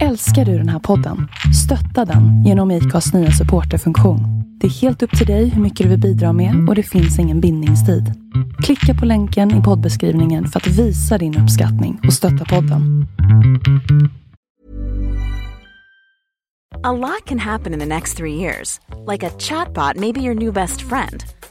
Älskar du den här podden? Stötta den genom IKAs nya supporterfunktion. Det är helt upp till dig hur mycket du vill bidra med och det finns ingen bindningstid. Klicka på länken i poddbeskrivningen för att visa din uppskattning och stötta podden. A lot can happen in the next three years. Like a chatbot maybe your new best friend.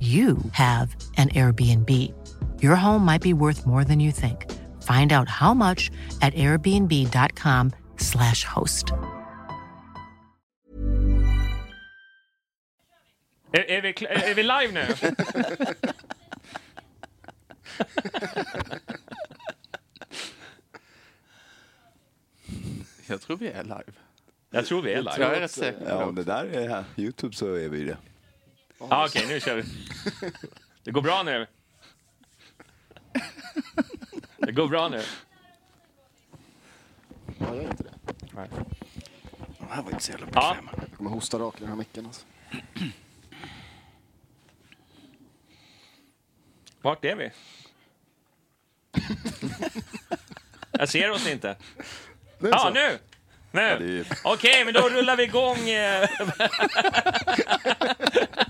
you have an Airbnb. Your home might be worth more than you think. Find out how much at airbnb.com/slash host. Är, är, vi, är vi live nu? Jag tror vi är live. Jag tror vi är Jag live. är rätt säker på Ja, det. om det där är här, Youtube så är vi det. Ah, Okej, nu kör vi. Det går bra nu. Det går bra nu. Ja, gör inte det. Det här var inte så jävla Ja. bekväm. Jag kommer hosta rakt i den här micken. Alltså. Vart är vi? Jag ser oss inte. Nu Ja, så. nu! Nu! det är Okej, men då rullar vi igång.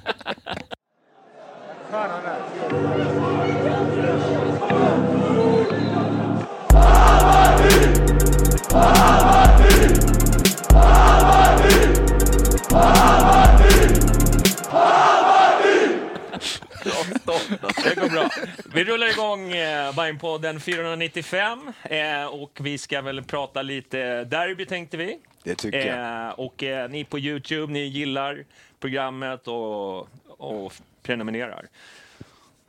Det går bra. Vi rullar igång eh, Bajenpodden 495 eh, och vi ska väl prata lite derby tänkte vi. Det tycker jag. Eh, och eh, ni på Youtube, ni gillar programmet och, och prenumererar.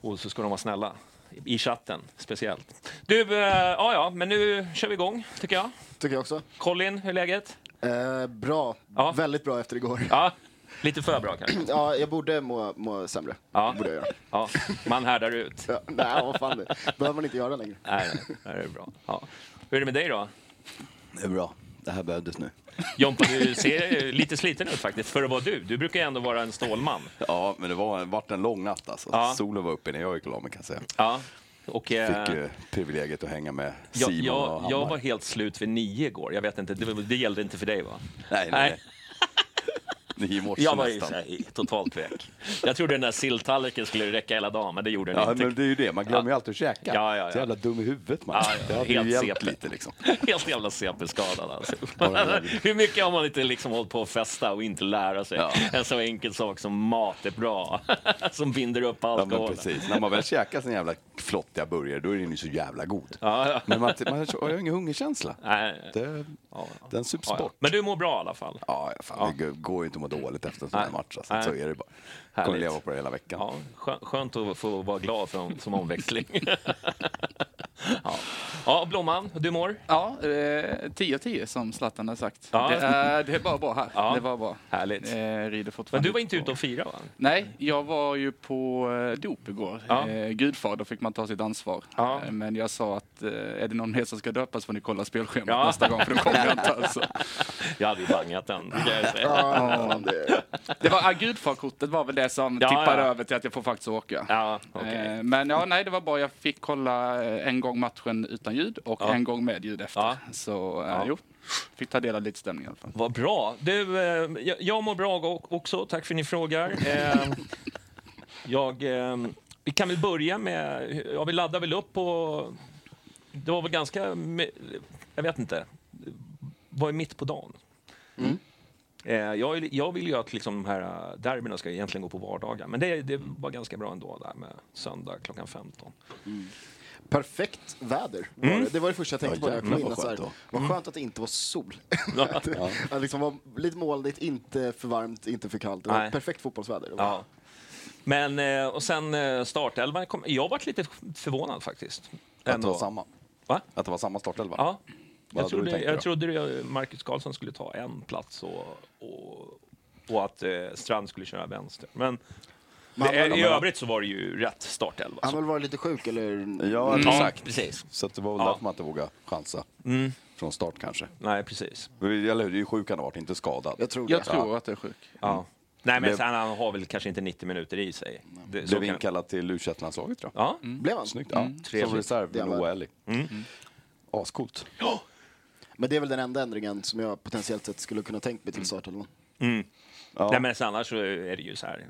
Och så ska de vara snälla. I chatten speciellt. Du, eh, ja ja, men nu kör vi igång tycker jag. Tycker jag också. Colin, hur är läget? Eh, bra. Ja. Väldigt bra efter igår. Ja, lite för bra kanske. Ja, jag borde må, må sämre. Ja. Borde jag göra. Ja, man härdar ut. Ja, nej, vad fan det behöver man inte göra längre. Nej, nej, det är bra. Ja. Hur är det med dig då? Det är bra. Det här behövdes nu. Jompa, du ser lite sliten ut faktiskt, för att vara du. Du brukar ju ändå vara en stålman. Ja, men det var, vart en lång natt alltså. Ja. Solen var uppe när jag gick och la mig kan jag säga. Ja. Och, eh, Fick ju privilegiet att hänga med jag, Simon och jag, Hammar. jag var helt slut vid nio igår. Jag vet inte, det, det gällde inte för dig va? Nej, nej, nej. Nio morse Jag var nästan. här, totalt väck. Jag trodde den där silltallriken skulle räcka hela dagen, men det gjorde den Ja, inte. men det är ju det. Man glömmer ju Ja. alltid att käka. Ja, ja, ja. Så jävla dum i huvudet man. Ja, ja, det helt hjälpt lite liksom. Helt jävla CP-skadad alltså. Hur mycket har man inte liksom hållit på att festa och inte lära sig? Ja. En så enkel sak som mat är bra, som binder upp Ja, men alkoholen. precis. När man väl käkar sin jävla flottiga burgare, då är den ju så jävla god. Ja, ja. Men man, man har ju ingen hungerkänsla. Nej, Det, ja, den sups ja, ja. bort. Men du mår bra i alla fall? Ja, fan, det går ju inte att må dåligt efter en sån här match. Alltså. Så är det bara. Härligt. Kommer leva på det hela veckan. Ja, skö- skönt att få vara glad för, som omväxling. ja. ja, Blomman, du mår? Ja, eh, 10 av 10 som Zlatan har sagt. Ja. Det, är, det är bara bra här. Ja. Det var bra. Härligt. Eh, rider Men fortfarande du var inte på- ute och fira va? Nej, jag var ju på eh, dop igår. Ja. Eh, gudfar, då fick man ta sitt ansvar. Ja. Eh, men jag sa att eh, är det någon mer som ska döpas får ni kolla spelschemat Ja. nästa gång, för då kommer jag inte alltså. Jag hade ju bangat den. det kan jag säga. Ja, det, Det var, gudfarkortet var väl det som Ja, tippade ja. över till att jag får faktiskt åka. Ja, okej. Eh, Men ja, nej, det var bra. Jag fick kolla eh, en gång matchen utan ljud och en gång med ljud efter. Så eh, jo, fick ta del av lite stämning i alla fall. Vad bra. Du, jag, jag mår bra också. Tack för att ni frågar. Jag, vi kan väl börja med... Ja, vi laddar väl upp på... Det var väl ganska... Jag vet inte. Var ju mitt på dagen. Eh, jag, vill- jag vill ju att liksom de här eh, derbyna ska egentligen gå på vardagar, men det, det var ganska bra ändå där med söndag klockan 15. Perfekt väder var det. Det var det första jag tänkte Ja, på när jag kom in. vad Så här, skönt vad skönt att det inte var sol. att det liksom var lite molnigt, inte för varmt, inte för kallt. Det var Nej. perfekt fotbollsväder. Ja. Men, eh, och sen eh, startelvan, kom, jag varit lite förvånad faktiskt. Att det var samma. Va? Att det var samma startelva? Ja. Vad Jag trodde, jag trodde det- Marcus Karlsson skulle ta en plats och, och, och att eh, Strand skulle köra vänster. Men, det, han- i övrigt så var det ju rätt startelva. Han har väl varit lite sjuk eller? Ja, Mm. Ja, exakt. precis. Så det var väl Ja. därför man inte vågade chansa Mm. från start kanske. Nej, precis. Eller hur? Det är ju sjuk han har varit, inte skadad. Jag tror det. Jag tror att det är sjuk. Ja. Nej, men Blev- sen, han har väl kanske inte 90 minuter i sig. Det, Blev kan- inkallad till u tror jag. Ja, Blev han? Snyggt. Ja. Trevligt. Som reserv, är oärlig. Mm. Ascoolt. Men det är väl den enda ändringen som jag potentiellt sett skulle kunna tänkt mig till startelvan. Mm. Ja. Nej, men annars så är det ju så här.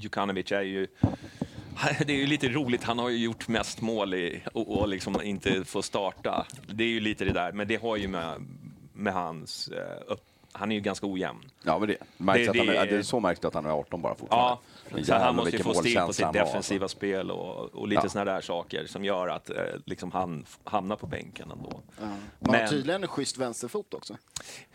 Djukanovic är ju... Det är ju lite roligt, han har ju gjort mest mål i, och, och liksom inte får starta. Det är ju lite det där, men det har ju med, med hans... eh, Upp, han är ju ganska ojämn. Ja, men det, märks Det- att han är, det är så märks det att han är 18 bara fortfarande. Ja, så han måste ju få stil på sitt har, defensiva alltså. spel och, och lite Ja. såna där saker som gör att eh, liksom han hamnar på bänken ändå. Ja. Man Men- har tydligen en schysst vänsterfot också.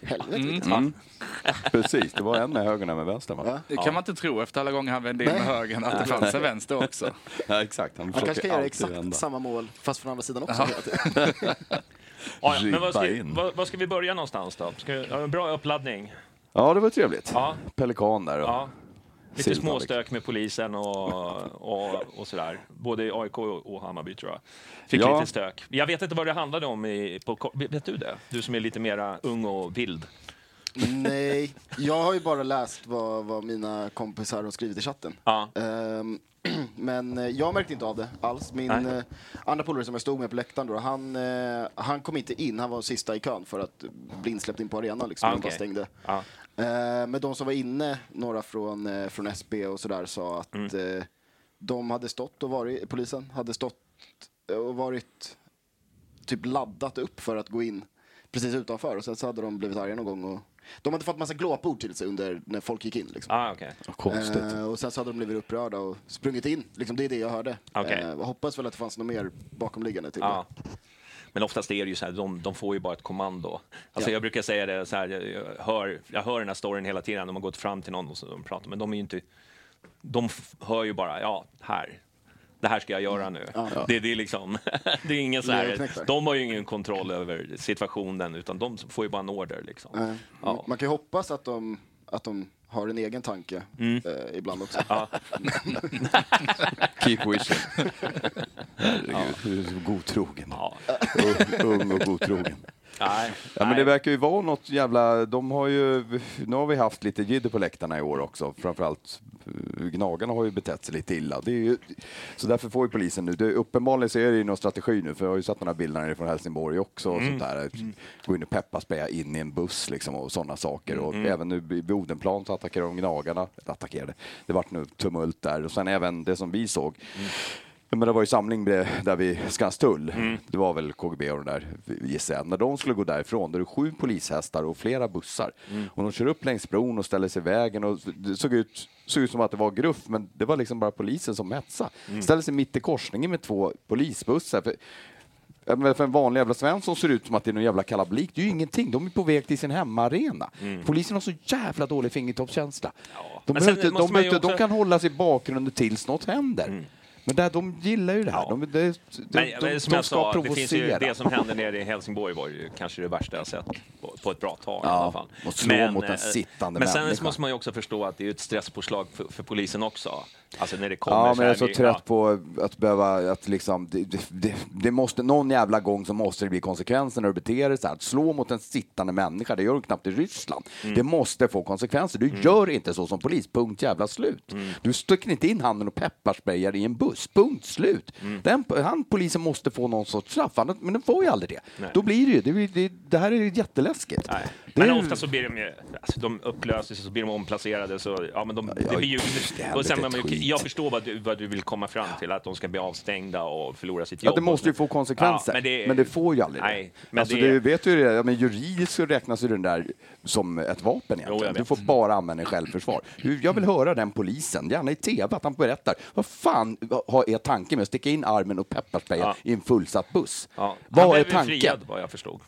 Helvete Mm. vilket Mm. Precis, det var en med höger och en med vänster. Va? Ja. Det kan man inte tro efter alla gånger han vände in med högern att det fanns en vänster också. Ja, exakt. Han Han kanske kan göra exakt vända. samma mål fast från andra sidan också. hela tiden. Ja, men vad ska, vad, vad ska vi börja någonstans då? Ska, vi- ja, en bra uppladdning. Ja, det var trevligt. Ja. Pelikan där. Och... Ja. Lite småstök med polisen och, och, och sådär. Både i AIK och Hammarby tror jag. Fick Ja. lite stök. Jag vet inte vad det handlade om. I, på, vet du det? Du som är lite mera ung och vild. Nej, jag har ju bara läst vad, vad mina kompisar har skrivit i chatten. Ja. Ehm, men eh, jag märkte inte av det alls. Min Nej. eh, andra polare som jag stod med på läktaren då, han, eh, han kom inte in. Han var sista i kön för att bli insläppt in på arenan liksom. Ah, De bara okej. stängde. Ja. Eh, men de som var inne, några från, eh, från SB och sådär, sa att Mm. eh, de hade stått och varit, polisen hade stått och varit typ laddat upp för att gå in precis utanför och sen så hade de blivit arga någon gång och de hade fått massa glåpord till sig under när folk gick in. Liksom. Ah. Konstigt. Eh, och sen så hade de blivit upprörda och sprungit in. Liksom, det är det jag hörde. Okej. Eh, hoppas väl att det fanns något mer bakomliggande till Ja. Men oftast är det ju så här, de, de får ju bara ett kommando. Alltså Ja. Jag brukar säga det så här, jag, hör, jag hör den här storyn hela tiden, de har gått fram till någon och så de pratar, men de är ju inte, de hör ju bara, ja, här, det här ska jag göra nu. Det, det är liksom, det är ingen så här, de har ju ingen kontroll över situationen, utan de får ju bara en order liksom. Ja. Man kan ju hoppas att de, att de har en egen tanke eh, ibland också. Mm. Ja. Keep wishing. Herregud, du är så godtrogen. Ja. Ung, ung och godtrogen. Nej, Ja, men det verkar ju vara något jävla... De har ju... Nu har vi haft lite jidder på läktarna i år också. Framförallt eh, Gnagarna har ju betett sig lite illa. Det är ju, så därför får ju polisen nu... Det, uppenbarligen så är det ju någon strategi nu, för jag har ju sett några bilder från Helsingborg också. Och sånt där. Gå in och pepparspeja in i en buss liksom och sådana saker. Och även nu vid Odenplan så attackerade de Gnagarna. Attackerade. Det vart nu tumult där. Och sen även det som vi såg. Ja, Men det var ju samling där vid Skanstull. Det var väl KGB och de där, gissar. När de skulle gå därifrån, då är det sju polishästar och flera bussar. Och de kör upp längs bron och ställer sig i vägen. Och det såg ut, såg ut som att det var gruff, men det var liksom bara polisen som hetsade. Ställer sig mitt i korsningen med två polisbussar. För, Ja, för en vanlig jävla Svensson ser det ut som att det är någon jävla kalabalik. Det är ju ingenting. De är på väg till sin hemmaarena. Polisen har så jävla dålig fingertoppskänsla. De, måste de, man ju behöver inte- de också- kan hålla sig i bakgrunden tills något händer. Men där, de gillar ju det här. Ja. De, de, de, Men, de, men som de jag sa, det, provocera. finns ju, det som hände nere i Helsingborg var ju kanske det värsta jag sett på, på ett bra tag i Ja, alla fall. och slå mot en eh, sittande Men sen människa. så måste man ju också förstå att det är ett stresspåslag för, för polisen också. Alltså när det kommer Ja, men jag är så trött på att behöva, att liksom, det, det- det, måste, någon jävla gång så måste det bli konsekvenser när du beter dig så här. Att slå mot en sittande människa, det gör du knappt i Ryssland. Mm. Det måste få konsekvenser. Du gör inte så som polis, punkt jävla slut. Mm. Du sticker inte in handen och pepparsprayar i en buss, punkt slut. Mm. Den, han, polisen måste få någon sorts straff, men den får ju aldrig det. Då blir det ju, det, det, det här är ju jätteläskigt. Nej. Men är- ofta så blir de ju, alltså, de upplöses och så blir de omplacerade. Så, ja, men de, det blir ju, och sen, men, skit. Jag förstår vad du, vad du vill komma fram till, att de ska bli avstängda och förlora sitt Ja, jobb. det måste ju få konsekvenser. Ja, men, det, får ju aldrig Nej, det. men alltså, det- det... vet du det, ja, men juridiskt så räknas ju den där som ett vapen egentligen. Jo, du får bara använda i självförsvar. Jag vill höra den polisen, gärna i tv, att han berättar vad fan har- är tanken med att sticka in armen och pepparspraya Ja. i en fullsatt buss? Ja. Han Vad är blev ju tanken? friad, vad jag förstod.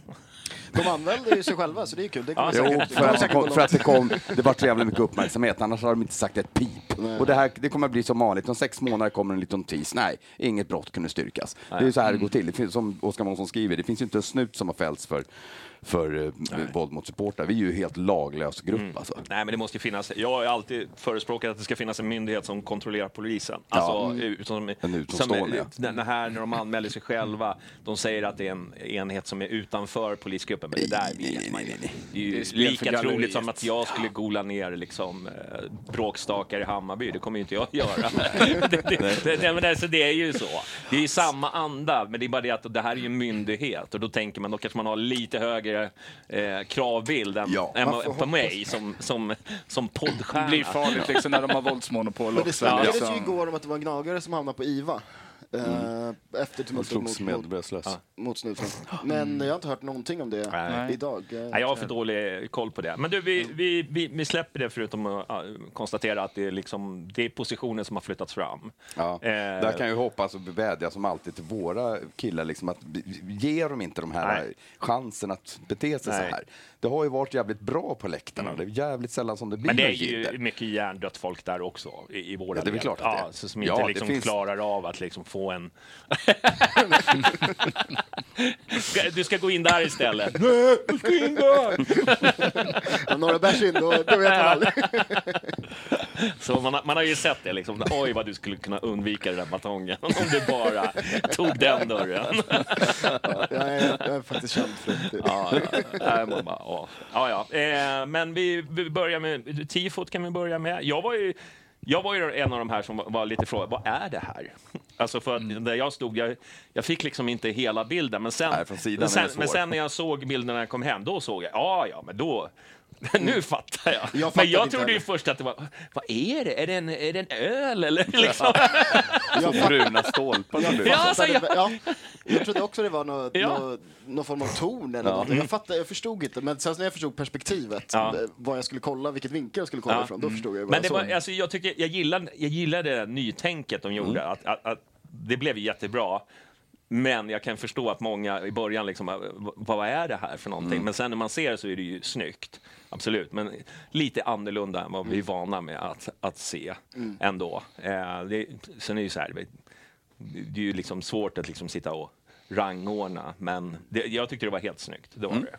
De använder ju sig själva, så det är kul. Det kommer Ja, säkert, Jo, det för kommer att, det kom, för att det kom, det var så jävla mycket uppmärksamhet, annars hade de inte sagt ett pip. Och det här det kommer att bli som vanligt, om sex månader kommer en liten notis. Nej, inget brott kunde styrkas. Det är ju så här det går till. Det finns, som Oskar Månsson skriver, det finns ju inte en snut som har fällts för, för eh, våld mot supportrar. Vi är ju helt laglös grupp alltså. Nej, men det måste ju finnas. Jag har alltid förespråkat att det ska finnas en myndighet som kontrollerar polisen. Alltså, utom, En utomstående, som, Den här när de anmäler sig själva, de säger att det är en enhet som är utanför polisgruppen. Men det där vet man ju. Det är ju Det är lika galleriet. troligt som att jag skulle gola ner liksom, eh, bråkstakar i Hammarby. Det kommer ju inte jag göra. det, det, det, det, men det, så det är ju så. Det är ju samma anda, men det är bara det att det här är ju en myndighet och då tänker man då kanske man har lite högre eh, kravbild än, Ja. än på mig som, som, som Det poddstjärna. blir farligt liksom när de har våldsmonopol Men det också. snackades liksom. ju igår om att det var en gnagare som hamnade på IVA. Mm. eh, Efter tumultet mot, mot, medvetslös. mot snuten. Men jag har inte hört någonting om det Nej. idag. Eh, Nej, jag har för dålig koll på det. Men du, vi, vi, vi, vi släpper det förutom att äh, konstatera att det är, liksom, det är positioner som har flyttats fram. Ja, Eh, där kan jag ju hoppas och vädja som alltid till våra killar, liksom att ge dem inte de här Nej. chansen att bete sig Nej. så här. Det har ju varit jävligt bra på läktarna, det är jävligt sällan som det blir Men det är ju mycket hjärndött folk där också i, i våra Ja, det är klart att det är. ja, så Som Ja, inte det liksom finns- klarar av att liksom få en... Du ska gå in där istället. Nej, du ska in där! Några bärs in, då, då vet man aldrig. Så man, har- man har ju sett det liksom. Oj, vad du skulle kunna undvika den där batongen om du bara tog den dörren. Jag är, jag är faktiskt känd för det. Ja, ja, ja. Man bara, ja. ja, ja. Eh, men vi, vi börjar med tifot kan vi börja med. Jag var ju, jag var ju en av de här som var, var lite frågad, vad är det här? Alltså för att där jag stod, jag, jag fick liksom inte hela bilden, men sen, Nej, men, sen men sen när jag såg bilden när jag kom hem, då såg jag, ja, ja, men då, nu fattar jag. Jag men fattade jag trodde ju först att det var, vad är det? Är det en, är det en öl eller liksom? Så bruna stolpar som du Ja, alltså, jag, ja, jag trodde också det var något, Ja. något, någon form av torn eller något. Jag, fattade, jag förstod inte, men sen när jag förstod perspektivet, Ja. eh, vad jag skulle kolla, vilket vinkel jag skulle kolla Ja. ifrån, då förstod jag vad Men jag det såg. var, alltså, jag, tycker, jag, gillade, jag gillade nytänket de gjorde. Mm. Att, att, att det blev jättebra. Men jag kan förstå att många i början liksom, "Vad- vad är det här för någonting? Mm. Men sen när man ser så är det ju snyggt. Absolut, men lite annorlunda än vad Mm. vi är vana med att, att se ändå. Eh, det, sen är det ju så här, det, är ju liksom svårt att liksom sitta och rangordna, men det, jag tyckte det var helt snyggt. Det var Mm. det.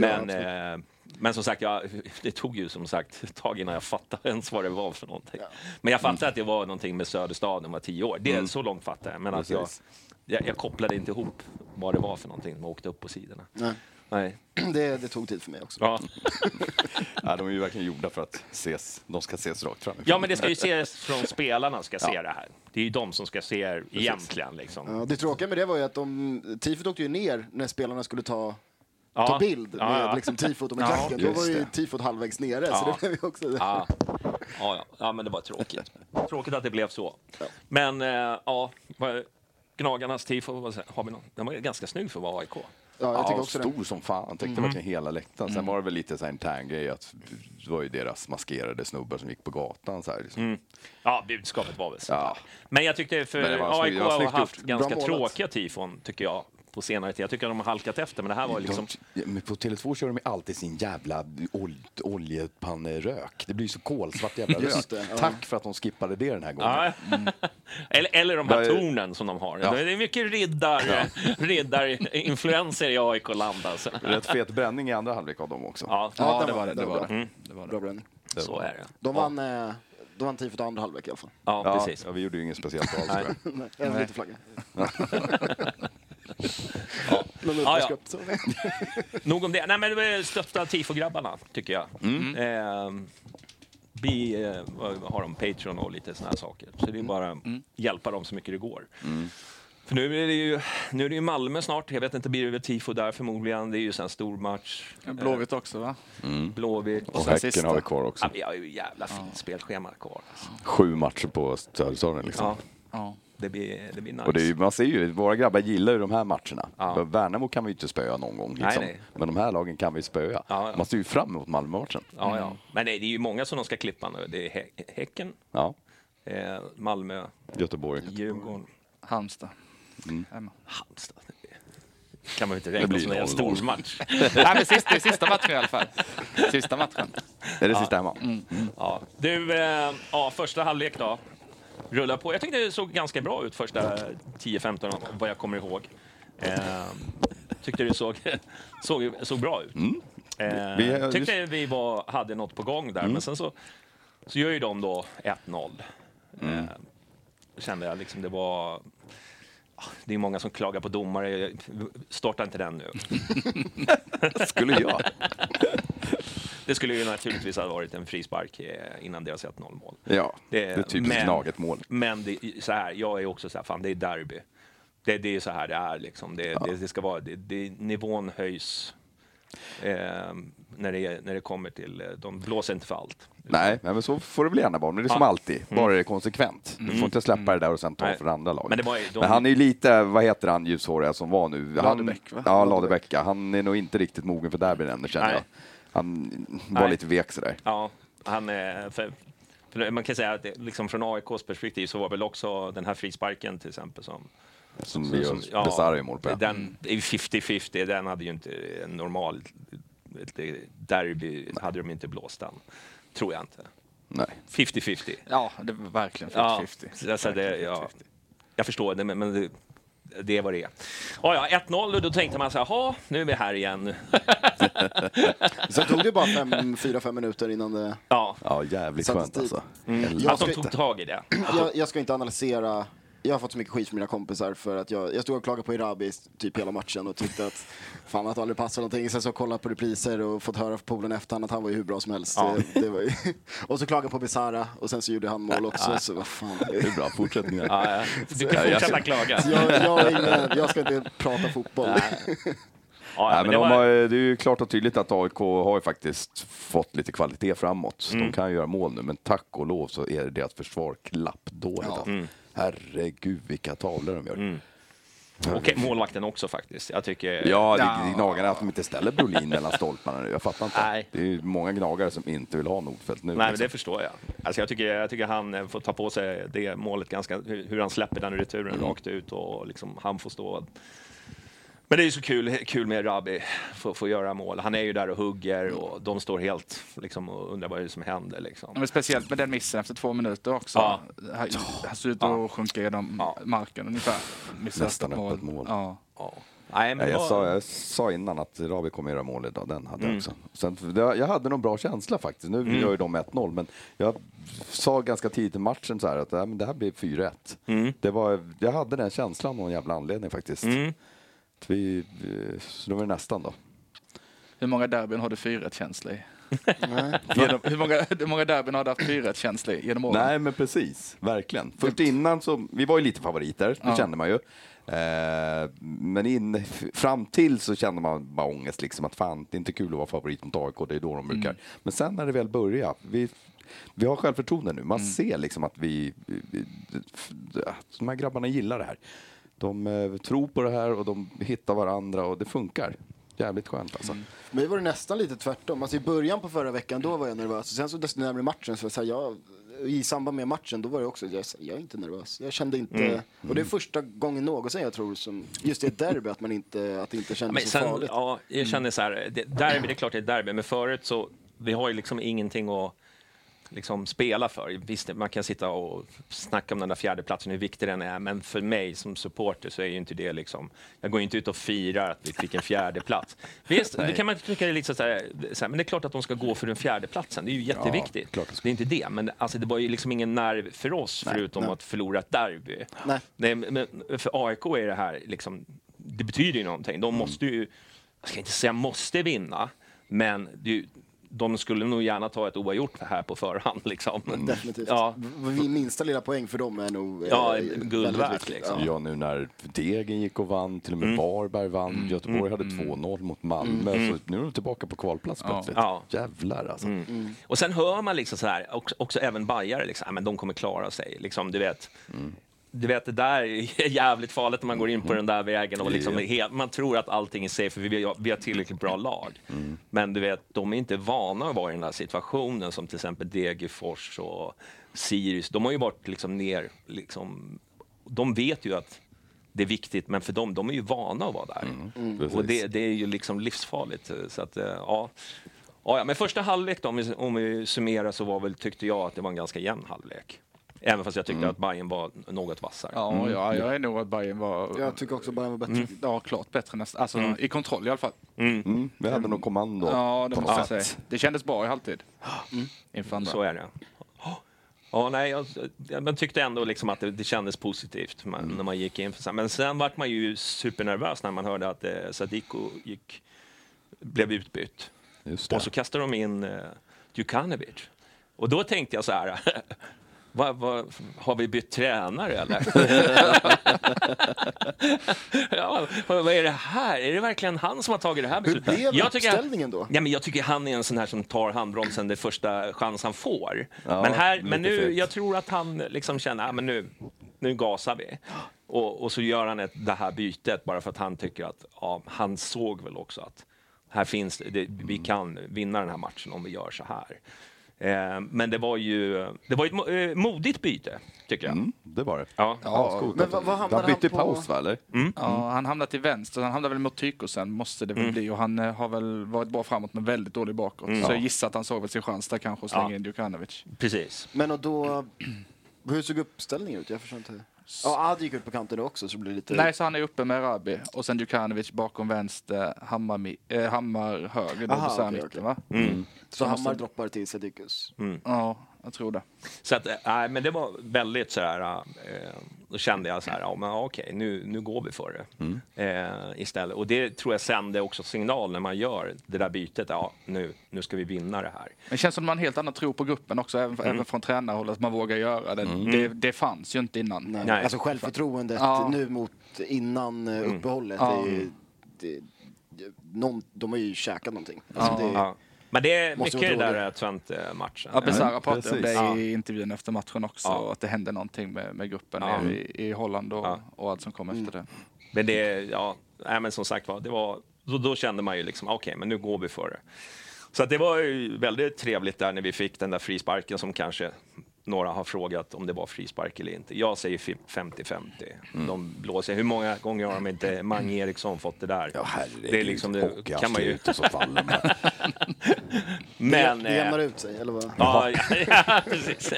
Men, eh, men som sagt, jag, det tog ju som sagt ett tag innan jag fattade ens vad det var för någonting. Men jag fattade att det var någonting med Söderstaden, var tio år. Det, Så långt fattade jag. Men att jag. Jag, jag kopplade inte ihop vad det var för någonting man åkte upp på sidorna. Nej. Nej. Det, det tog tid för mig också. Ja. Ja, de är ju verkligen gjorda för att ses, de ska ses rakt fram. ja, men det ska ju ses från spelarna ska se Ja. det här. Det är ju de som ska se er egentligen. Liksom. Ja, det tråkiga med det var ju att de, tifot åkte ju ner när spelarna skulle ta, Ja. ta bild Ja, med ja. liksom, tifot och med Ja, klacken. Då var ju det. tifot halvvägs nere, så Ja. det blev ju också... Ja. Ja, ja. ja, men det var tråkigt. Tråkigt att det blev så. Men eh, ja, Gnagarnas tifo, har vi någon? Den var ganska snygg för att vara AIK. Ja, jag tycker Ja, också det. stor som fan. Täckte Mm. verkligen hela läktaren. Sen var det väl lite så här intern grej att det var ju deras maskerade snubbar som gick på gatan. Så här, liksom. Mm. Ja, budskapet var väl så. Ja. Men jag tyckte för Men det var AIK. Det har haft gjort. ganska tråkiga tifon, tycker jag, på senare tid. Jag tycker att de har halkat efter, men det här var liksom... De, ja, på Tele2 kör de ju alltid sin jävla ol, oljepannerök. Det blir ju så kolsvart jävla Just rök. det, ja. Tack för att de skippade det den här gången. Ja. eller, eller de här är- tornen som de har. Ja. Det är mycket riddar, riddarinfluenser i AIK-land. Alltså. Rätt fet bränning i andra halvlek av dem också. Ja, Ja, den det var- det. Det var det. Mm. det, var Bra bränning. så är det. De vann, eh, de vann tifot andra halvlek i alla fall. Ja, Ja, precis. ja, vi gjorde ju inget speciellt alls. jag. Nej, en liten flagga. Ja. Någon Ja, ja. Nog om det. Nej, men var stötta tifo-grabbarna, tycker jag. Mm. Eh, vi eh, har de Patreon och lite såna här saker. Så det är bara hjälpa dem så mycket det går. För nu är, det ju, nu är det ju Malmö snart. Jag vet inte, blir det väl tifo där förmodligen. Det är ju en stor match. Blåvitt också va? Blåvitt. Och sen Häcken sista. har vi kvar också. Ja, vi har ju jävla fint spelschema kvar. Alltså. Sju matcher på Söderstaden liksom. Ja, Ja. Det blir, det blir nice. Och det är, man ser ju, våra grabbar gillar ju de här matcherna. Ja. Värnamo kan vi ju inte spöa någon gång. Liksom. Nej, nej. Men de här lagen kan vi spöa. Ja, ja. Man ser ju fram emot Malmö-matchen. Ja, ja. Men nej, det är ju många som de ska klippa nu. Det är Hä- Häcken, Ja. eh, Malmö, Göteborg. Djurgården, Halmstad. Hemma. Halmstad. Det kan man ju inte Det räkna blir som en 0-0. stor match. Nej, men sista, sista matchen i alla fall. Sista matchen. Är det sista hemma? Ja. Du, eh, ja, första halvlek då. Rulla på. Jag tyckte det såg ganska bra ut första 10-15 vad jag kommer ihåg. Eh, tyckte det såg, såg, såg bra ut. Eh, Vi tyckte vi var, hade något på gång där, men sen så, så gör ju de då 1-0. Eh, kände jag liksom det var... ah, Det är många som klagar på domare. Starta inte den nu. Skulle jag? Det skulle ju naturligtvis ha varit en frispark eh, innan deras 1-0 mål. Ja, det är typiskt men- Gnaget mål. Men det, så här, jag är också så här, fan det är derby. Det, det är så här det är liksom. Det, det, det ska vara, det, det, nivån höjs eh, när, det, när det kommer till, eh, de blåser inte för allt. Nej, men så får det väl gärna vara. Men det är som Ja. alltid, bara det är konsekvent. Du får inte släppa det där och sen ta Nej. för andra laget. Men det var ju- de- Men han är ju lite, vad heter han ljushåriga som var nu? Han, Ladebäck, va? Ja, Ladebäcka. Han är nog inte riktigt mogen för derbyn ännu känner Nej. jag. Han var Nej. lite vek sådär. Ja, han är, för, för man kan säga att det, liksom från AIKs perspektiv så var väl också den här frisparken till exempel som Som vi gör Besara i mål på. Den är 50-50, den hade ju inte en normal derby hade de inte blåst den. Tror jag inte. Nej. 50-50. Ja, det var verkligen 50-50. Ja, så alltså det, ja, jag förstår det, men, men det, det är vad det är. Ja, ja, 1-0 och då tänkte man så här, "Jaha, nu är vi här igen. Sen tog det bara fem, fyra, fem minuter innan det... Ja, Ja, jävligt skönt alltså. Jag att de ska- tog tag i det. Jag, jag ska inte analysera. Jag har fått så mycket skit från mina kompisar för att jag, jag stod och klagade på Irabi typ hela matchen och tyckte att fan att det aldrig passade någonting. Sen så har jag kollat på repriser och fått höra från polen efterhand att han var ju hur bra som helst. Ja. Det, det var ju, och så klagade jag på Besara och sen så gjorde han mål också. Så vad fan. Det är bra, fortsätt nu. Ja, ja. Du kan fortsätta klaga. Jag, jag, är ingen, jag ska inte prata fotboll. Ja, Nej, men det de var- har, det är ju klart och tydligt att AIK har ju faktiskt fått lite kvalitet framåt. Mm. De kan ju göra mål nu, men tack och lov så är deras försvar klappdåligt. Ja. alltså. Mm. Herregud vilka tavlor de gör. Och målvakten också faktiskt. Jag tycker... Ja, det är gnagarna att de inte ställer Brolin mellan stolparna nu. Jag fattar inte. Nej. Det är många gnagare som inte vill ha Nordfeldt nu. Nej, men liksom. det förstår jag. Alltså jag, tycker, jag tycker han eh, får ta på sig det målet ganska, hur, hur han släpper den returen Mm. rakt ut och liksom, han får stå. Men det är ju så kul, kul med Rabi, få, få göra mål. Han är ju där och hugger och de står helt liksom, och undrar vad det är som händer. Liksom. Men speciellt med den missen efter två minuter också. Ja. Han, han ser ut att sjunka genom Ja. marken ungefär. Missar Nästan ett öppet mål. Ja. Ja. Nej, men Ja, jag, sa, jag sa innan att Rabi kommer göra mål idag, den hade Mm. jag också. Sen, jag hade nog bra känsla faktiskt. Nu gör ju de 1-0, men jag sa ganska tidigt i matchen så här att äh, men det här blir 4-1. Mm. Det var, jag hade den känslan av någon jävla anledning faktiskt. Mm. Att Vi, så det var det nästan då. Hur många derbyn har du 4-1-känsla i? Genom, hur, många, hur många derbyn har du haft 4-1-känsla i genom åren? Nej, men precis. Verkligen. Först innan så, vi var ju lite favoriter, det Ja. kände man ju. Eh, men in, fram till så kände man bara ångest, liksom att fan, det är inte kul att vara favorit mot AIK, det är då de brukar. Mm. Men sen när det väl börjar, vi, vi har självförtroende nu, Mm. man ser liksom att vi, vi, vi, att de här grabbarna gillar det här. De eh, tror på det här och de hittar varandra och det funkar. Jävligt skönt alltså. Mm. Men var det nästan lite tvärtom. Alltså I början på förra veckan då var jag nervös. Sen så desto närmare matchen så, så här, jag, i samband med matchen då var det också, jag, jag är inte nervös. Jag kände inte, och det är första gången någonsin jag tror som, just i ett derby att man inte, att det inte Ja, kändes men så sen, farligt. ja, jag känner så här, det, derby, det är klart det är derby, men förut så, vi har ju liksom ingenting att liksom spela för. Visst, man kan sitta och snacka om den där fjärdeplatsen, hur viktig den är, men för mig som supporter så är ju inte det liksom, jag går inte ut och firar att vi fick en fjärdeplats. Visst, det kan man tycka är lite så här, men det är klart att de ska gå för den fjärdeplatsen, det är ju jätteviktigt. klart det är inte det, men alltså, det var ju liksom ingen nerv för oss förutom nej. att förlora ett derby. Nej. Nej, men för AIK är det här liksom, det betyder ju någonting. Mm. De måste ju, jag ska inte säga måste vinna, men det, är ju- de skulle nog gärna ta ett oavgjort här på förhand. Liksom. Definitivt. Ja, Minsta lilla poäng för dem är nog eh, Ja, guld värt, liksom. Ja, nu när Degen gick och vann, till och Mm. med Varberg vann, Göteborg hade 2-0 mot Malmö, så nu är de tillbaka på kvalplats Ja. plötsligt. Ja. Jävlar alltså. Och sen hör man liksom så här, också, också även bajare, liksom, "Ja, men de kommer klara sig. Liksom, du vet. Du vet, det där är jävligt farligt när man går in på den där vägen och liksom, helt, man tror att allting är safe för vi har, vi har tillräckligt bra lag. Men du vet, de är inte vana att vara i den här situationen som till exempel Degerfors och Sirius. De har ju varit liksom ner, liksom, de vet ju att det är viktigt, men för dem, de är ju vana att vara där. Precis. Och det, det är ju liksom livsfarligt. Så att, eh, ja. Ja, ja, men första halvlek då, om vi, om vi summerar så var väl, tyckte jag att det var en ganska jämn halvlek. Även fast jag tyckte att Bayern var något vassare. Ja, ja, jag är nog att Bayern var Jag tycker också Bayern var bättre. Mm. ja, klart bättre nästan. Alltså i kontroll i alla fall. Mm, vi hade nog kommando Ja, det på måste jag något säga. sätt. Det kändes bra i halvtid. Inför andra. Så är det. Ja, nej, jag, jag tyckte ändå liksom att det, det kändes positivt man, när man gick in. För, men sen vart man ju supernervös när man hörde att eh, Sadiko gick, blev utbytt. Just det. Och så kastade de in eh, Djukanovic. Och då tänkte jag så här, vad, vad, har vi bytt tränare eller? ja, vad, vad är det här? Är det verkligen han som har tagit det här Hur beslutet? blev Jag tycker- uppställningen då? Ja, men jag tycker han är en sån här som tar handbromsen det första chans han får. Ja, men här, men nu, jag tror att han liksom känner, ah, men nu, nu gasar vi. Och, och så gör han ett, det här bytet bara för att han tycker att, ja, han såg väl också att här finns det, vi kan vinna den här matchen om vi gör så här. Eh, men det var ju, det var ett eh, modigt byte, tycker jag. Mm, det var det. Ja. Ascoolt. Men vad- vad hamnade han bytte han på? paus va, eller? Ja, han hamnade till vänster, han hamnade väl mot Tyko sen, måste det väl bli. Och han eh, har väl varit bra framåt men väldigt dålig bakåt. Så jag gissar att han såg väl sin chans där kanske och slänga Ja. in Djukanovic. Precis. Men och då, hur såg uppställningen ut? Jag förstår inte. Ja, Adi gick ut på kanten också så det blir lite... Nej, så han är uppe med Rabi och sen Djukanovic bakom vänster, Hammar, mi- eh, Hammar höger, då Aha, Aha, okej, mitten va? Mm. så Hammar droppar till Sadikus. Ja, jag tror det. Så att, nej, men det var väldigt så här, eh, då kände jag så här, ja men okej, nu, nu går vi för det. Eh, istället. Och det tror jag sände också signal när man gör det där bytet, ja nu, nu ska vi vinna det här. Men det känns som att man har en helt annan tro på gruppen också, även, Mm. även från tränarhåll, att man vågar göra det. det. Det fanns ju inte innan. Nej. Nej. Alltså självförtroendet Ja. nu mot innan eh, Mm. uppehållet. Ja. Det, är- det, det, någon, de har ju käkat någonting. Alltså Ja. det, Ja. Men det är Måste mycket det där Twente-matchen. Ja, Besara Ja, pratade om det precis. i intervjun efter matchen också, Ja. att det hände någonting med, med gruppen Ja. i, i Holland och, Ja. och allt som kom Mm. efter det. Men det, ja, nej, men som sagt var, det var, då, då kände man ju liksom, okej, men nu går vi för det. Så att det var ju väldigt trevligt där när vi fick den där frisparken som kanske några har frågat om det var frispark eller inte. Jag säger fi- 50-50. De blåser. Hur många gånger har de inte Mange Eriksson fått det där? Ja herregud, det är liksom, det kan man ju... Hockeyavslut och så faller man. Men, det jämnar eh, ut sig, eller vad? Ja, ja, precis.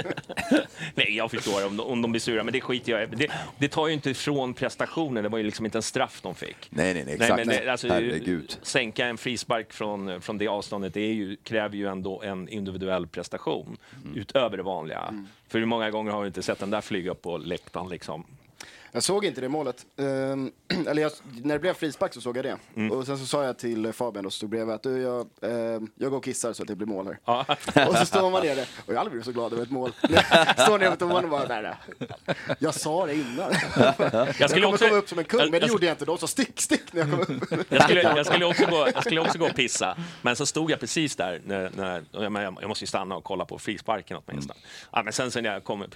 Nej, jag förstår om de, om de blir sura, men det skiter jag i. det, det tar ju inte ifrån prestationen. Det var ju liksom inte en straff de fick. Nej, nej, nej, Nej, exakt. men det, alltså, Herregud. Sänka en frispark från, från det avståndet det är ju, kräver ju ändå en individuell prestation Mm. utöver det vanliga. För hur många gånger har vi inte sett den där flyga upp på läktaren? Liksom? Jag såg inte det målet. Ehm, eller jag, när det blev frispark så såg jag det. Mm. Och sen så sa jag till Fabian och stod bredvid att du, jag, ehm, jag går och kissar så att det blir mål här. Ja. Och så står man nere. Och jag har aldrig blivit så glad över ett mål. står nere på toan och bara, nej, nej. Jag sa det innan. Jag, Jag skulle kommer också, komma upp som en kung, men det jag- gjorde jag inte. De sa stick, stick när jag kom upp. jag, skulle, jag, skulle också gå, jag skulle också gå och pissa, men så stod jag precis där. När, när, jag, jag måste ju stanna och kolla på frisparken åtminstone. Ja, men sen så när jag kommer,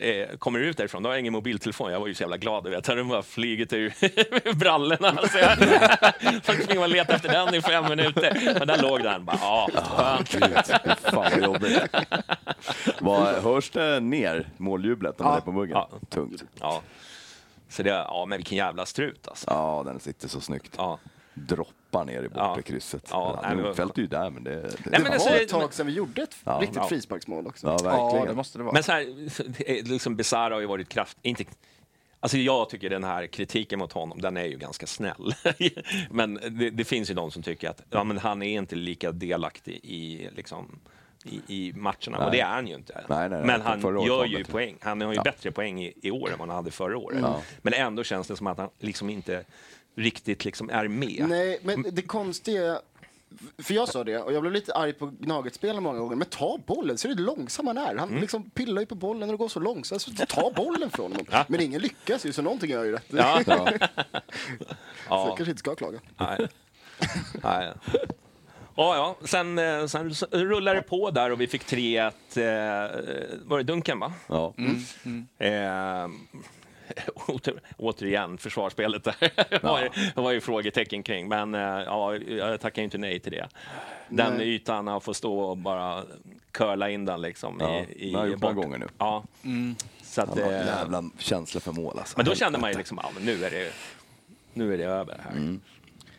eh, kommer ut därifrån, då har jag ingen mobiltelefon. Jag var ju så jävla glad. Du vet. Den bara flugit ur brallorna. Så jag fick springa och leta efter den i fem minuter. Men där låg den. Bara, ja, skönt. Fy fan vad jobbigt. Vad, hörs det ner, måljublet, när man Ja. är på muggen? Ja. Tungt. Ja. Så det, ja, men vilken jävla strut alltså. Ja, den sitter så snyggt. Ja. Droppar ner i bortre Ja. krysset. Ja, Ja, nej, men- Nordfeldt är ju där, men det... det Nej, Det men var alltså, ett tag sedan vi gjorde ett Ja. riktigt Ja. frisparksmål också. ja, Ja, verkligen. det måste det vara. Men så här, det är liksom Besara har ju varit kraft... Inte, alltså jag tycker den här kritiken mot honom, den är ju ganska snäll. men det, det finns ju de som tycker att ja, men han är inte lika delaktig i, liksom, i, i matcherna. Och det är han ju inte. Nej, nej, nej. men han var gör ju bättre. poäng. Han har ju Ja. bättre poäng i, i år än vad han hade förra året. Men ändå känns det som att han liksom inte riktigt liksom är med. Nej, men det konstiga För jag sa det, och jag blev lite arg på Gnaget-spelaren många gånger. Men ta bollen, ser du hur långsam han är? Han liksom pillar ju på bollen när det går så långsamt. Så ta bollen från honom. Men ingen lyckas ju, så någonting gör ju rätt. Ja. Så jag Ja. kanske inte ska klaga. Nej. Nej. Ja, ja. Sen, eh, sen rullade det på där och vi fick 3-1. Eh, var det Dunken, va? Ja. Eh, åter, återigen, försvarsspelet där. Det var, ju- det var ju frågetecken kring, men eh, ja, jag tackar inte nej till det. Den Nej. ytan, han får stå och bara curla in den liksom. Ja, i, i, har gjort några gånger nu. Ja. Så att, Han har en eh, jävla känsla för mål alltså. men då kände man ju liksom, ja, men nu är det, nu är det över här. Mm.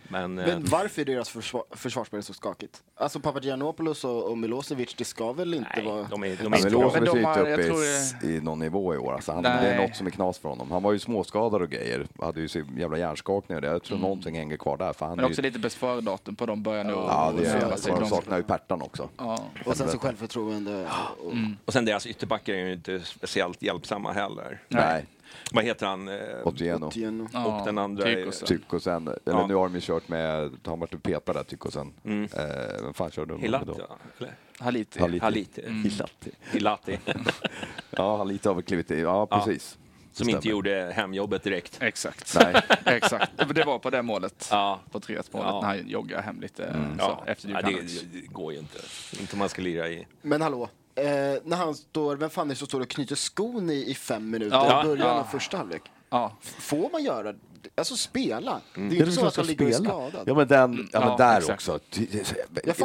Men, eh, Men varför är deras försvar, försvarsspel så skakigt? Alltså Papagiannopoulos och, och Milosevic, det ska väl inte nej, vara... de är, de Ja, är men inte Milosevic är de inte uppe i, i någon nivå i år. Alltså han, det är Nej. något som är knas för honom. Han var ju småskadad och grejer. Hade ju så jävla hjärnskakning och det. Jag tror någonting hänger kvar där. För han Men är också ju, lite bäst före-datum på dem börjar nog ja, det är, sig de långt. saknar ju Pertan också. Ja. Och sen så självförtroende. Och, Och sen deras ytterbackar är ju inte speciellt hjälpsamma heller. Nej, Vad heter han? eh, Otieno. Otieno. Ja, Och den andra är- Tykosen. Tykosen, eller Ja. nu har de ju kört med, han varit och petat där Tykosen. Mm. Eh, vem fan körde de Hilati, då? va? eller? Haliti. Haliti. Haliti. Hilati. Hilati. Ja, han lite av klivit i. Ja, precis. Som Det inte stämmer. gjorde hemjobbet direkt. Exakt. Nej. Exakt. Det var på det målet. Ja. På 3 målet Ja. när han joggar hem lite Mm. så, Ja, efter ja, det, det går ju inte. Inte om man ska lira i... Men hallå, eh, när han står, vem fan är det som står och knyter skon i, i fem minuter Ja, i början ja. av första halvlek? Ja. Får man göra det? Alltså spela. Det är ju Ja, inte så att han ska ligger skadad. Ja men, den, ja, men Ja, där exakt. också.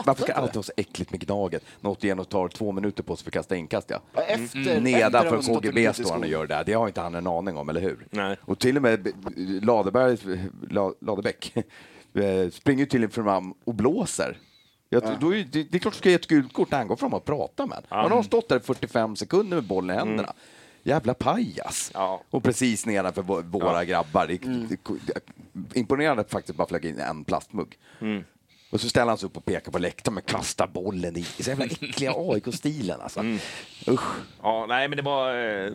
Varför ska inte allt det. vara så äckligt med Gnaget? Något igen och tar två minuter på sig för att kasta inkast ja. Ja, Efter, efter Nedanför KGB står han och gör det. här. Det har inte han en aning om, eller hur? Nej. Och till och med B- Laderberg, La- Ladebäck eh, springer till fram och blåser. Jag, då är, det, det är klart du ska ge ett gult kort när han går fram och pratar med Han har stått där i 45 sekunder med bollen i händerna. Jävla pajas! Ja. Och precis nedanför vå- våra grabbar. Det, det, det, imponerande faktiskt bara flög in en plastmugg. Och så ställer han sig upp och pekar på läktaren och kastar bollen i. Så jävla äckliga AIK-stilen alltså. Usch. Ja, nej, men det var... Eh,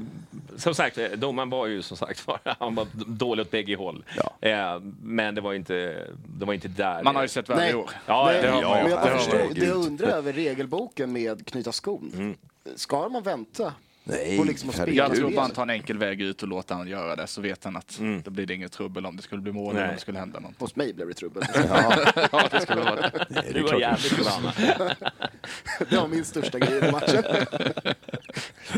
som sagt, eh, domaren var ju som sagt han var dålig åt bägge håll. Ja. Eh, men det var inte, det var inte där. Man har ju sett värre Nej. i år. Ja, det har man ju. jag, jag Gud. undrar över regelboken med knyta skon. Ska man vänta? Nej, Och liksom att Jag tror bara han tar en enkel väg ut och låter han göra det, så vet han att Mm. då blir det inget trubbel om det skulle bli mål Nej. eller om det skulle hända något. Hos mig blev det trubbel. Ja, det skulle vara det. Du var jävligt förbannad. det var min största grej i matchen.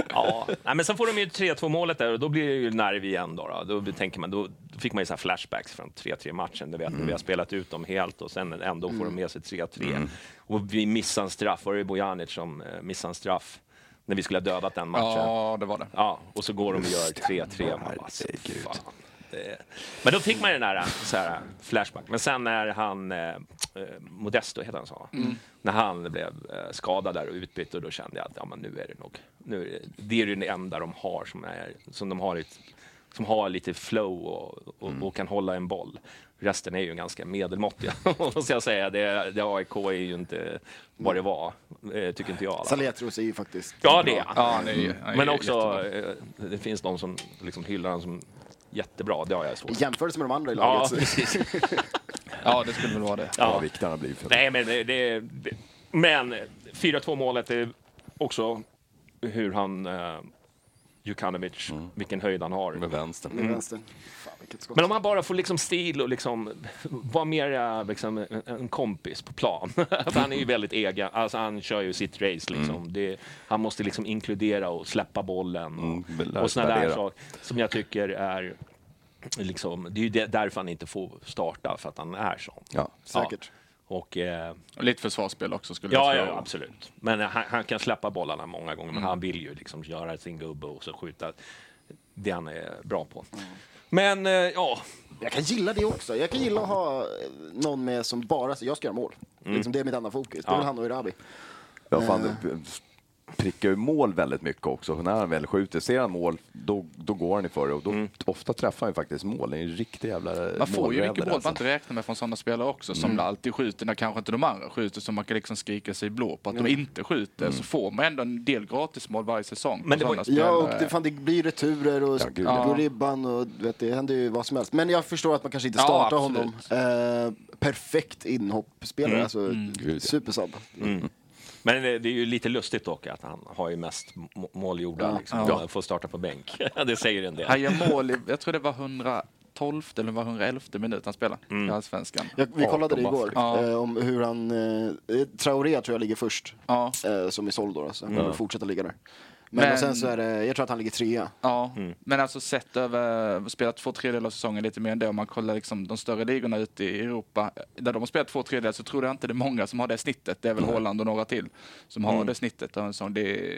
Ja, nej, men sen får de ju 3-2 målet där och då blir det ju nerv igen. Då, då. då tänker man, då, då fick man ju så här flashbacks från 3-3 matchen. Du vet, Mm. Vi har spelat ut dem helt och sen ändå får de med sig 3-3. Och vi missade en straff, var det Bojanic som eh, missade en straff när vi skulle ha dödat den matchen? Ja, det var det. Ja, och så går de och gör 3-3. Man bara, så Herregud. fan. Det- Men då fick man ju den där så här, flashback. Men sen när han, eh, eh, Modesto heter han så, när han blev eh, skadad där och utbytt, och då kände jag att ja, men nu är det nog, nu är det, det är ju det enda de har som, är, som de har ett, som har lite flow och, och, och kan hålla en boll. Resten är ju ganska medelmåttiga, måste jag säga. Det, det AIK är ju inte vad det var, eh, tycker inte jag. Saletros är ju faktiskt... Ja, det är. Ja, han är ju- Men också, jättebra. eh, det finns de som liksom hyllar honom som jättebra. Det har jag svårt I jämförelse med de andra i Ja, laget. så- precis. Ja, det skulle väl vara det. Ja, Ja. vikten har blivit för Nej, men det, det, det Men 4-2 målet är också hur han, eh, Jukanovic, vilken höjd han har. med vänstern. Med vänstern. Men om han bara får liksom stil och liksom vara mer liksom en- kompis på plan. För han är ju väldigt egen, alltså han kör ju sitt race liksom. Det, han måste liksom inkludera och släppa bollen och, Mm, och sådana där saker som jag tycker är liksom, det är ju därför han inte får starta, för att han är sån. Ja. Säkert. Och, eh, Och lite försvarsspel också skulle ja, jag ja, tro. absolut. Men han, han kan släppa bollarna många gånger, men han vill ju liksom göra sin gubbe och så skjuta det han är bra på. Men eh, ja, Jag kan gilla det också. Jag kan gilla att ha eh, någon med som bara jag ska göra mål. Liksom, det är mitt enda fokus. Det är väl han och Irabi. Ja, fan, det- prickar ju mål väldigt mycket också. När han väl skjuter, ser han mål, då, då går han i för det och då Mm. ofta träffar han ju faktiskt mål. Det är en riktig jävla Man får ju mycket mål man alltså. inte räknar med från sådana spelare också, som alltid skjuter när kanske inte de andra skjuter, så man kan liksom skrika sig blå på att de inte skjuter, så får man ändå en del gratismål varje säsong. Men det var-. Ja, och det, fan, det blir returer och Ja, gud, ja, ja. går ribban och vet, det händer ju vad som helst. Men jag förstår att man kanske inte Ja, startar absolut. honom. Eh, perfekt inhoppspelare, Mm. alltså ja. supersub. Men det är ju lite lustigt dock att han har ju mest må- mål gjorda liksom, Ja. och får starta på bänk. det säger en del. Han gör mål i, jag tror det var 112 eller var 111 minut han spelade Mm. i Allsvenskan. Jag, vi kollade det 18 igår, Ja. eh, om hur han... Eh, Traoré tror jag ligger först, Ja, eh, som är såld då, så han kommer fortsätta ligga där. Men, Men- och sen så är det, jag tror att han ligger trea. ja. Mm. men alltså sett över, spelat två tredjedelar av säsongen lite mer än det, om man kollar liksom de större ligorna ute i Europa, där de har spelat två tredjedelar så tror jag inte det är många som har det snittet. Det är väl Haaland och några till som Mm. har det snittet av en sån. Det,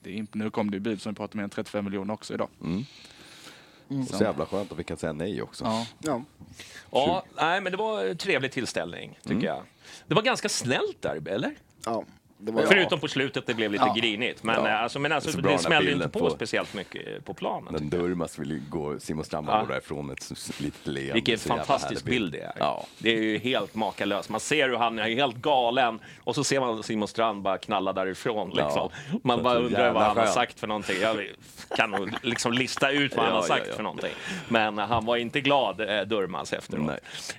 det är nu kom det ju bud som vi pratar mer än 35 miljoner också idag. Så jävla skönt att vi kan säga nej också. Ja. Ja. Ja, nej, men det var en trevlig tillställning, tycker Mm. jag. Det var ganska snällt där, eller? Ja, Förutom på slutet, det blev lite Ja. grinigt. Men, Ja. eh, alltså, men Det alltså, så det, den här smällde inte på, på- speciellt mycket eh, på planen. När tycker jag. Durmaz vill gå, Simon Strandman Ja. går därifrån ett litet leende. Vilken fantastisk bild det är. Ja. Det är ju helt makalöst. Man ser hur han är helt galen och så ser man Simon Strand bara knalla därifrån. Liksom. Man Så bara undrar vad han har sagt för någonting. Jag kan nog liksom lista ut vad han Ja, har sagt ja, ja. för någonting. Men han var inte glad, eh, Durmaz, efteråt.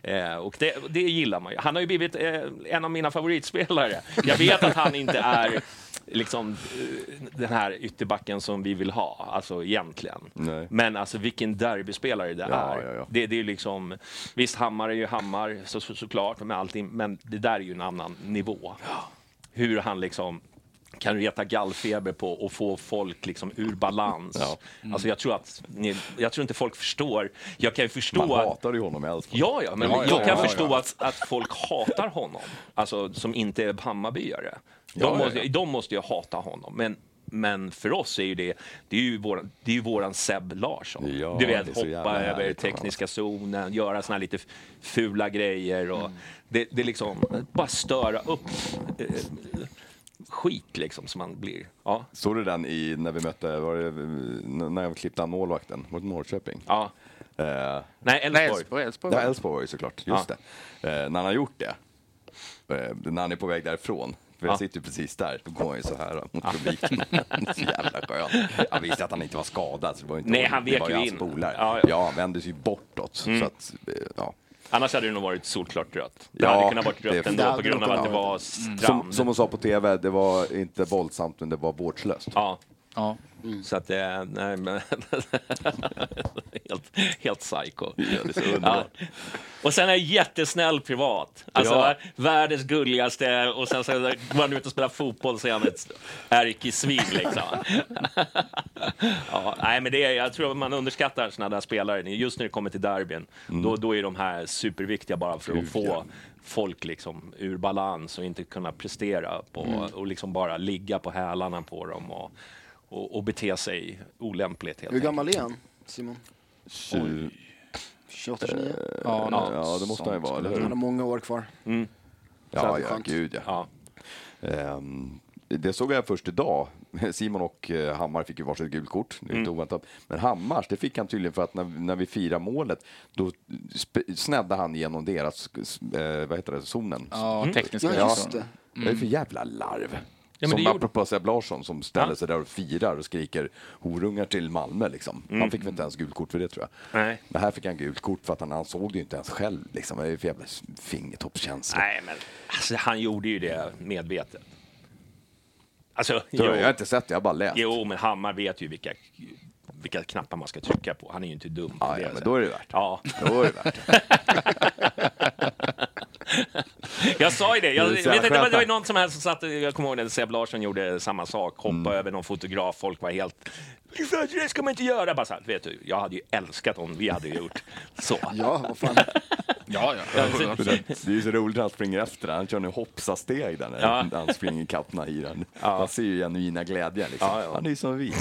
Eh, och det, det gillar man ju. Han har ju blivit eh, en av mina favoritspelare. Jag vet att han inte är liksom eh, den här ytterbacken som vi vill ha, alltså egentligen. Nej. Men alltså vilken derbyspelare det Ja, är. ja, ja. Det, det är liksom, visst, Hammar är ju Hammar så, så, såklart, med allting, men det där är ju en annan nivå. Hur han liksom kan reta gallfeber på och få folk liksom ur balans. Ja. Alltså jag tror att ni, jag tror inte folk förstår. Jag kan ju förstå Man att hatade ju honom Elfsborg. Ja, ja, men Ja, ja, jag kan ja, förstå ja. Att, att folk hatar honom, alltså som inte är Hammarbyare. De, måste, de måste ju hata honom, men men för oss är ju det, det är ju våran, det är ju våran Seb Larsson. Ja, du det vet, hoppa över tekniska zonen, göra såna här lite fula grejer och det, det är liksom, bara störa upp eh, skit liksom som man blir. Ja, Såg du den i, när vi mötte, var det, när jag klippte an målvakten mot Norrköping? ja. Eh, Nej, Elfsborg. Ja, Elfsborg var ju såklart, just det. Eh, när han har gjort det, eh, när han är på väg därifrån, för jag Ja. sitter ju precis där, då går han ju så här mot publiken. så jävla skönt. Han visste att han inte var skadad, så det var ju inte Nej, han det vek ju in. polare. Ja, Ja, ja. han vände sig ju bortåt. Så att, eh, ja. Annars hade det nog varit solklart rött. Det Ja, hade kunnat varit rött det ändå på grund av att det var strand. som, som hon sa på TV, det var inte våldsamt, men det var vårdslöst. Ja, Ja. Så att det... Nej, men... helt, helt psycho. Ja. Och sen är jag jättesnäll privat. Alltså Ja. världens gulligaste och sen så går han ut och spelar fotboll så är han ett ärkesvin liksom. ja, nej, men det är, jag tror man underskattar såna där spelare. Just när det kommer till derbyn, då, då är de här superviktiga bara för att få folk liksom ur balans och inte kunna prestera på, och liksom bara ligga på hälarna på dem och, och, och bete sig olämpligt helt Hur enkelt. gammal är han, Simon? Tju- 28, 29? Ja, något ja, det måste han ju vara, eller Han har många år kvar. Ja, är ja, skönt. gud ja. Ja. Ehm, det såg jag först idag. Simon och eh, Hammar fick ju varsitt gult kort, är Mm. oväntat. Men Hammars, det fick han tydligen för att när, när vi firar målet, då snäddade han genom deras, eh, vad heter det, zonen. ja tekniska Ja, just det. Är det för jävla larv? Mm. men som det apropå Seb Larsson som ställer Ja. sig där och firar och skriker horungar till Malmö. Liksom. Han fick väl inte ens gult kort för det tror jag. Mm. Nej. Men här fick han gult kort för att han, han såg det ju inte ens själv. Liksom. Vad är det för jävla fingertoppskänsla? Nej, men alltså, han gjorde ju det medvetet. Alltså, Så jo, Jag har inte sett det, jag har bara läst. jo, men Hammar vet ju vilka, vilka knappar man ska trycka på. Han är ju inte dum Ja, det. ja, men då är det värt. Ja, Då är det värt det. jag sa ju det. Jag, är vet inte, det var, det var någon som helst som satt, jag kommer ihåg när Seb Larsson gjorde samma sak, hoppa Mm. över någon fotograf, folk var helt det ska man inte göra. Bara så här, vet du, jag hade ju älskat om vi hade gjort så. Ja, vad fan. Ja, ja. Det är ju så roligt när han springer efter den. Han kör nu hoppsa-steg där när Ja. han springer ikapp Nahiran. Man ser ju genuina glädjen. Liksom. Ja, ja. Han är ju som vi.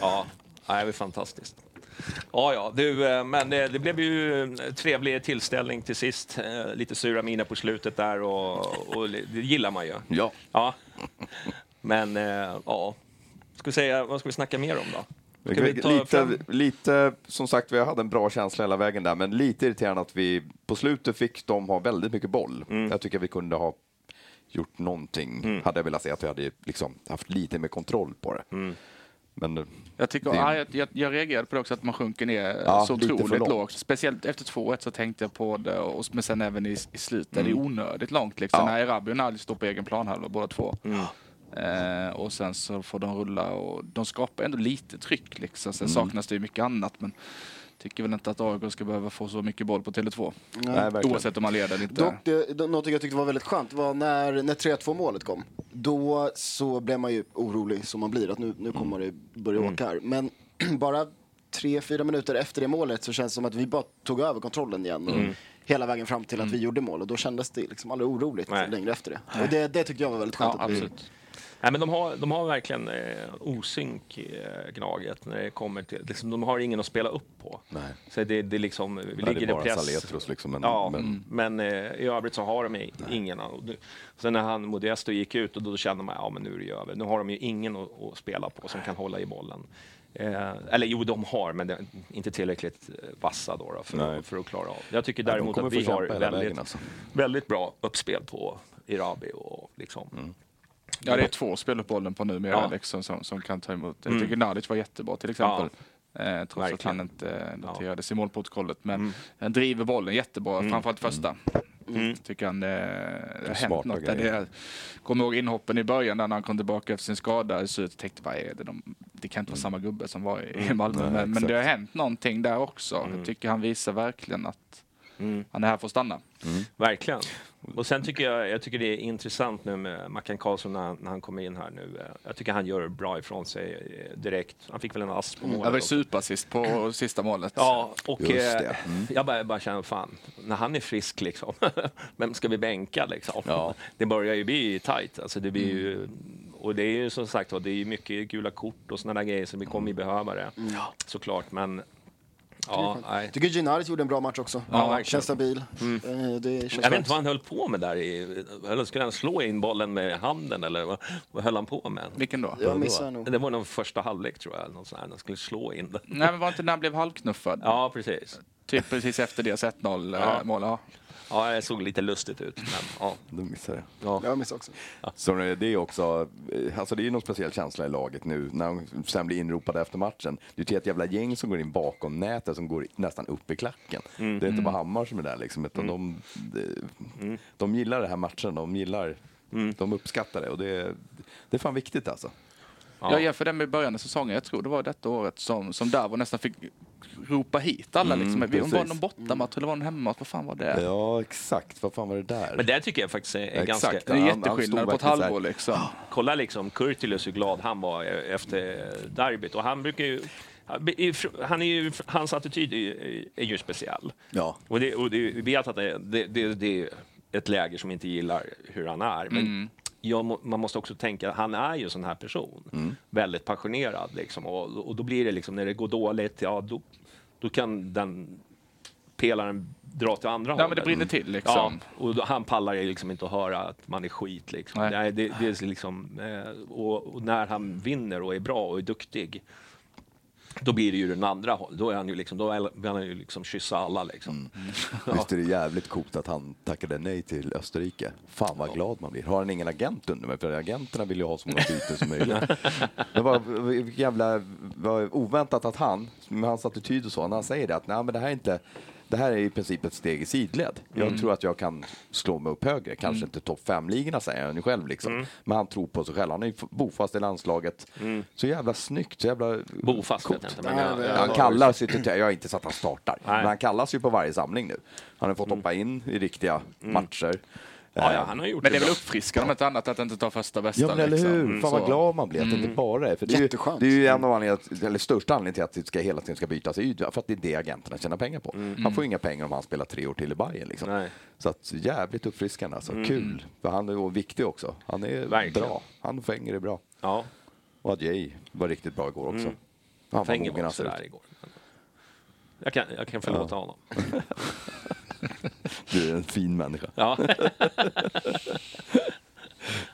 Ja, nej, det var fantastiskt. Ja, ja, du, eh, men det, det blev ju en trevlig tillställning till sist. Eh, Lite sura miner på slutet där och, och det gillar man ju. Ja. Ja. Men, eh, ja. Ska säga, vad ska vi snacka mer om då? Lite, fram- lite, som sagt, vi hade en bra känsla hela vägen där, men lite irriterande att vi på slutet fick de ha väldigt mycket boll. Mm. Jag tycker vi kunde ha gjort någonting, hade jag velat se att vi hade liksom haft lite mer kontroll på det. Mm. Men Jag, tycker, Det- ja, jag, jag, reagerade på det också, att man sjunker ner Ja, så otroligt lågt. Speciellt efter 2-1 så tänkte jag på det, och, men sen även i, i slutet. Det är onödigt långt liksom. Mm. Ja. När Erabi och Nalj står på egen planhalva båda två. Mm. Eh, och sen så får de rulla och de skapar ändå lite tryck liksom. Sen Mm. saknas det ju mycket annat men tycker väl inte att AIK ska behöva få så mycket boll på Tele2. nej, verkligen. Oavsett om man leder eller inte. Dock, det, det, något jag tyckte var väldigt skönt var när, när 3-2 målet kom. Då så blev man ju orolig som man blir, att nu, nu kommer det börja åka här. Men bara tre, fyra minuter efter det målet så känns det som att vi bara tog över kontrollen igen. Och Hela vägen fram till att vi gjorde mål och då kändes det liksom aldrig oroligt Nej. längre efter det. Och det, det tyckte jag var väldigt skönt. ja, absolut. Nej, men de har, de har verkligen eh, osynk eh, Gnaget när det kommer till... Liksom, de har ingen att spela upp på. Nej. Så det, det liksom, det ligger är i bara press. Saletros liksom. Men, Ja, men, men eh, i övrigt så har de ingen. Det- Sen när han Modesto gick ut och då kände man ja men nu är det över. Nu har de ju ingen att, att spela på som kan hålla i bollen. Eh, eller jo, de har, men det är inte tillräckligt eh, vassa då, då för, Nej. att, för att klara av. Jag tycker däremot kommer att vi har väldigt, alltså. väldigt bra uppspel på Irabi och liksom. Mm. Ja, det är två speluppbollen på numera Ja. liksom, som, som kan ta emot. Jag Mm. tycker Nalic var jättebra till exempel. Eh, trots att verkligen. han inte Ja. noterades i målprotokollet. Men Mm. han driver bollen jättebra, framförallt första. Mm. Tycker han eh, det har hänt något. Där det, kommer ihåg inhoppen i början när han kom tillbaka efter sin skada i slutet. Tänkte vad är det? De, det kan inte vara samma gubbe som var i, i Malmö. Mm. Nej, men, men det har hänt någonting där också. Jag tycker han visar verkligen att Mm. han är här för att stanna. Verkligen. Och sen tycker jag, jag tycker det är intressant nu med Mackan Karlsson när, han- när han kommer in här nu. Jag tycker han gör bra ifrån sig eh, direkt. Han fick väl en ass på var målet. ju också. superassist på sista målet. Ja, och eh. Mm. jag bara, bara känner fan, när han är frisk liksom, vem ska vi bänka liksom? Ja. Det börjar ju bli tajt. Alltså, det blir ju, och det är ju som sagt var, det är mycket gula kort och sådana där grejer så vi kommer ju behöva det. Såklart, men ja, nej. Jag tycker Ginaris gjorde en bra match också. Ja, verkligen. Känns stabil. Eh, Det känns Jag vet skönt. inte vad han höll på med där. I, eller skulle han slå in bollen med handen eller vad, vad höll han på med? Vilken då? Jag missar nog. Det var nog första halvlek tror jag. eller Något sånt här. Han skulle slå in den. Nej men var inte när han blev halvknuffad? Ja, precis. Typ precis efter deras 1-0 Ja. eh, mål. Ja. Ja, det såg lite lustigt ut. Men, ja, då missade jag. ja. Jag missar också. Så det är också, eh, alltså det är någon speciell känsla i laget nu när de sen blir inropade efter matchen. Det är ett jävla gäng som går in bakom nätet som går nästan upp i klacken. Mm. Det är inte bara Hammar som är där liksom, utan de, de, de gillar det här matchen, de gillar, Mm. de uppskattar det och det, är- det är fan viktigt alltså. Ja. Jag jämför det med början av säsongen. Jag tror det var detta året som, som Davo nästan fick ropa hit alla. Mm, liksom. Vi- Om det var precis. någon bortamatch eller var det någon hemmamatch. Vad fan var det? Ja, exakt. Vad fan var det där? Men det tycker jag faktiskt är Exakt. ganska... Det är jätteskillnad på ett halvår liksom. Kolla liksom, Kurtulus hur glad han var efter derbyt. Och han brukar ju... Han är ju, hans attityd är, är ju speciell. Ja. Och, det, och det, vi vet att det, det, det, det är ett läger som inte gillar hur han är. Men Mm. Jag, man måste också tänka att han är ju en sån här person. Väldigt passionerad. Liksom. Och, och då blir det liksom, när det går dåligt, ja då, då kan den pelaren dra till andra Ja, hållet. men det brinner till Ja, liksom. och då, han pallar ju liksom inte att höra att man är skit. Liksom. Nej. Nej. det, det är liksom, eh, och, och när han vinner och är bra och är duktig, då blir det ju den andra hållet. Då är han ju liksom, då vill han ju liksom kyssa alla liksom. Visst är det jävligt coolt att han tackade nej till Österrike? Fan vad glad man blir. Har han ingen agent under mig? För agenterna vill ju ha så många byten som möjligt. Det var jävla var oväntat att han, med hans attityd och så, när han säger det att nej men det här är inte det här är i princip ett steg i sidled. Jag tror att jag kan slå mig upp högre. Kanske inte topp fem-ligorna säger han ju själv liksom. Men han tror på sig själv. Han är ju bofast i landslaget. Så jävla snyggt, så jävla Bofast vet coolt. jag inte. Men jag, jag, Han kallar sig till, jag har inte sett att han startar, Nej. men han kallas ju på varje samling nu. Han har fått hoppa in i riktiga matcher. Ja, Eh, ja, han har gjort Men det är väl uppfriskande om inte annat att inte ta första bästa. Ja men eller liksom. hur, fan vad glad man blir att det inte bara är. För det, är ju, det är ju en av anledningarna, eller största anledningen till att det ska, hela tiden ska bytas ut, för att det är det agenterna tjänar pengar på. Han får ju inga pengar om han spelar tre år till i Bayern liksom. Nej. Så att jävligt uppfriskande alltså, kul. För han är ju viktig också. Han är Verkligen. bra, han Fenger är bra. Ja, Och Adjei var riktigt bra igår också. Han var Fenger mogen var också där igår. Jag kan, jag kan förlåta honom. Du är en fin människa. Ja.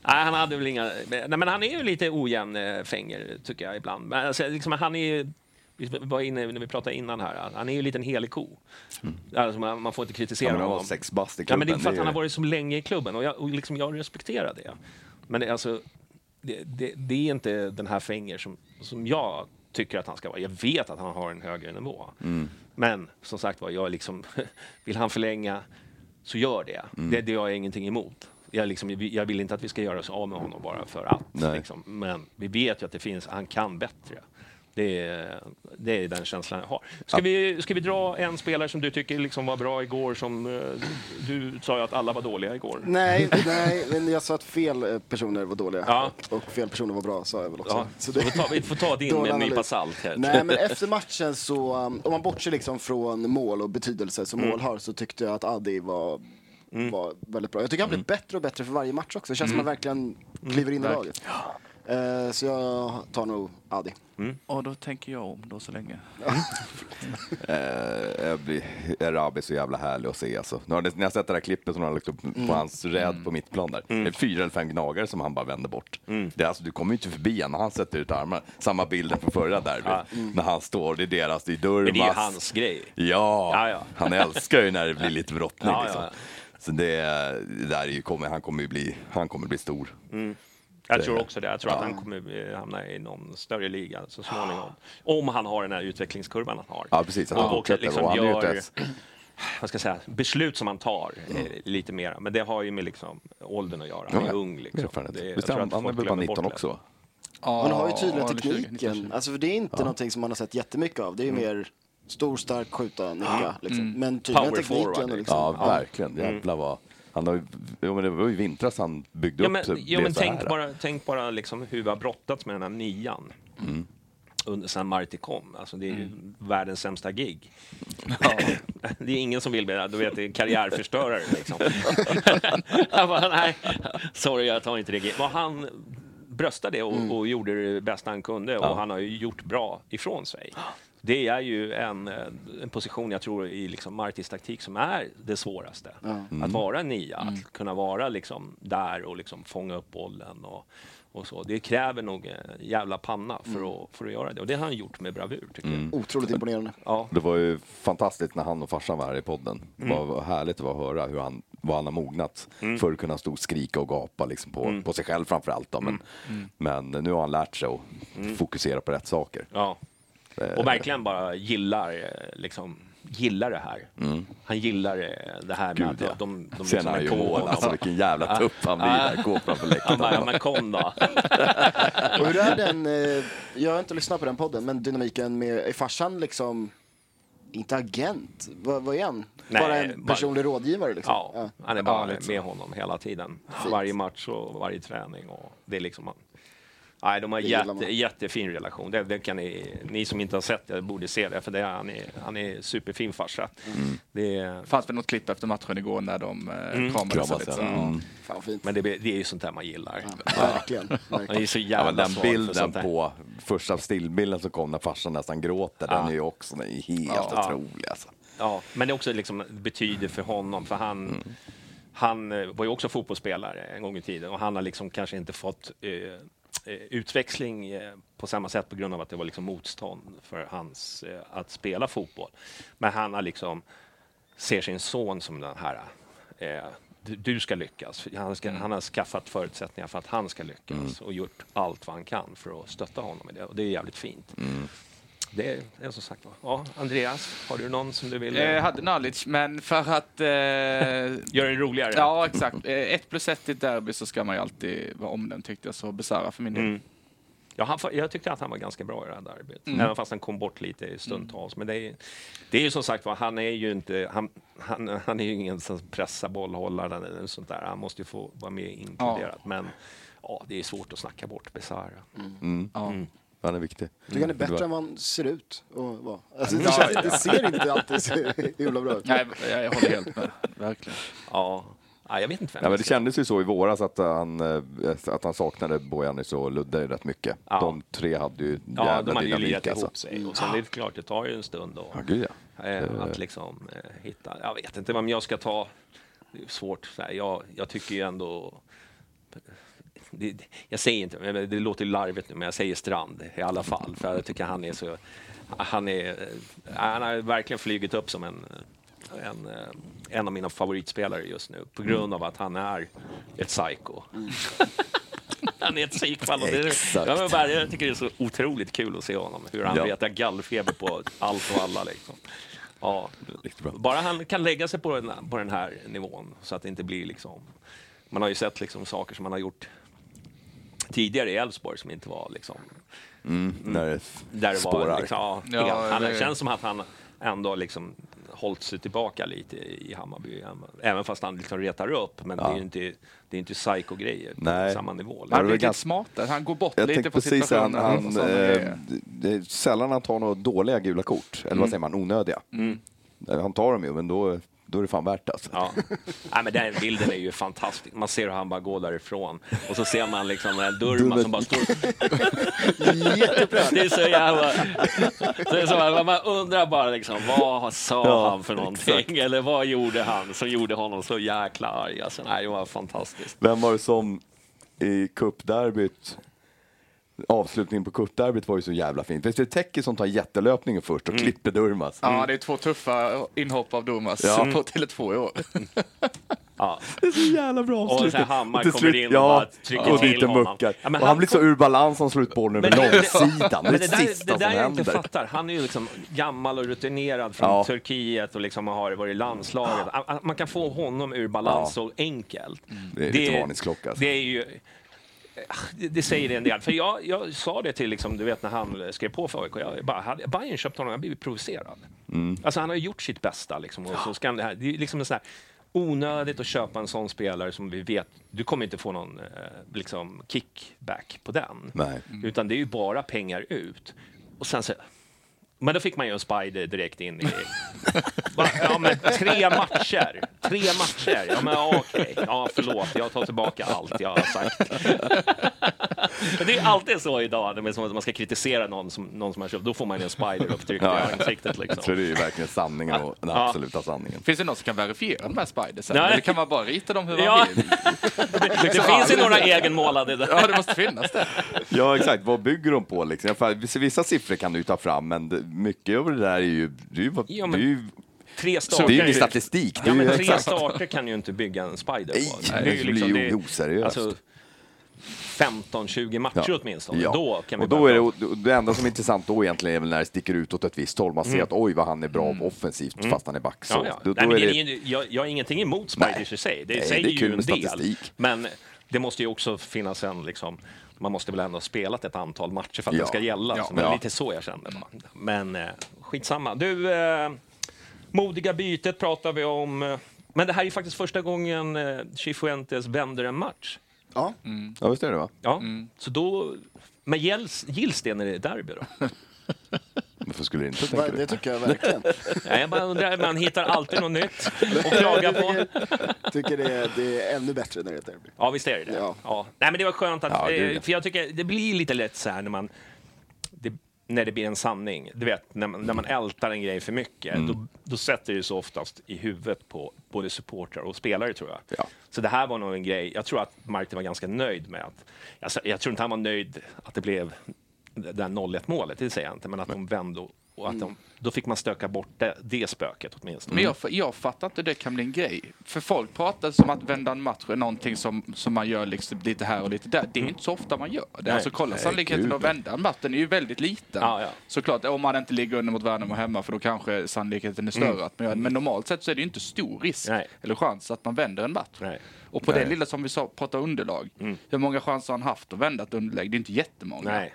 Nej, han hade väl inga... Nej, men han är ju lite ojämn eh, fänger, tycker jag ibland. Men alltså, liksom, han är ju... Vi var inne när vi pratade innan här. Han är ju en liten helig ko. Alltså, man, man får inte kritisera Ja, men han var honom. sex bast i Ja, klubben. men det är för att han har varit så länge i klubben och jag, och liksom, jag respekterar det. Men det, är alltså, det, det, det är inte den här Fenger som, som jag tycker att han ska vara. Jag vet att han har en högre nivå. Men som sagt var, jag liksom, vill han förlänga så gör det. Det, det har jag ingenting emot. Jag, liksom, jag vill inte att vi ska göra oss av med honom bara för att. Liksom. Men vi vet ju att det finns, han kan bättre. Det är, det är den känslan jag har. Ska, vi, ska vi dra en spelare som du tycker liksom var bra igår? Som, eh, du sa ju att alla var dåliga igår. Nej, nej, men jag sa att fel eh, personer var dåliga. Ja. Och fel personer var bra, sa jag väl också. Ja, Så det- vi, får ta, vi får ta din med en nypa salt. Här. Nej, men efter matchen så, um, om man bortser liksom från mål och betydelse som Mm. mål har, så tyckte jag att Adi var, var väldigt bra. Jag tycker han blir bättre och bättre för varje match också. Det känns som Mm. att han verkligen kliver in i laget. Eh, så jag tar nog Adi. Och då tänker jag om då så länge. Eh, jag blir, Erabi är så jävla härlig att se alltså. Nu har ni, ni har sett det där klippet som han har lagt upp Mm. på hans räd på mittplan där. Det är fyra eller fem gnagare som han bara vänder bort. Mm. Det är alltså, du kommer ju inte förbi honom när han sätter ut armarna. Samma bilden från förra derbyt. När han står, det är deras, det är Durmas. Men det är ju hans grej. Ja, Ja, ja. han älskar ju när det blir lite brottning. Ja, liksom. ja. Så det, det där är ju, kommer, han kommer ju bli, han kommer bli stor. Jag tror också det. Jag tror att han kommer eh, hamna i någon större liga så småningom. Om han har den här utvecklingskurvan han har. Ja, precis. Han Och, och liksom Och han gör vad ska jag säga, beslut som han tar eh, lite mera. Men det har ju med liksom, åldern att göra. Han är Ja, ung. Liksom. Det, jag Visst, tror han, att han är väl bara glömmer 19 bort också? va? Han har ju 20, tekniken. 19. Alltså, för det är inte någonting som man har sett jättemycket av. Det är ju mer stor, stark, skjuta, nicka. Liksom. Men tydliga Power tekniken. forward, liksom, Ja, verkligen. Jävlar vad... Han har jo, men det var ju i vintras han byggde Ja, upp men, så ja, men tänk här. bara, tänk bara liksom hur vi har brottats med den här nian. Mm. Under, sen Marti kom. Alltså, det är ju världens sämsta gig. det är ingen som vill bli det. Du vet, det är karriärförstörare. Liksom. jag bara, nej, sorry, jag tar inte det giget. Men han bröstade det och, och gjorde det bästa han kunde och han har ju gjort bra ifrån sig. Det är ju en, eh, en position jag tror i liksom Martis taktik som är det svåraste. Att vara nia, att kunna vara liksom där och liksom fånga upp bollen och, och så. Det kräver nog en jävla panna för, att, för att göra det och det har han gjort med bravur tycker jag. Otroligt imponerande. Ja. Det var ju fantastiskt när han och farsan var här i podden. Det Mm. var var härligt att vara höra hur han, vad han har mognat. Förr kunde han stå och skrika och gapa liksom på, Mm. på sig själv framför allt. Då, men, men nu har han lärt sig att Mm. fokusera på rätt saker. Ja. Och verkligen bara gillar, eh, liksom, gillar det här. Han gillar eh, det här med Mm. Gud, att ja. de, de Sen liksom han är honom. alltså vilken jävla tupp han blir där, går framför Han läktaren. bara, ja men kom då. Och hur är den, eh, jag har inte lyssnat på den podden, men dynamiken med, är farsan liksom, inte agent, vad, vad är han? Nej, bara en bara- personlig rådgivare liksom? Ja, han är bara Ja, så. med honom hela tiden. Varje match och varje träning. Och det är liksom... Nej, de har gillar jätte, jättefin relation. Det, det kan ni, ni som inte har sett det borde se det, för det är, han, är, han är superfin farsa. Mm. Det är, fanns väl något klipp efter matchen igår när de eh, kramades Kramas, lite. ja. Så. Mm. Fan vad fint. men det, det är ju sånt där man gillar. Verkligen. Han är verkligen. ju så Ja, jävla men den bilden på första stillbilden som kom när farsan nästan gråter, den är ju också den är helt Ja. otrolig. Alltså. Ja, men det är också liksom betyder för honom, för han, han eh, var ju också fotbollsspelare en gång i tiden och han har liksom kanske inte fått eh, utväxling eh, på samma sätt på grund av att det var liksom motstånd för hans eh, att spela fotboll. Men han har liksom ser sin son som den här eh, du, ska lyckas. Han, ska, han har skaffat förutsättningar för att han ska lyckas och gjort allt vad han kan för att stötta honom i det. Och det är jävligt fint. Är, det är som sagt. Ja, Andreas, har du någon som du vill... Eh, Jag hade knowledge, men för att... Eh, Gör det roligare. ja, exakt. Eh, ett plus ett i ett derby så ska man ju alltid vara omnämnd, tyckte jag. Så Besara för min del. Mm. Ja, han, jag tyckte att han var ganska bra i det här derbyt. Även fast han kom bort lite i stundtals. Men det är, det är ju som sagt var, han är ju inte, han, han, han är ju ingen som pressar bollhållaren eller sånt där. Han måste ju få vara med inkluderat. Men ja, det är svårt att snacka bort Besara. Ja. Han är viktig. tycker han är bättre än vad han ser ut att vara. Alltså, det, känns, det ser inte alltid så himla bra ut. Nej, jag, jag håller helt med. Verkligen. Ja, ja jag vet inte vem Ja, men jag det kändes ju så i våras att han, eh, att han saknade Bojanis och Ludde rätt mycket. Ja. De tre hade ju Ja, jävla de hade ju dynamik alltså. ihop sig. Och sen är det klart, det tar ju en stund att Ja, gud ja. Eh, att liksom eh, hitta, jag vet inte vem jag ska ta. Det är svårt. Så här, jag, jag tycker ju ändå... Det, jag säger inte, det låter larvigt nu, men jag säger Strand i alla fall. För jag tycker han är så... Han, är, han har verkligen flugit upp som en, en, en av mina favoritspelare just nu. På grund av att han är ett psycho. Han är ett psykfall. Ja, bara, jag tycker det är så otroligt kul att se honom. Hur han Ja. retar gallfeber på allt och alla. Liksom. Ja, bara han kan lägga sig på den, på den här nivån så att det inte blir liksom... Man har ju sett liksom saker som man har gjort tidigare i Elfsborg som inte var liksom... Mm, när det Där det spårar. var liksom, ja, Ja, han, det- känns som att han ändå liksom hållit sig tillbaka lite i Hammarby. Även fast han liksom retar upp. Men det är ju inte, det är inte psycho-grejer på Nej. samma nivå. Han det är var lite ganska- smartare. Han går bort Jag lite på han, situationen. han, sådana eh, det är sällan han tar några dåliga gula kort. Eller vad säger man, onödiga. Han tar dem ju, men då, då är det fan värt alltså. Ja. Nej, men den bilden är ju fantastisk. Man ser hur han bara går därifrån och så ser man liksom en Durma som bara står... Det är så jävla... Det är så, här, man undrar bara liksom, vad sa Ja, han för någonting? Eller vad gjorde han som gjorde honom så jäkla arg? Alltså, nej, det var fantastiskt. Vem var det som i cupderbyt, avslutningen på cupderbyt var ju så jävla fint. Visst är det Teki som tar jättelöpningen först och klipper Durmaz? Ja, det är två tuffa inhopp av Domas Ja. på Tele2 i år. Ja. Det är så jävla bra Och avslut. så här Hammar Och till kommer slut- in och bara trycker och till honom. muckar. Ja, men och han han blir så kom- ur balans om slutbollen över Men det- långsidan. Det är Men det, det där, sista det där som jag inte händer. fattar. Han är ju liksom gammal och rutinerad från Ja. Turkiet och liksom har varit i landslaget. Man kan få honom ur balans så enkelt. Det är lite varningsklocka, alltså. Det är ju... Det, säger en del. För jag, jag sa det till, liksom, du vet när han skrev på för AIK, jag bara, hade Bayern köpt honom, jag blivit provocerad. Mm. Alltså han har gjort sitt bästa liksom, och så ska det här. Det är liksom en sån här onödigt att köpa en sån spelare som vi vet, du kommer inte få någon eh, liksom, kickback på den. Nej. Utan det är ju bara pengar ut. Och sen så, men då fick man ju en spider direkt in i... Ja, men tre matcher. Tre matcher. Ja, men ja, okej. Ja, förlåt. Jag tar tillbaka allt jag har sagt. Men det är alltid så idag, när man- som att man ska kritisera någon som, någon som har köpt. Då får man en spider upptryckt Ja, i ja. ansiktet. Så Liksom. det är ju verkligen sanningen och den Ja. absoluta sanningen. Finns det någon som kan verifiera de här spidersen? Nej. Eller kan man bara rita dem hur man Ja. vill? Det finns ju några egenmålade där. Ja, det måste finnas det. Ja, exakt. Vad bygger de på? Liksom? Vissa- siffror kan du ta fram, men det, mycket av det där är ju... Det är ju, Ja, det men är ju, Tre det starter. är ju statistik. Det Ja, är men tre starter kan ju inte bygga en spider Nej, på. det blir ju oseriöst. Alltså, 15-20 matcher åtminstone. Ja. Då kan vi och då är det, det enda som är intressant då egentligen är väl när det sticker ut åt ett visst håll. Man ser att oj vad han är bra offensivt fast han är back. Så Mm. Ja, ja. Då, då Nej, men är det det, är ingen- jag, jag har ingenting emot Nej. spiders i sig. Det Nej, säger det är kul ju en del. statistik. Men det måste ju också finnas en, liksom, man måste väl ändå ha spelat ett antal matcher för att Ja. det ska gälla. Ja. Så det var Ja. lite så jag kände. bara. Men eh, skitsamma. Du, eh, modiga bytet pratar vi om. Men det här är ju faktiskt första gången eh, Cifuentes vänder en match. Ja, ja, visst är det va? Ja, Mm. så då... Men gills, gills det när det är derby då? Varför skulle det inte, tänker det du? tycker jag verkligen. Nej, jag bara undrar, man hittar alltid något nytt att klaga på. Jag tycker det är, det är ännu bättre när det är derby. Ja, visst är det det. Ja. Ja. Nej, men det var skönt att... Ja, ja. för jag tycker det blir lite lätt så här när man... Det, när det blir en sanning. Du vet, när man, när man ältar en grej för mycket, Mm. då, då sätter det sig oftast i huvudet på både supportrar och spelare, tror jag. Ja. Så det här var nog en grej, jag tror att Martin var ganska nöjd med att... Jag, jag tror inte han var nöjd att det blev det där 0-1 målet, det säger jag inte, men att de vände och- att de, då fick man stöka bort det, det spöket åtminstone. Men jag, jag fattar inte hur det kan bli en grej. För folk pratar som att vända en match är någonting som, som man gör liksom lite här och lite där. Det är inte så ofta man gör det. Nej. Alltså kolla sannolikheten att vända en match, den är ju väldigt liten. Ja, ja. Såklart, om man inte ligger under mot Värnamo hemma för då kanske sannolikheten är större. Att man gör det. Men normalt sett så är det ju inte stor risk Nej. eller chans att man vänder en match. Nej. Och på Nej. det lilla som vi sa, pratar underlag. Hur många chanser har han haft att vända ett underläge? Det är inte jättemånga. Nej.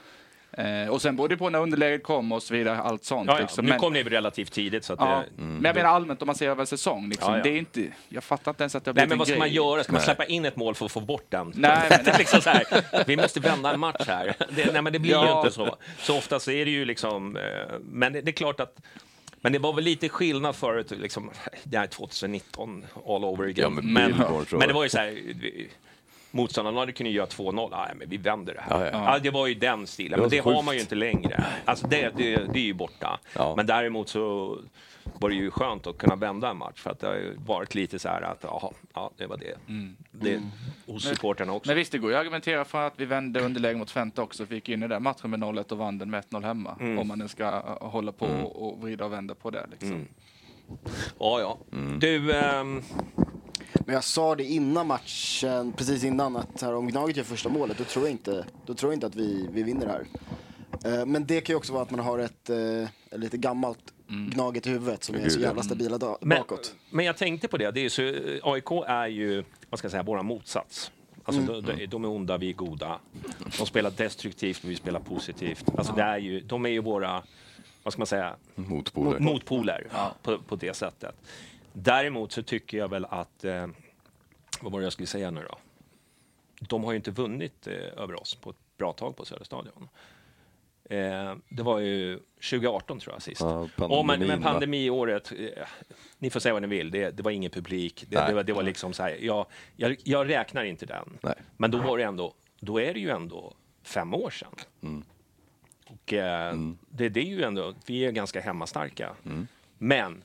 Eh, och sen beror det på när underläget kommer och så vidare, allt sånt. Ja, ja. liksom. Nu Men- kom ju relativt tidigt, så att Ja, det, men jag menar allmänt om man ser över en säsong. Liksom, Ja, ja. Det är inte, jag fattar inte ens att det har Nej, blivit men en vad ska man göra? Ska man Nej. släppa in ett mål för att få bort den? Nej, men- det är liksom så här, vi måste vända en match här. Det, nej, men det blir ju inte så. Så ofta så är det ju liksom... Eh, men det, det är klart att... Men det var väl lite skillnad förut, liksom, det här är 2019 all over again. Ja, men men, men det var ju så här... vi- Motståndarna hade kunnat göra 2-0. Nej, men vi vänder det här. Ja, Ja, ja. det var ju den stilen. Men det har man ju inte längre. Alltså det, det, det är ju borta. Ja. Men däremot så var det ju skönt att kunna vända en match för att det har ju varit lite så här att jaha, ja, det var det. det hos supportrarna också. Men visst, det går ju att argumentera för att vi vände underläge mot Twente också. Fick in i den matchen med 0-1 och vann den med 1-0 hemma. Om man nu ska äh, hålla på och, och vrida och vända på det. Liksom. Ja, ja. Du, ehm, Men jag sa det innan matchen, precis innan, att här, om Gnaget gör första målet, då tror jag inte, då tror jag inte att vi, vi vinner det här. Eh, Men det kan ju också vara att man har ett, eh, lite gammalt Gnaget i huvudet som är så jävla stabila da- men, bakåt. men jag tänkte på det, det är så, AIK är ju, vad ska jag säga, vår motsats. Alltså, de, de, de är onda, vi är goda. De spelar destruktivt, vi spelar positivt. Alltså, det är ju, de är ju våra, vad ska man säga, Motpoler. motpoler på, på det sättet. Däremot så tycker jag väl att, eh, vad var det jag skulle säga nu då? De har ju inte vunnit eh, över oss på ett bra tag på Söderstadion. Eh, det var ju 2018 tror jag sist. Ja, och men, men pandemiåret, eh, ni får säga vad ni vill, det, det var ingen publik. Det, det, var, det var liksom så här, jag, jag, jag räknar inte den. Nej. Men då var det ändå, då är det ju ändå fem år sedan. Mm. Och eh, det, det är ju ändå, vi är ganska hemmastarka. Mm. Men,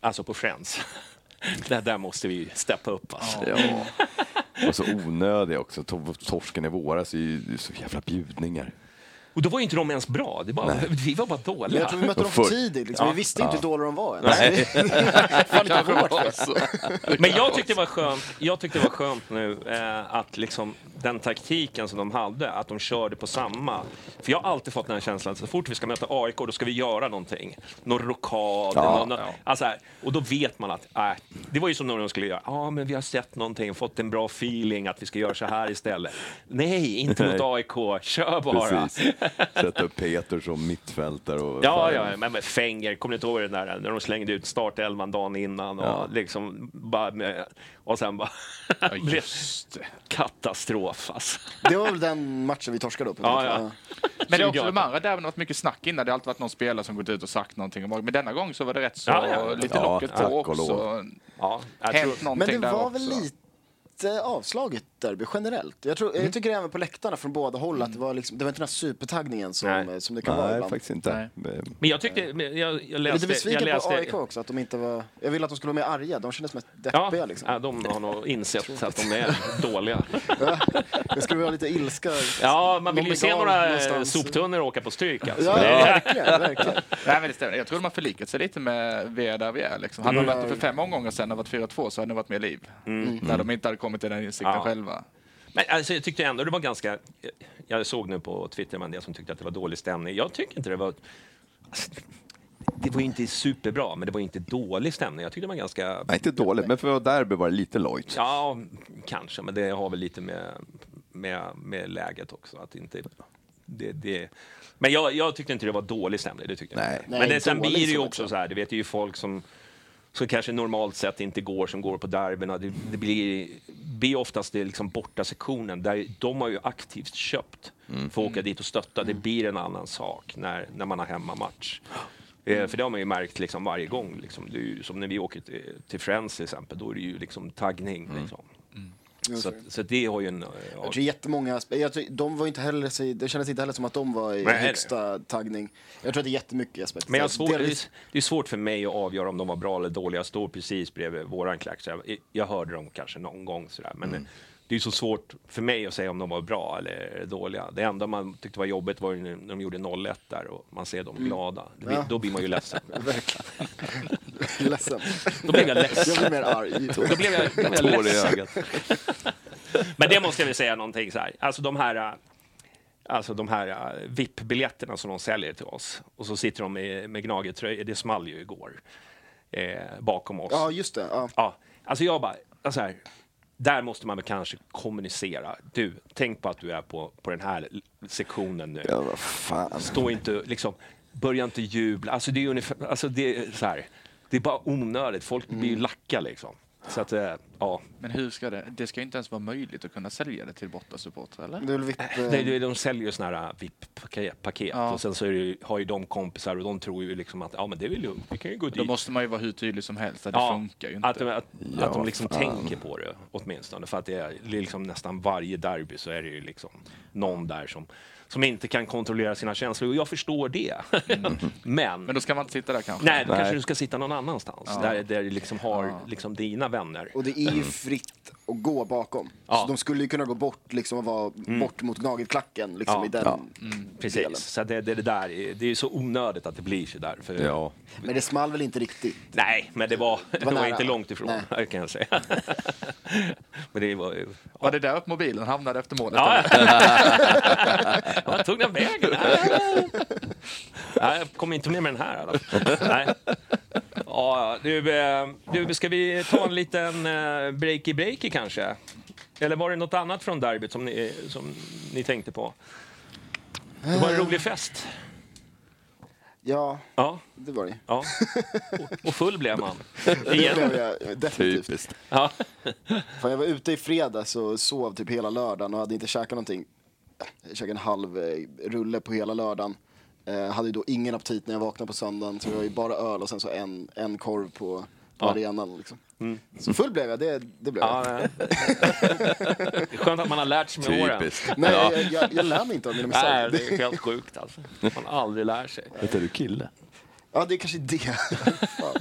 alltså på Friends, där, där måste vi steppa upp alltså. Ja. Och så onödig också. To- Torsken i våras är ju det så jävla bjudningar. Och då var ju inte de ens bra, det bara, vi var bara dåliga. jag tror vi mötte dem för tidigt. Liksom. Ja. Vi visste inte hur dåliga de var. Nej. Hårt. Men jag tyckte det var skönt, jag tyckte det var skönt nu eh, att liksom den taktiken som de hade, att de körde på samma. För jag har alltid fått den här känslan att så fort vi ska möta AIK, då ska vi göra någonting. Någon rockad. Ja. någon, någon, alltså här, och då vet man att, äh, det var ju som när de skulle göra, ja ah, men vi har sett någonting, fått en bra feeling att vi ska göra så här istället. Nej, inte mot. AIK, kör bara. Precis. Sätta upp Peter som mittfältare. Och Ja, ja, men med Fenger, kommer ni inte ihåg det där när de slängde ut startelvan dagen innan och Ja. liksom bara med, och sen bara Ja, just det. katastrof alltså. Det var väl den matchen vi torskade upp. Ja, ja. Men det är också 2018. de andra där har varit mycket snack innan. Det har alltid varit någon spelare som gått ut och sagt någonting. Men denna gång så var det rätt så Ja, ja. lite Ja, locket på och också. Ja, jag Hänt tror, någonting Men det var väl lite avslaget derby generellt. Jag, tror, Mm. jag tycker även på läktarna från båda håll att det var, liksom, det var inte den här supertaggningen som, Nej. som det kan vara Nej, ibland. faktiskt inte. Men- men jag tyckte, men jag, jag Jag är läste... lite besviken jag läste, på AIK också, att de inte var... Jag ville att de skulle vara mer arga, de kändes mest Ja, deppiga liksom. ja, de har nog insett att de är dåliga. Det skulle vara lite ilska. Ja, man vill ju se några eh, någonstans. soptunnor åka på stryk. Alltså. Ja, Det är- verkligen, verkligen. Nej, men det stämmer. Jag tror de har förlikat sig lite med vi är där vi är. Liksom. Hade de Mm. varit det för fem omgångar sedan och varit 4-2 så hade det varit mer liv. När de inte hade kommit till den insikten Ja. själva. Men alltså, jag tyckte ändå det var ganska... Jag såg nu på Twitter med en del som tyckte att det var dålig stämning. Jag tycker inte det var... Alltså, det var ju inte superbra, men det var inte dålig stämning. Jag tyckte det var ganska... Nej, inte dåligt, men för derby var det lite lojt. Ja, kanske, men det har väl lite med, med, med läget också. Att inte, det, det, men jag, jag tyckte inte det var dålig stämning. Det tyckte jag Nej. inte. Nej, Men det, sen blir det ju så också också. så här, det vet ju folk som som kanske normalt sett inte går, som går på derbyna. Det, det blir, blir oftast det liksom borta sektionen där de har ju aktivt köpt för att åka dit och stötta. Det blir en annan sak när, när man har hemmamatch. Eh, för det har man ju märkt liksom varje gång. Liksom. Som när vi åker till, till Friends till exempel, då är det ju liksom taggning. Liksom. Så, så det har ju en... Ja, Jag tror jättemånga, jag tror, de var inte heller, det kändes inte heller som att de var i Nej. högsta taggning. Jag tror att det är jättemycket aspekter. Men jag har svårt, det, det är svårt för mig att avgöra om de var bra eller dåliga. Jag står precis bredvid våran klack, så jag, jag hörde dem kanske någon gång. Sådär. Men det är så svårt för mig att säga om de var bra eller dåliga. Det enda man tyckte var jobbigt var när de gjorde 0-1 där och man ser dem glada. Då blir, Ja. då blir man ju ledsen. Ledsen. Då blev jag ledsen. Jag blir mer arg. Då blev jag, då blev jag ledsen. ögat. Men det måste jag väl säga någonting så här. Alltså de här, alltså de här äh, VIP-biljetterna som de säljer till oss och så sitter de med, med gnagetröjor. Det small ju igår eh, bakom oss. Ja, just det. Ja. Ja, alltså jag bara, alltså här, där måste man väl kanske kommunicera. Du, tänk på att du är på, på den här sektionen nu. Ja, vad fan. Stå inte, liksom, börja inte jubla. Alltså det är ungefär, alltså det är så här, det är bara onödigt. Folk blir ju lacka liksom. Så att, eh, ja. Men hur ska det? Det ska ju inte ens vara möjligt att kunna sälja det till bortasupportrar, eller? Det är väl VIP... Nej, de, säljer ju såna här VIP-paket paket. Ja. och sen så är det, ju- har ju de kompisar och de tror ju liksom att ja, men det är väl lugnt, vi kan ju gå dit. Då måste man ju vara hur tydlig som helst, att det Ja, funkar ju inte. Att, de- att, Ja, att de liksom fan. tänker på det åtminstone. För att det är liksom nästan varje derby så är det ju liksom någon där som, som inte kan kontrollera sina känslor. Och jag förstår det. Men, Men då ska man inte sitta där kanske? nej, då Nej. kanske du ska sitta någon annanstans. Där, där du liksom har liksom dina vänner. Och det är ju fritt att gå bakom. Ja. Så de skulle ju kunna gå bort liksom och vara bort mot nagelklacken liksom Ja. i den. Ja. Precis. delen. Så det, det, det där är- det är så onödigt att det blir så där. För, Ja. Men det small väl inte riktigt? Nej, men det var, det var, nära. inte långt ifrån, Nej. det kan jag säga. men det var ju... Var det där upp mobilen hamnade efter målet? Ja? Vart tog den vägen? Nej, jag kommer inte med med den här. Nej. Ja, du, eh, du, ska vi ta en liten eh, breaky breaky kanske? Eller var det något annat från derbyt som ni, som ni tänkte på? Det var en rolig fest. Ja, Ja, det var det. ja. Och, och full blev man. Det Igen. blev jag definitivt. Typiskt. Ja. Fan, jag var ute i fredags och sov typ hela lördagen och hade inte käkat någonting. Jag käkade en halv eh, rulle på hela lördagen. Eh, hade ju då ingen aptit när jag vaknade på söndagen så det var ju bara öl och sen så en, en korv på, på Ja. arenan. Liksom. Så full blev jag, det, det blev Ja, jag. nej. det är skönt att man har lärt sig med åren. Typiskt. Nej, jag, jag, jag lär mig inte av mina Nej, misstag. det är helt sjukt alltså. Man aldrig lär sig. Vet du, kille? Ja, det är kanske det. Fan.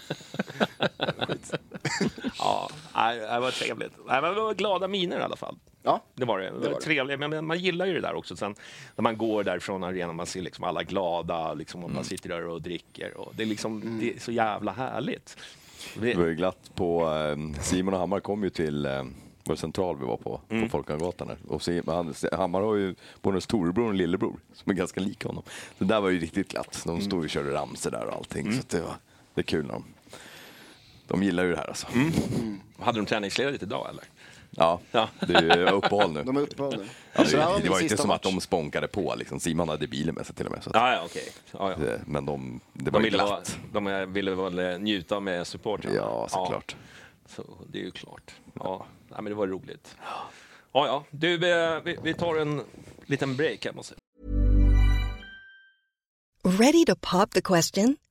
Ja, nej, det var trevligt. Nej, men det var glada miner i alla fall. Ja, Det var det. det, var var det. trevligt. Men man gillar ju det där också. Sen när man går därifrån arenan, man ser liksom alla glada, liksom, och man sitter där och dricker. Och det, är liksom, det är så jävla härligt. Det, Det var ju glatt på, eh, Simon och Hammar kom ju till eh, vår central vi var på, på Folkungagatan där. Och Sim- han, Hammar har ju både en storebror och en lillebror som är ganska lika honom. Så där var ju riktigt glatt. De stod och körde ramsor där och allting. Så att det, var, det är kul när de, de gillar ju det här alltså. hade de träningsledigt idag eller? Ja, Ja. det är uppehåll nu. de är uppehåll nu. Ja, Så det var det var inte som att match. de spånkade på liksom. Simon hade bilen med sig till och med. Så att, Ja, ja okej. Ja, ja. eh, Men de, det var De ju ville, vara, glatt. de ville väl njuta med supportrarna? Ja, såklart. Så det är ju klart. Ja, men det var roligt. Ja, ja. Du, vi, vi tar en liten break här måste Ready to pop the question?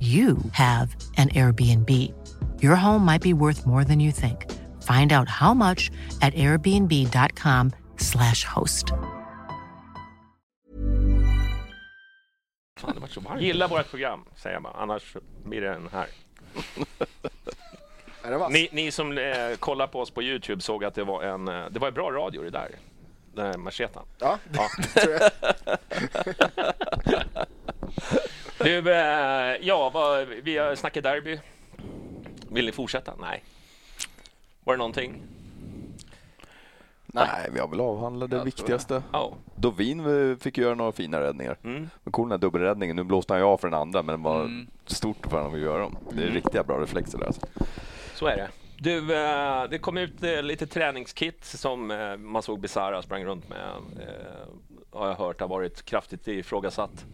you have an Airbnb. Your home might be worth more than you think. Find out how much at airbnb.com/slash host. Fan, det var så varmt. Gilla vårt program, säger jag bara. Annars blir det den här. Ni, ni som eh, kollar på oss på Youtube såg att det var en, eh, det var en bra radio det där. Den här machetan. Ja, Ja. det tror jag. Du, eh, ja, vad, vi har snackat derby. Vill ni fortsätta? Nej. Var det någonting? Nej, vi har väl avhandlat det viktigaste. Ja. Dovin eh, fick göra några fina räddningar. Mm. Men cool den här dubbelräddningen. Nu blåste han ju av för den andra, men det var stort för honom att göra dem. Det är riktiga bra reflexer där. Alltså. Så är det. Du, eh, det kom ut lite träningskit som man såg Bizarra sprang runt med. Har jag hört har varit kraftigt ifrågasatt.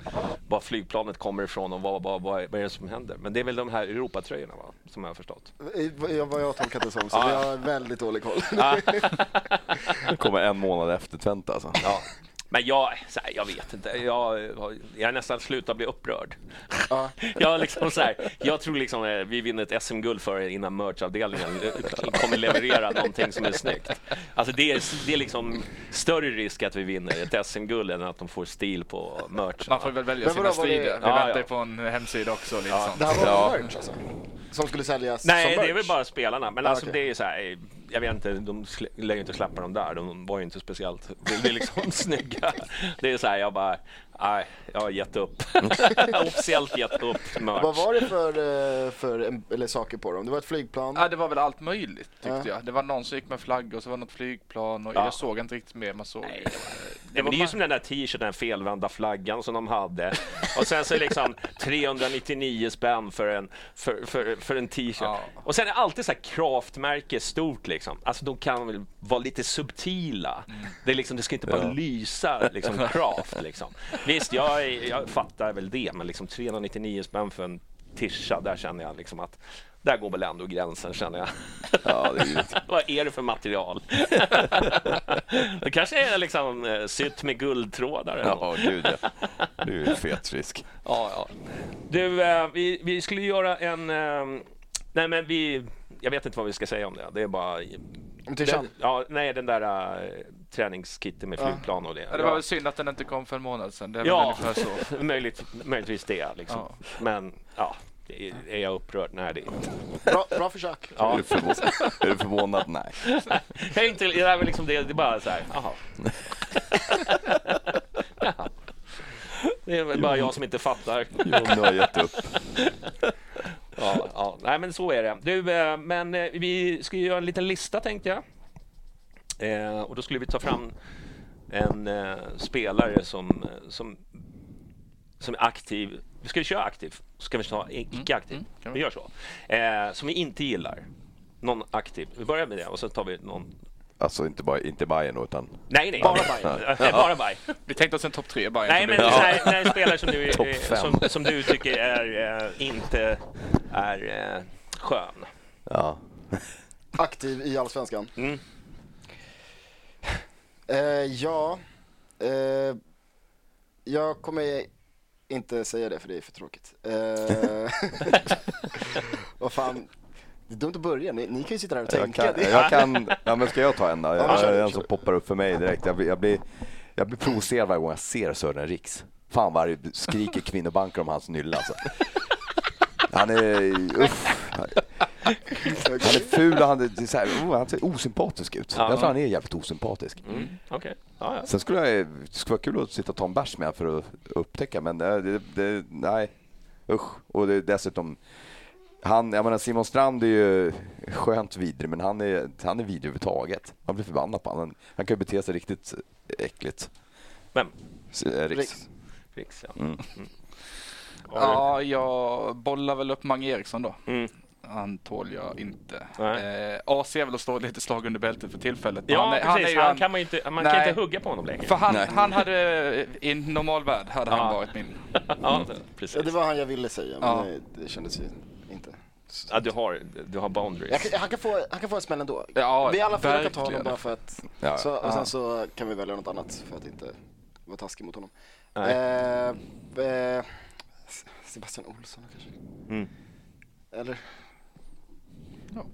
Var flygplanet kommer ifrån och vad, vad, vad, är- vad är det som händer. Men det är väl de här Europatröjorna va? Som jag har förstått. Jag- Vad jag har tolkat det som, så Ja. jag har väldigt dålig koll. Det kommer en månad efter Twente alltså. Ja. Men jag, så här, jag vet inte. Jag, jag har nästan slutat bli upprörd. Ja. Jag, liksom så här, jag tror liksom eh, vi vinner ett SM-guld för er innan merchavdelningen eh, kommer leverera någonting som är snyggt. Alltså det, är, det är liksom större risk att vi vinner ett SM-guld än att de får stil på merch. Man får väl välja sina strider. Vi Ja, väntar ja. ju på en hemsida också. Liksom. Det här var Ja. merch alltså? Som skulle säljas Nej, som det är merch? väl bara spelarna. Men Ah, alltså okej. det är så här, jag vet inte, de lär ju inte släppa dem där. De var ju inte speciellt, det är liksom snygga. Det är så här, jag bara, nej, jag har gett upp. Officiellt gett upp merch. Vad var det för, eh, för en- eller saker på dem? Det var ett flygplan? Ja, det var väl allt möjligt tyckte Ja. jag. Det var någon som gick med flaggor och så var det något flygplan och Ja. jag såg inte riktigt mer. Man såg Nej, det Nej, men det är ju som den där t-shirten, den felvända flaggan som de hade. Och sen så är det liksom 399 spänn för en, för, för, för en t-shirt. Ja. Och sen är det alltid så här craftmärke stort liksom. Alltså de kan väl vara lite subtila. Det, är liksom, det ska inte bara Ja. lysa liksom craft liksom. Visst, jag, jag fattar väl det, men liksom 399 spänn för en tisha, där känner jag liksom att där går väl ändå gränsen känner jag. Ja, det är. Vad är det för material? det kanske är liksom eh, sytt med guldtrådar. eller. Ja, gud ja. Det är ju fet risk. Ja, ja. Du, eh, vi, vi skulle göra en... Eh, nej, men vi... Jag vet inte vad vi ska säga om det. Det är bara... Tishan? Den, ja, nej, den där träningskitten med flygplan och det. Ja, det var väl synd att den inte kom för en månad sedan. Det är Ja, ungefär så. möjligt, möjligtvis det. Liksom. Ja. Men, ja. det är- Är jag upprörd? Nej, det är inte. Bra, bra försök. Är, Ja. du förvånad? är du förvånad? Nej. Jag är inte, det, är väl liksom det, det är bara så här, jaha. Ja. Det är väl bara jag som inte fattar. Jo, nu har jag gett upp. Ja, ja. Nej, men så är det. Du, eh, men eh, vi ska ju göra en liten lista tänkte jag. Eh, och då skulle vi ta fram en eh, spelare som, eh, som, som är aktiv. Vi ska köra aktiv, ska vi ta i- icke aktiv. mm, kan vi vi. gör så. Eh, som vi inte gillar. Någon aktiv. Vi börjar med det och så tar vi någon. Alltså inte bara inte Bayern utan... Nej, nej. Bara nej. Nej, bara Bayern. Vi tänkte oss en topp tre bara. Nej, men så så här spelare som du, eh, som, som du tycker är, eh, inte är eh, skön. Ja. Aktiv i Allsvenskan? Mm. Eh, ja, eh, jag kommer inte säga det för det är för tråkigt. Eh, vad fan, det är dumt att börja. Ni, ni kan ju sitta där och Jag tänka. kan, jag kan, ja men ska jag ta en då? Ja, Jag, kör, en som poppar upp för mig direkt. Jag, blir- jag, blir, jag blir provocerad varje gång jag ser Sören Riks. Fan vad det skriker kvinnobanker om hans nylla alltså. Han är, uff. Han är ful och han, är, så här, oh, han ser osympatisk ut. Ja. Jag tror han är jävligt osympatisk. Mm. Okej. Ja, ja. Sen skulle jag, det skulle vara kul att sitta och ta en bärs med för att upptäcka, men det, det, det, nej. Usch. Och det dessutom, han, jag menar Simon Strand är ju skönt vidrig, men han är, han är vidrig överhuvudtaget. Man blir förbannad på honom. Han kan ju bete sig riktigt äckligt. Vem? Eh, Riks. Riks. Ja. Mm. Ja, jag bollar väl upp Mange Eriksson då. Mm. Han tål jag inte. Eh, AC är väl att slå lite slag under bältet för tillfället. Ja, han, är- precis. han är Han, ju en- kan man, inte, man Nej. kan inte hugga på honom längre. För han, han hade, i en normal värld hade Ja. han varit min. ja, precis. Ja, det var han jag ville säga, men Ja. det, det kändes ju inte. Ja, du har, du har boundaries. Jag, kan- han, kan få, han kan få en smäll ändå. Ja, Vi alla fyra kan ta honom bara för att... Ja, Så, och sen så kan vi välja något annat för att inte vara taskig mot honom. Nej. Eh, eh, Sebastian Olsson kanske? Mm. Eller? Ja.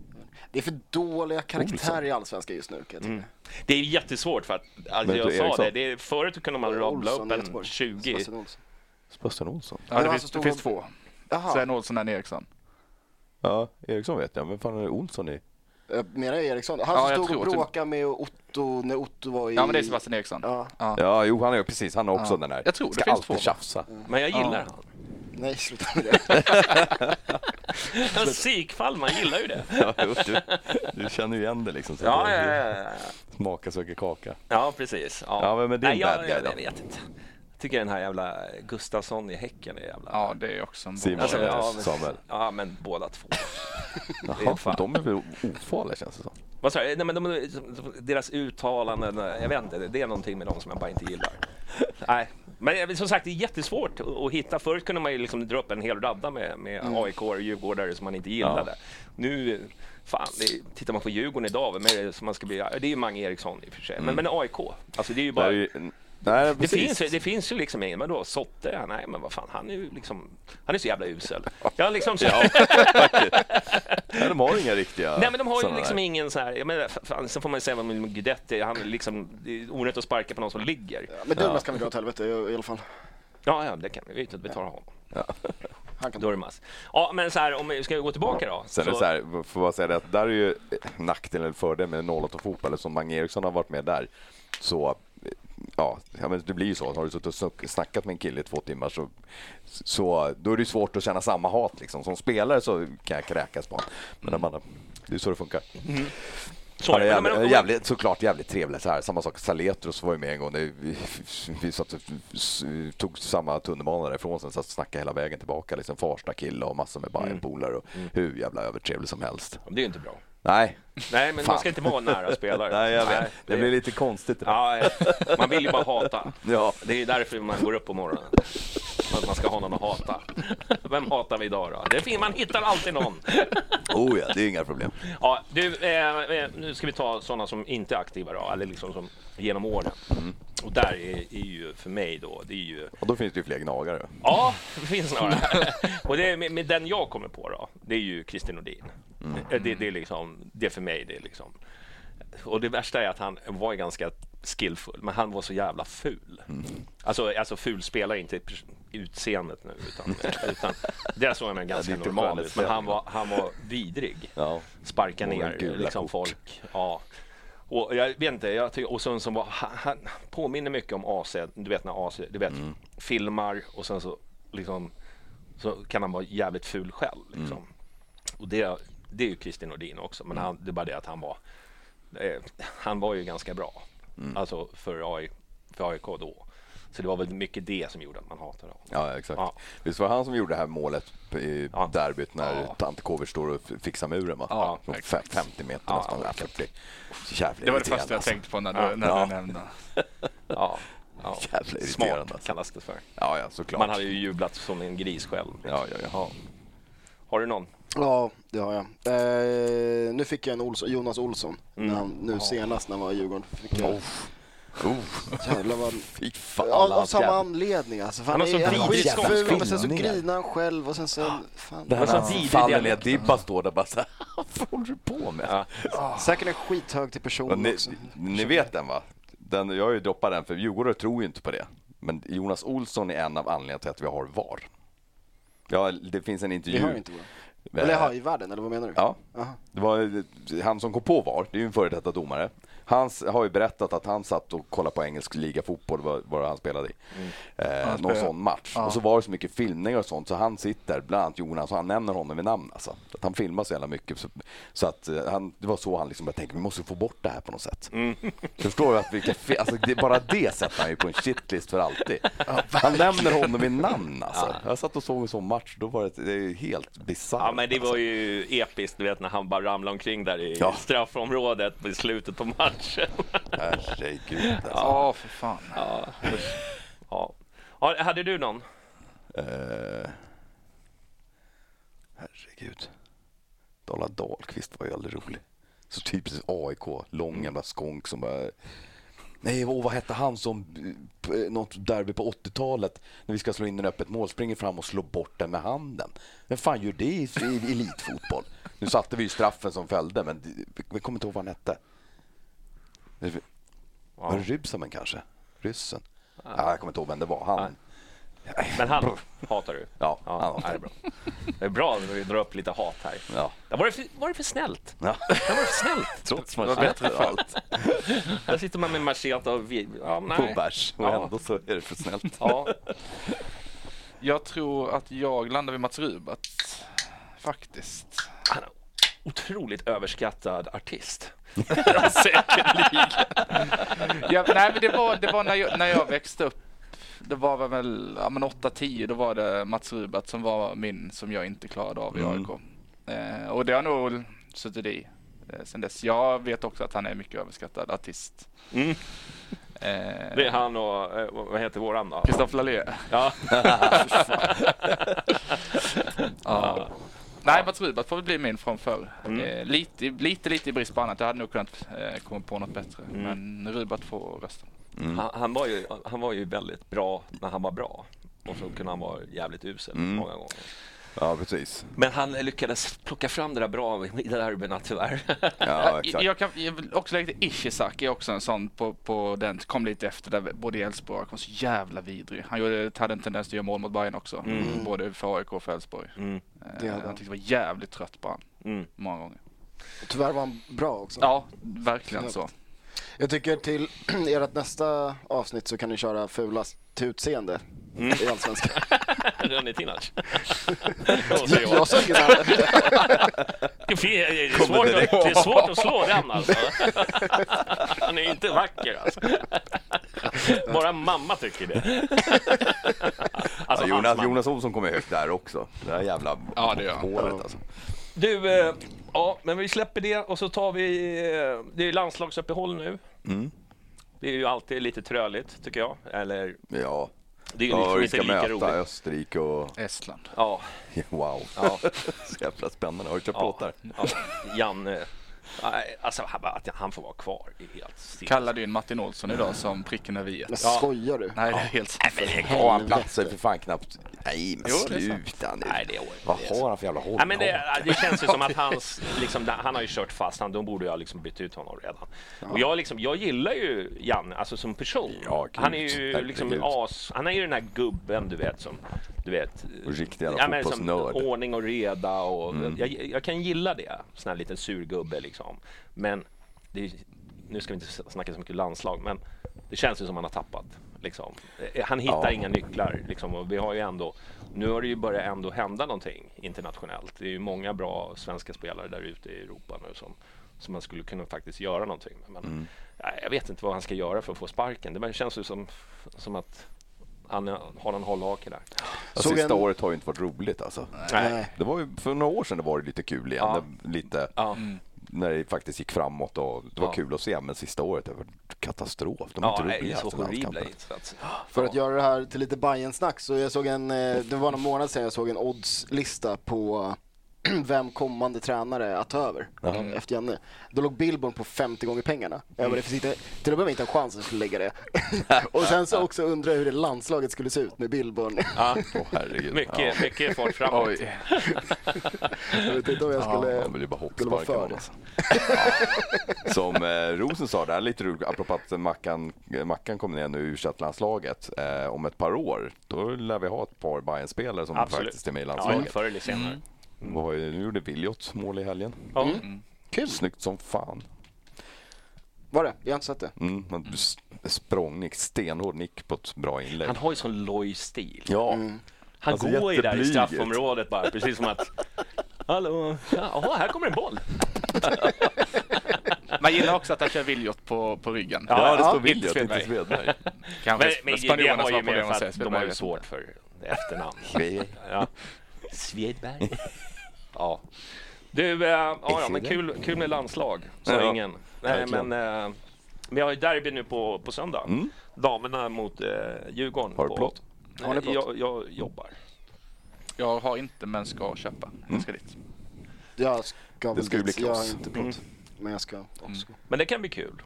Det är för dåliga karaktärer Olsson. i Allsvenskan just nu kan jag. Mm. Det är jättesvårt för att, alltså, jag du, sa Eriksson? det, det är, förut kunde man rabbla upp en Göteborg. 20. Sebastian Olsson. Sebastian Olsson. Ja, det, finns, som det finns två. Jaha, Sven Olsson och en Eriksson. Ja, Eriksson vet jag, men fan är det Olsson i? jag menar Eriksson. Han Ja, som jag stod och bråkade med Otto när Otto var i... Ja, men det är Sebastian Eriksson. Ja, Ja. Ja, jo han är precis, han har också Ja. den här. Jag tror det Ska finns alltid två. tjafsa. Men jag gillar Ja. han. Nej sluta med det. Psykfall, man gillar ju det. Ja, jo, du, du känner ju igen det liksom. Så Ja, det- ja, ja, ja. Smaka söker kaka. Ja, precis. Ja, Ja, men med din Nej, jag, bad guy jag, då? jag vet inte. Tycker den här jävla Gustafsson i Häcken är jävla... Ja, det är också en. Simon Alltså, ja, men- Samuel. Ja, men båda två. Är Jaha, fan- de är väl ofarliga känns det som. Vad sa jag? Nej, men de, deras uttalanden, jag vet inte, det är någonting med dem som jag bara inte gillar. Nej, men som sagt, det är jättesvårt att, hitta. Förut kunde man ju liksom dra upp en hel radda med, med AIK och Djurgårdare som man inte gillade. Nu, fan, det, tittar man på Djurgården idag, vem är det som man ska bli? Det är ju Mange Eriksson i och för sig, men, men AIK, alltså det är ju Det är bara... ju, Nej, Det finns, det finns ju liksom ingen, vadå, Sotte? Ja, nej men vad fan, han är ju liksom, han är så jävla usel. Ja, liksom så. Nej, de har inga riktiga Nej men de har ju liksom där. ingen så här, jag menar, fan, sen får man ju säga vad man vill med Guidetti, han är liksom, det är onödigt att sparka på någon som ligger. Men Douglas kan vi dra åt helvete i, i alla fall. Ja, ja, det kan vi, vi tar honom. Det mass. Ja, men så här, om vi ska gå tillbaka då. Sen är det så här, får jag säga det, att där är ju nackdelen eller fördelen med 08 fotboll, som Mange Eriksson har varit med där. Så ja, men det blir ju så. Har du suttit och snackat med en kille i två timmar så, så då är det svårt att känna samma hat. Liksom. Som spelare så kan jag kräkas på honom. Men när man, det är så det funkar. Är är det. jävligt, Men- men- jävligt, såklart jävligt trevlig. Så här. Samma sak, Saletros var ju med en gång. Det- Vi, vi satt tog samma tunnelbana därifrån sen, satt och snackade hela vägen tillbaka. Liksom Farsta kille och massor med Bajen-polare och hur jävla övertrevlig som helst. Det är ju inte bra. Nej, Nej, men Fan. man ska inte vara nära spelare. Nej, jag vet. det det- blir lite konstigt. det. Ja, man vill ju bara hata. Ja. Det är därför man går upp på morgonen. Att man ska ha någon att hata. Vem hatar vi idag då? Det är fint, man hittar alltid någon. Oh ja, det är inga problem. Ja, du, eh, eh, nu ska vi ta sådana som inte är aktiva då, eller liksom som genom åren. Och där är, är ju för mig då, det är ju Och då finns det ju fler gnagare. Ja, det finns några. och det är med, med den jag kommer på då, det är ju Christer Nordin. Det, det är liksom, det är för mig, det är liksom. Och det värsta är att han var ganska skillfull, men han var så jävla ful. Alltså, alltså ful spelar inte utseendet nu, utan, utan där såg han ganska det inte normal ut. Men han var, han var vidrig. Ja. Sparka ner liksom kort. folk. Ja. Och jag vet inte, jag tycker, och sen som var, han, han påminner mycket om AC, du vet när AC, du vet, Mm. filmar och sen så liksom så kan han vara jävligt ful själv. Liksom. Mm. Och det, det är ju Christer Nordin också, men han, det är bara det att han var eh, han var ju ganska bra. Mm. Alltså för, AI, för AIK då. Så det var väl mycket det som gjorde att man hatade honom. Ja, exakt. Ja. Visst var det han som gjorde det här målet i Ja. derbyt när Ja. Tante Kovic står och fixar muren? Va? Ja, Från exakt. fe- 50 meter Ja, nästan. ja, 40. Så jävla Det var det första jag alltså. tänkte på när du, Ja. när Ja. du nämnde. Ja, ja. Jävla irriterande, Smart alltså. kallas det för. Ja, ja, såklart. Man hade ju jublat som en gris själv. Ja, ja, ja. Har du någon? Ja, det har jag. Eh, nu fick jag en Olsson, Jonas Olsson. Mm. När han, nu senast när han var i Djurgården. Fick jag, Oh, jävlar vad... fy fan. Ja, av hans samma anledning alltså. För Han har så är vidrig skitful, skånsk men sen så grinar han själv och sen så... Fan. Det här så faller ner, dialekt. Dibba står där bara så. Vad håller du på med? Ja. Säkert en skithög till person ni, också. ni vet den va? Den, jag har ju droppat den för Djurgårdare tror ju inte på det. Men Jonas Olsson är en av anledningarna till att vi har VAR. Ja, det finns en Vi intervju. har ju inte vår. Eller världen, eller vad menar du? Ja, Aha. det var han som kom på VAR, det är ju en före detta domare. Han har ju berättat att han satt och kollade på engelsk ligafotboll, vad, vad han spelade i. Eh, Han någon sån match. Ja. Och så var det så mycket filmningar och sånt, så han sitter, bland annat Jonas, och han nämner honom vid namn. Alltså. Att han filmar så jävla mycket. Så, så att, eh, han, det var så han liksom började tänka, vi måste få bort det här på något sätt. Förstår du? Att vilka alltså, det, bara det sätter han ju på en shitlist för alltid. han nämner honom vid namn alltså. Jag satt och såg en sån match, då var det, det helt bisarrt. Ja, men det var ju episkt, du vet när han bara ramlade omkring där i Ja. straffområdet i slutet på matchen. Herregud. Alltså. Ja, för fan. ja. ja. Ja, Hade du någon? Eh, herregud. Dala Dahlqvist var ju aldrig rolig. Så typiskt AIK, lång jävla skånk som bara... Nej, åh, vad hette han som eh, något derby på 80-talet när vi ska slå in en öppet mål, springer fram och slår bort den med handen. Vem fan gör det i, i elitfotboll? Nu satte vi ju straffen som följde, men vi kommer inte ihåg vad han hette. Var det Rybsamen kanske? Ryssen? Ja, jag kommer inte ihåg vem det var. Han... Men han hatar du? Ja, han hatar det är bra. Det är bra när vi drar upp lite hat här. Ja. Ja, var, det för, var det för snällt? Ja. Det var för snällt. Trots Det man var bättre köper allt Här sitter man med machete och... vi- Ja, på nej. bärs och Ja. ändå så är det för snällt. Ja. Jag tror att jag landar vid Mats Rubat. Faktiskt. Han otroligt överskattad artist. Säkerligen. ja, nej, men det var, det var när, jag, när jag växte upp. Det var väl ja, men 8-10, då var det Mats Rubat som var min som jag inte klarade av i Mm. AIK. Eh, och det har nog suttit i eh, sen dess. Jag vet också att han är mycket överskattad artist. Mm. Eh, Det är han och, eh, vad heter våran då? Kristoffer Lalé. Ja. Ja. Nej, Mats Rubat får väl bli min från förr. Mm. Eh, lite, lite, lite i brist på annat. Jag hade nog kunnat eh, komma på något bättre. Mm. Men Rubat får rösten. Mm. Han, han, var ju, han var ju väldigt bra när han var bra. Och så kunde han vara jävligt usel Mm. många gånger. Ja, precis. Men han lyckades plocka fram det där bra i derbyna tyvärr. Ja, exakt. Jag, kan, jag vill också lägga till Ishizaki också en sån på, på den, kom lite efter där både i Elfsborg och AIK var så jävla vidrig. Han gjorde, hade en tendens att göra mål mot Bayern också. Både för AIK och för Elfsborg. Mm. Det Eh, hade han. han tyckte det var jävligt trött på han. Mm. Många gånger. Tyvärr var han bra också. Ja, verkligen så. Jag tycker till ert nästa avsnitt så kan ni köra fulast till utseende Mm. i Allsvenskan. Rönne Tinac. Jag såg ju där. Det är, svårt att, det är svårt att slå den alltså. Han är inte vacker alltså. Bara mamma tycker det. Alltså, Ja, Jonas. Jonas Olsson kommer högt där också. Det där jävla Ja, det håret alltså. Du, eh, ja, men vi släpper det och så tar vi... Eh, det är landslagsuppehåll nu. Mm. Det är ju alltid lite tröligt tycker jag. Eller, Ja. Det är ju Ja, liksom vi inte ska lika möta roligt. Österrike och... Estland. Ja, Wow. ja, Så jävla spännande. Har du köpt ja, plåtar? ja. Janne, nej, alltså han- att han får vara kvar är helt. Kallade ju en Martin Olsson idag som pricken över i. Men skojar du? Nej, det är helt sant. Har han platser för fan knappt? Nej, men Jo, det är sant. sluta nu. Nej, det är Vad har han för jävla håll? Ja, men det, det känns ju som att hans, liksom, han har ju kört fast, han, de borde ju ha liksom bytt ut honom redan. Och jag, liksom, jag gillar ju Janne, alltså som person. Ja, han är ju liksom Herregud. as, han är ju den här gubben du vet som, du vet. Och riktig jävla ja, men som fotbollsnörd. Ordning och reda och Mm. jag, jag kan gilla det, sån här liten surgubbe liksom. Men det, är- nu ska vi inte snacka så mycket landslag, men det känns ju som han har tappat. Liksom. Eh, Han hittar Ja. inga nycklar liksom, och vi har ju ändå nu har det ju börjat ändå hända någonting internationellt. Det är ju många bra svenska spelare där ute i Europa nu som, som man skulle kunna faktiskt göra någonting med. Men Mm. ja, jag vet inte vad han ska göra för att få sparken. Det känns ju som, som att han har en hållhake där. Ja, sista en- året har ju inte varit roligt alltså. Nej. Det var ju, för några år sedan det var det lite kul igen. Ja. Det- Lite, Ja, När det faktiskt gick framåt och det var Ja. kul att se. Men sista året det var katastrof. De är ja inte nej, roliga. så alltså, horribla insatser. För att göra det här till lite bayern snack så jag såg en, eh, det var någon månad sedan jag såg en oddslista på vem kommande tränare att ta över Jaha. efter Janne. Då låg Billborn på 50 gånger pengarna. Jag bara, det finns inte, till att börja med inte en chans att jag skulle lägga det. och sen så också undra hur det landslaget skulle se ut med Billborn. Ja, Åh herregud. mycket, mycket fart framåt. Jag vet inte om jag skulle... Ja, han vill ju bara skulle vara för det. Alltså. Ja. Som eh, Rosen sa, det här är lite roligt, apropå att Mackan, Mackan kommer ner nu i u landslaget eh, Om ett par år, då lär vi ha ett par bayern spelare som Absolut. faktiskt är med i Ja, landslaget. förr eller senare. Vad var ju- Nu gjorde Williot mål i helgen. Ja. Kul. Snyggt som fan. Var det? Jag har inte sett det. Mm, s- språngnick, stenhård nick på ett bra inlägg. Han har ju sån loj stil. Ja, Mm. Han Alltså, går ju där i straffområdet bara, precis som att Hallå, jaha, här kommer en boll. Man gillar också att han kör Viljot på, på ryggen. ja, det ja, står inte Williot, inte Svedberg. Kanske Men, men det spanjorerna har det man för säger. att de Svedberg har ju svårt för efternamn. Ja. Svedberg. ja. Du, äh, ja, ja, men kul, kul med landslag, sa Ja, ingen. Nej, men äh, vi har ju derby nu på, på söndag. Mm. Damerna mot äh, Djurgården. Har du plåt? Har ni plåt? Jag, jag jobbar. Jag har inte men ska köpa. Jag ska dit. Jag ska väl ska ju bli Jag har kloss. inte plåt. Men jag ska också. Men det kan bli kul.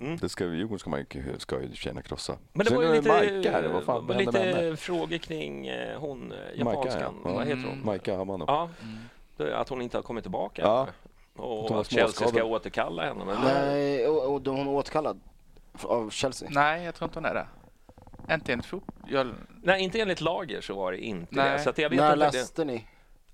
Mm. Det ska, Djurgården ska man ska ju tjäna krossa. Men det Sen var ju lite, Majka här, vad fan vad lite frågor kring eh, hon, eh, japanskan. ja. Vad heter hon? Majka Hamano. Ja, det- att hon inte har kommit tillbaka. Ja. Och Att Chelsea ska återkalla henne. Men Nej, och, och då hon är återkallad av Chelsea. Nej, jag tror inte hon är det. Inte enligt fotboll. Nej, inte enligt lager så var det inte Nej. det. Så att jag vet När inte läste ni?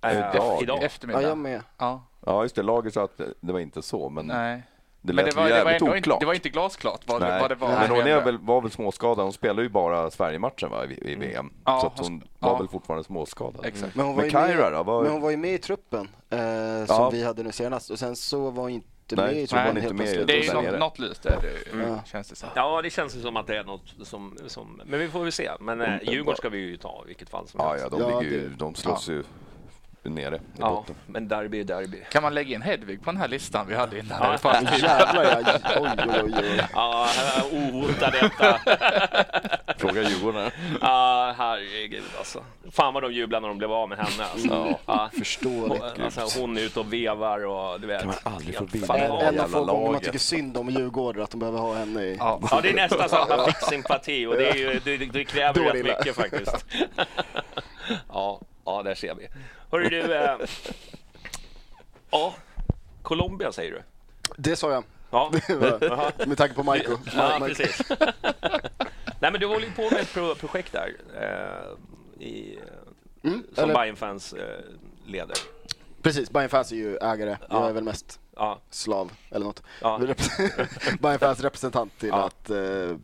det. Äh, Idag. idag. Ja, Eftermiddag. jag med. Ja, Ja, just det. Lager sa att det var inte så, men nej. Det Men lät det var, det, var ändå inte, oklart. det var inte glasklart vad, det- Nej. vad det var. Men hon är väl, var väl småskadad. Hon spelar ju bara Sverige-matchen va, i, i VM. Ja, så att hon hon var ja. väl fortfarande småskadad. Exakt. Men hon var, Men ju med, Kyra då? Var- men hon var ju med i truppen eh, som Ja. vi hade nu senast och sen så var inte Nej, med helt inte med plötsligt. Det är ju något, något lyst är det ju, Ja. känns det som. Ja, det känns ju som att det är något som... som men vi får väl se. Men eh, Mm. Djurgården ska vi ju ta i vilket fall som Ja, helst. ja, de, Ja, ligger ju, de slåss ju nere i Ja, botten. men derby är derby. Kan man lägga in Hedvig på den här listan vi hade innan? Ja. Jävlar ja. Oj, oj, oj. oj. Ja, ohotad detta. Fråga Djurgården. Ja, herregud alltså. Fan vad de jublar när de blev av med henne. Alltså. Ja. Förståeligt. Hon, alltså, hon är ute och vevar och du vet. Kan man aldrig få vinna det en av få gånger man tycker synd om Djurgården, att de behöver ha henne i... Ja. Ja, det är nästan så att man fick sympati och det, är ju, det, det kräver rätt mycket faktiskt. Ja, ja, där ser vi. Hörru du, eh, ja, Colombia säger du? Det sa jag. Ja. Med tanke på Maiko. ja Ma- precis. Nej, men du håller ju på med ett pro projekt där eh, i, Mm, som Bayern fans eh, leder. Precis, Bayern Fans är ju ägare. Ja. Jag är väl mest Ja, slav eller något. Ja. Bayern Fans representant till Ja. att eh, eh,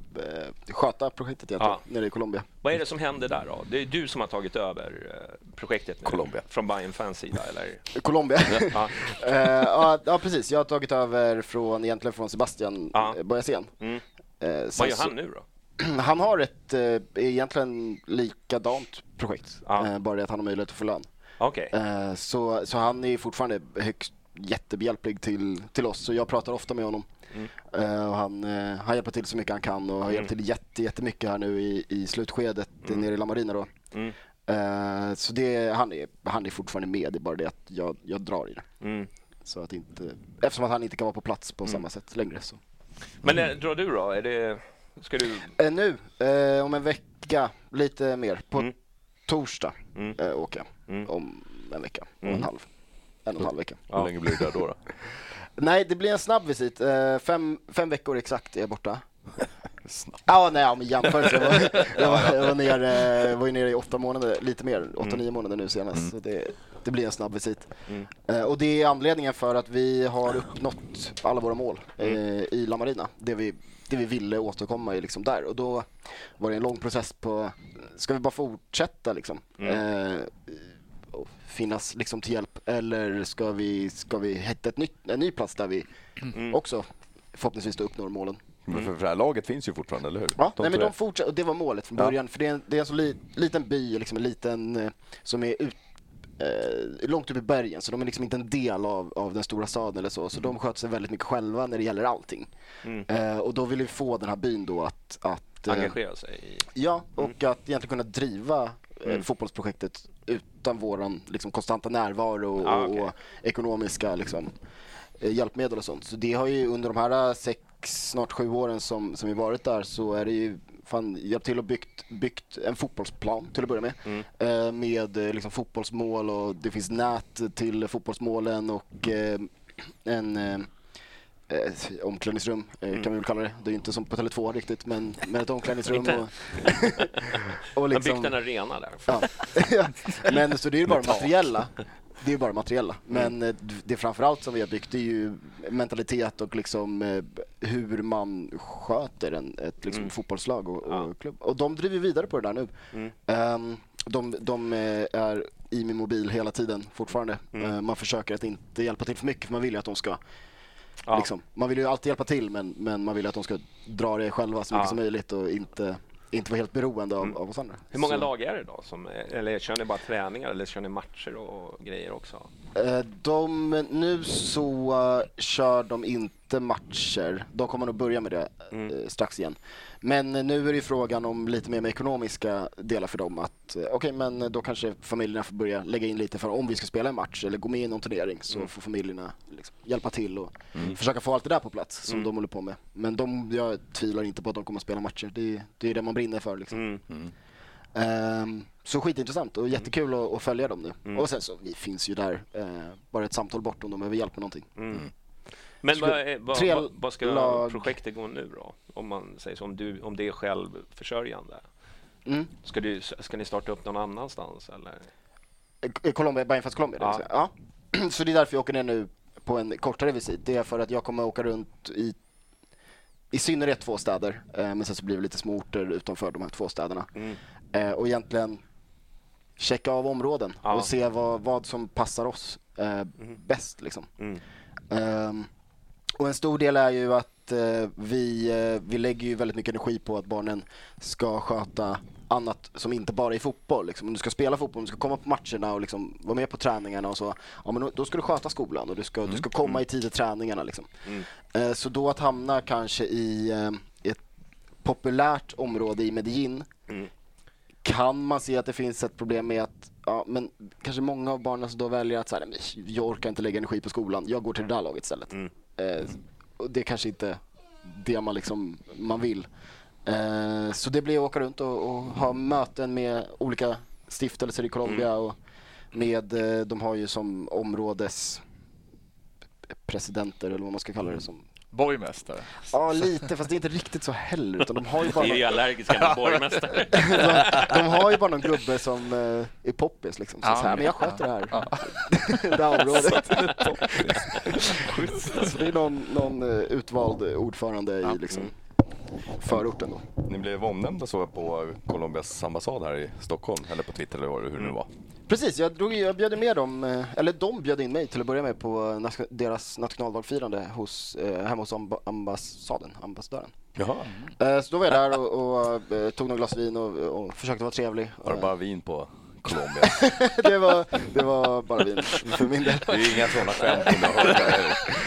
sköta projektet egentligen, Ja. nere i Colombia. vad är det som händer där då? Det är du som har tagit över eh, projektet nu, Colombia. från Bayern fans sida, eller? Colombia. Ja. Eh, ja, ja, precis. Jag har tagit över från, egentligen från Sebastian Ja. Boyasen. Mm. Vad gör han nu då? Han har ett eh, egentligen likadant projekt, Ja. bara det att han har möjlighet att få lön. Okej. Eh, så, så han är fortfarande högst jättebehjälplig till, till oss, så jag pratar ofta med honom. Mm. Eh, och han, eh, han hjälper till så mycket han kan och har hjälpt till jätte, jättemycket här nu i, i slutskedet Mm. nere i La Marina då. Mm. Eh, så det, han, är, han är fortfarande med, det är bara det att jag, jag drar i det. Mm. Så att inte, eftersom att han inte kan vara på plats på samma sätt längre. Så. Men eh, drar du då? Är det, ska du... Nu, om en vecka, lite mer. På Mm. torsdag Mm. åker jag. Mm. Om en vecka och Mm. en halv. En och en halv vecka. Hur länge blir det där då? då? Nej, det blir en snabb visit. Eh, fem, fem veckor exakt är jag borta. Ja, nej, ja, men jämförelse. Jag var, jag var, jag var, nere, var ju nere i åtta månader, lite mer, åtta, nio månader nu senast. Så det, det blir en snabb visit. Mm. Eh, och det är anledningen för att vi har uppnått alla våra mål eh, i La Marina. Det vi, det vi ville återkomma i liksom där. Och då var det en lång process på, ska vi bara fortsätta liksom? Finnas liksom till hjälp eller ska vi, ska vi hitta ett nytt, en ny plats där vi också förhoppningsvis då uppnår målen? Men för, för det här laget finns ju fortfarande, eller hur? Ja, De nej, men de fortsätter, och det var målet från Ja. början. För det är en, det är en så li, liten by, liksom en liten, eh, som är ut, eh, långt upp i bergen. Så de är liksom inte en del av, av den stora staden eller så. Så de sköter sig väldigt mycket själva när det gäller allting. Mm. Eh, och då vill vi få den här byn då att, att eh, engagera sig i... Ja, och att egentligen kunna driva eh, Mm. fotbollsprojektet utan våran liksom, konstanta närvaro och, Ah, okej. och ekonomiska liksom, eh, hjälpmedel och sånt. Så det har ju under de här sex, snart sju åren som, som vi varit där så är det ju fan hjälpt till och byggt, byggt en fotbollsplan till att börja med. Mm. Eh, med eh, liksom, fotbollsmål och det finns nät till fotbollsmålen och eh, en eh, omklädningsrum eh, kan vi väl kalla det. Det är ju inte som på Tele2 riktigt men, men ett omklädningsrum. Och, och Man liksom, byggt en arena där. Ja. men så det är ju bara materiella. Det är ju bara materiella. Men eh, det framförallt som vi har byggt är ju mentalitet och liksom eh, hur man sköter en, ett liksom, Mm. fotbollslag och, och Ja. klubb. Och de driver vidare på det där nu. Mm. Ehm, de, de eh, är i min mobil hela tiden fortfarande. Mm. Eh, man försöker att inte hjälpa till för mycket för man vill ju att de ska Ja. liksom, man vill ju alltid hjälpa till men, men man vill att de ska dra det själva så mycket Ja. som möjligt och inte, inte vara helt beroende av, Mm. av oss andra. Hur många Så- lag är det då? Som, eller kör ni bara träningar eller kör ni matcher och grejer också? Eh, De, nu så eh, kör de inte matcher. De kommer nog börja med det Mm. eh, strax igen. Men nu är det ju frågan om lite mer med ekonomiska delar för dem. att eh, Okej, men då kanske familjerna får börja lägga in lite för om vi ska spela en match eller gå med i någon turnering så Mm. får familjerna liksom hjälpa till och försöka få allt det där på plats som Mm. de håller på med. Men de, jag tvivlar inte på att de kommer att spela matcher. Det, det är det man brinner för. Liksom. Mm. Ehm, så skitintressant och jättekul att, att följa dem nu. Mm. Och sen så, vi finns ju där, eh, bara ett samtal bort om de behöver hjälp med någonting. Mm. Men vad, vad, ska lag- projektet gå nu då? Om man säger så, om, du, om det är självförsörjande. Mm. Ska, du, ska ni starta upp någon annanstans eller? Eh, Colombia, Bayern Fast Colombia, Ja. ja. Så det är därför jag åker ner nu på en kortare visit. Det är för att jag kommer åka runt i i synnerhet två städer, eh, men sen så blir det lite små orter utanför de här två städerna. Mm. Eh, och egentligen checka av områden Ja. och se vad, vad som passar oss eh, bäst. Liksom. Mm. Ehm, och en stor del är ju att eh, vi, eh, vi lägger ju väldigt mycket energi på att barnen ska sköta annat som inte bara är fotboll. Liksom. Om du ska spela fotboll, om du ska komma på matcherna och liksom vara med på träningarna och så, ja, men då- ska du sköta skolan och du ska, du ska komma i tid till träningarna. Liksom. Eh, Så då att hamna kanske i ett populärt område i Medellin kan man se att det finns ett problem med att ja, men kanske många av barnen som då väljer att så här, "Nej, men jag orkar inte lägga energi på skolan, jag går till det där laget istället. Eh, och det är kanske inte det man, liksom, man vill. Eh, så det blir att åka runt och, och ha möten med olika stiftelser i Colombia och med, eh, de har ju som områdes presidenter eller vad man ska kalla det som. Borgmästare. Ja lite, fast det är inte riktigt så heller utan de har ju bara Vi är ju allergiska mot borgmästare. de, de har ju bara någon gubbe som eh, är poppis liksom. Så, Ja, så här, men- jag sköter det här. det här området. så det är någon, någon eh, utvald ordförande i liksom, förorten då. Ni blev omnämnda så på Colombias ambassad här i Stockholm, eller på Twitter eller hur det nu var. Precis, jag, drog, jag bjöd med dem, eh, eller de bjöd in mig till att börja med på deras nationaldagsfirande hos, eh, hemma hos amba, ambassaden, ambassadören. Jaha. Eh, så då var jag där och, och eh, tog några glas vin och, och försökte vara trevlig. Var det bara vin på Colombia? det, var, det var bara vin för min del. Det är inga sådana skämt som jag hörde.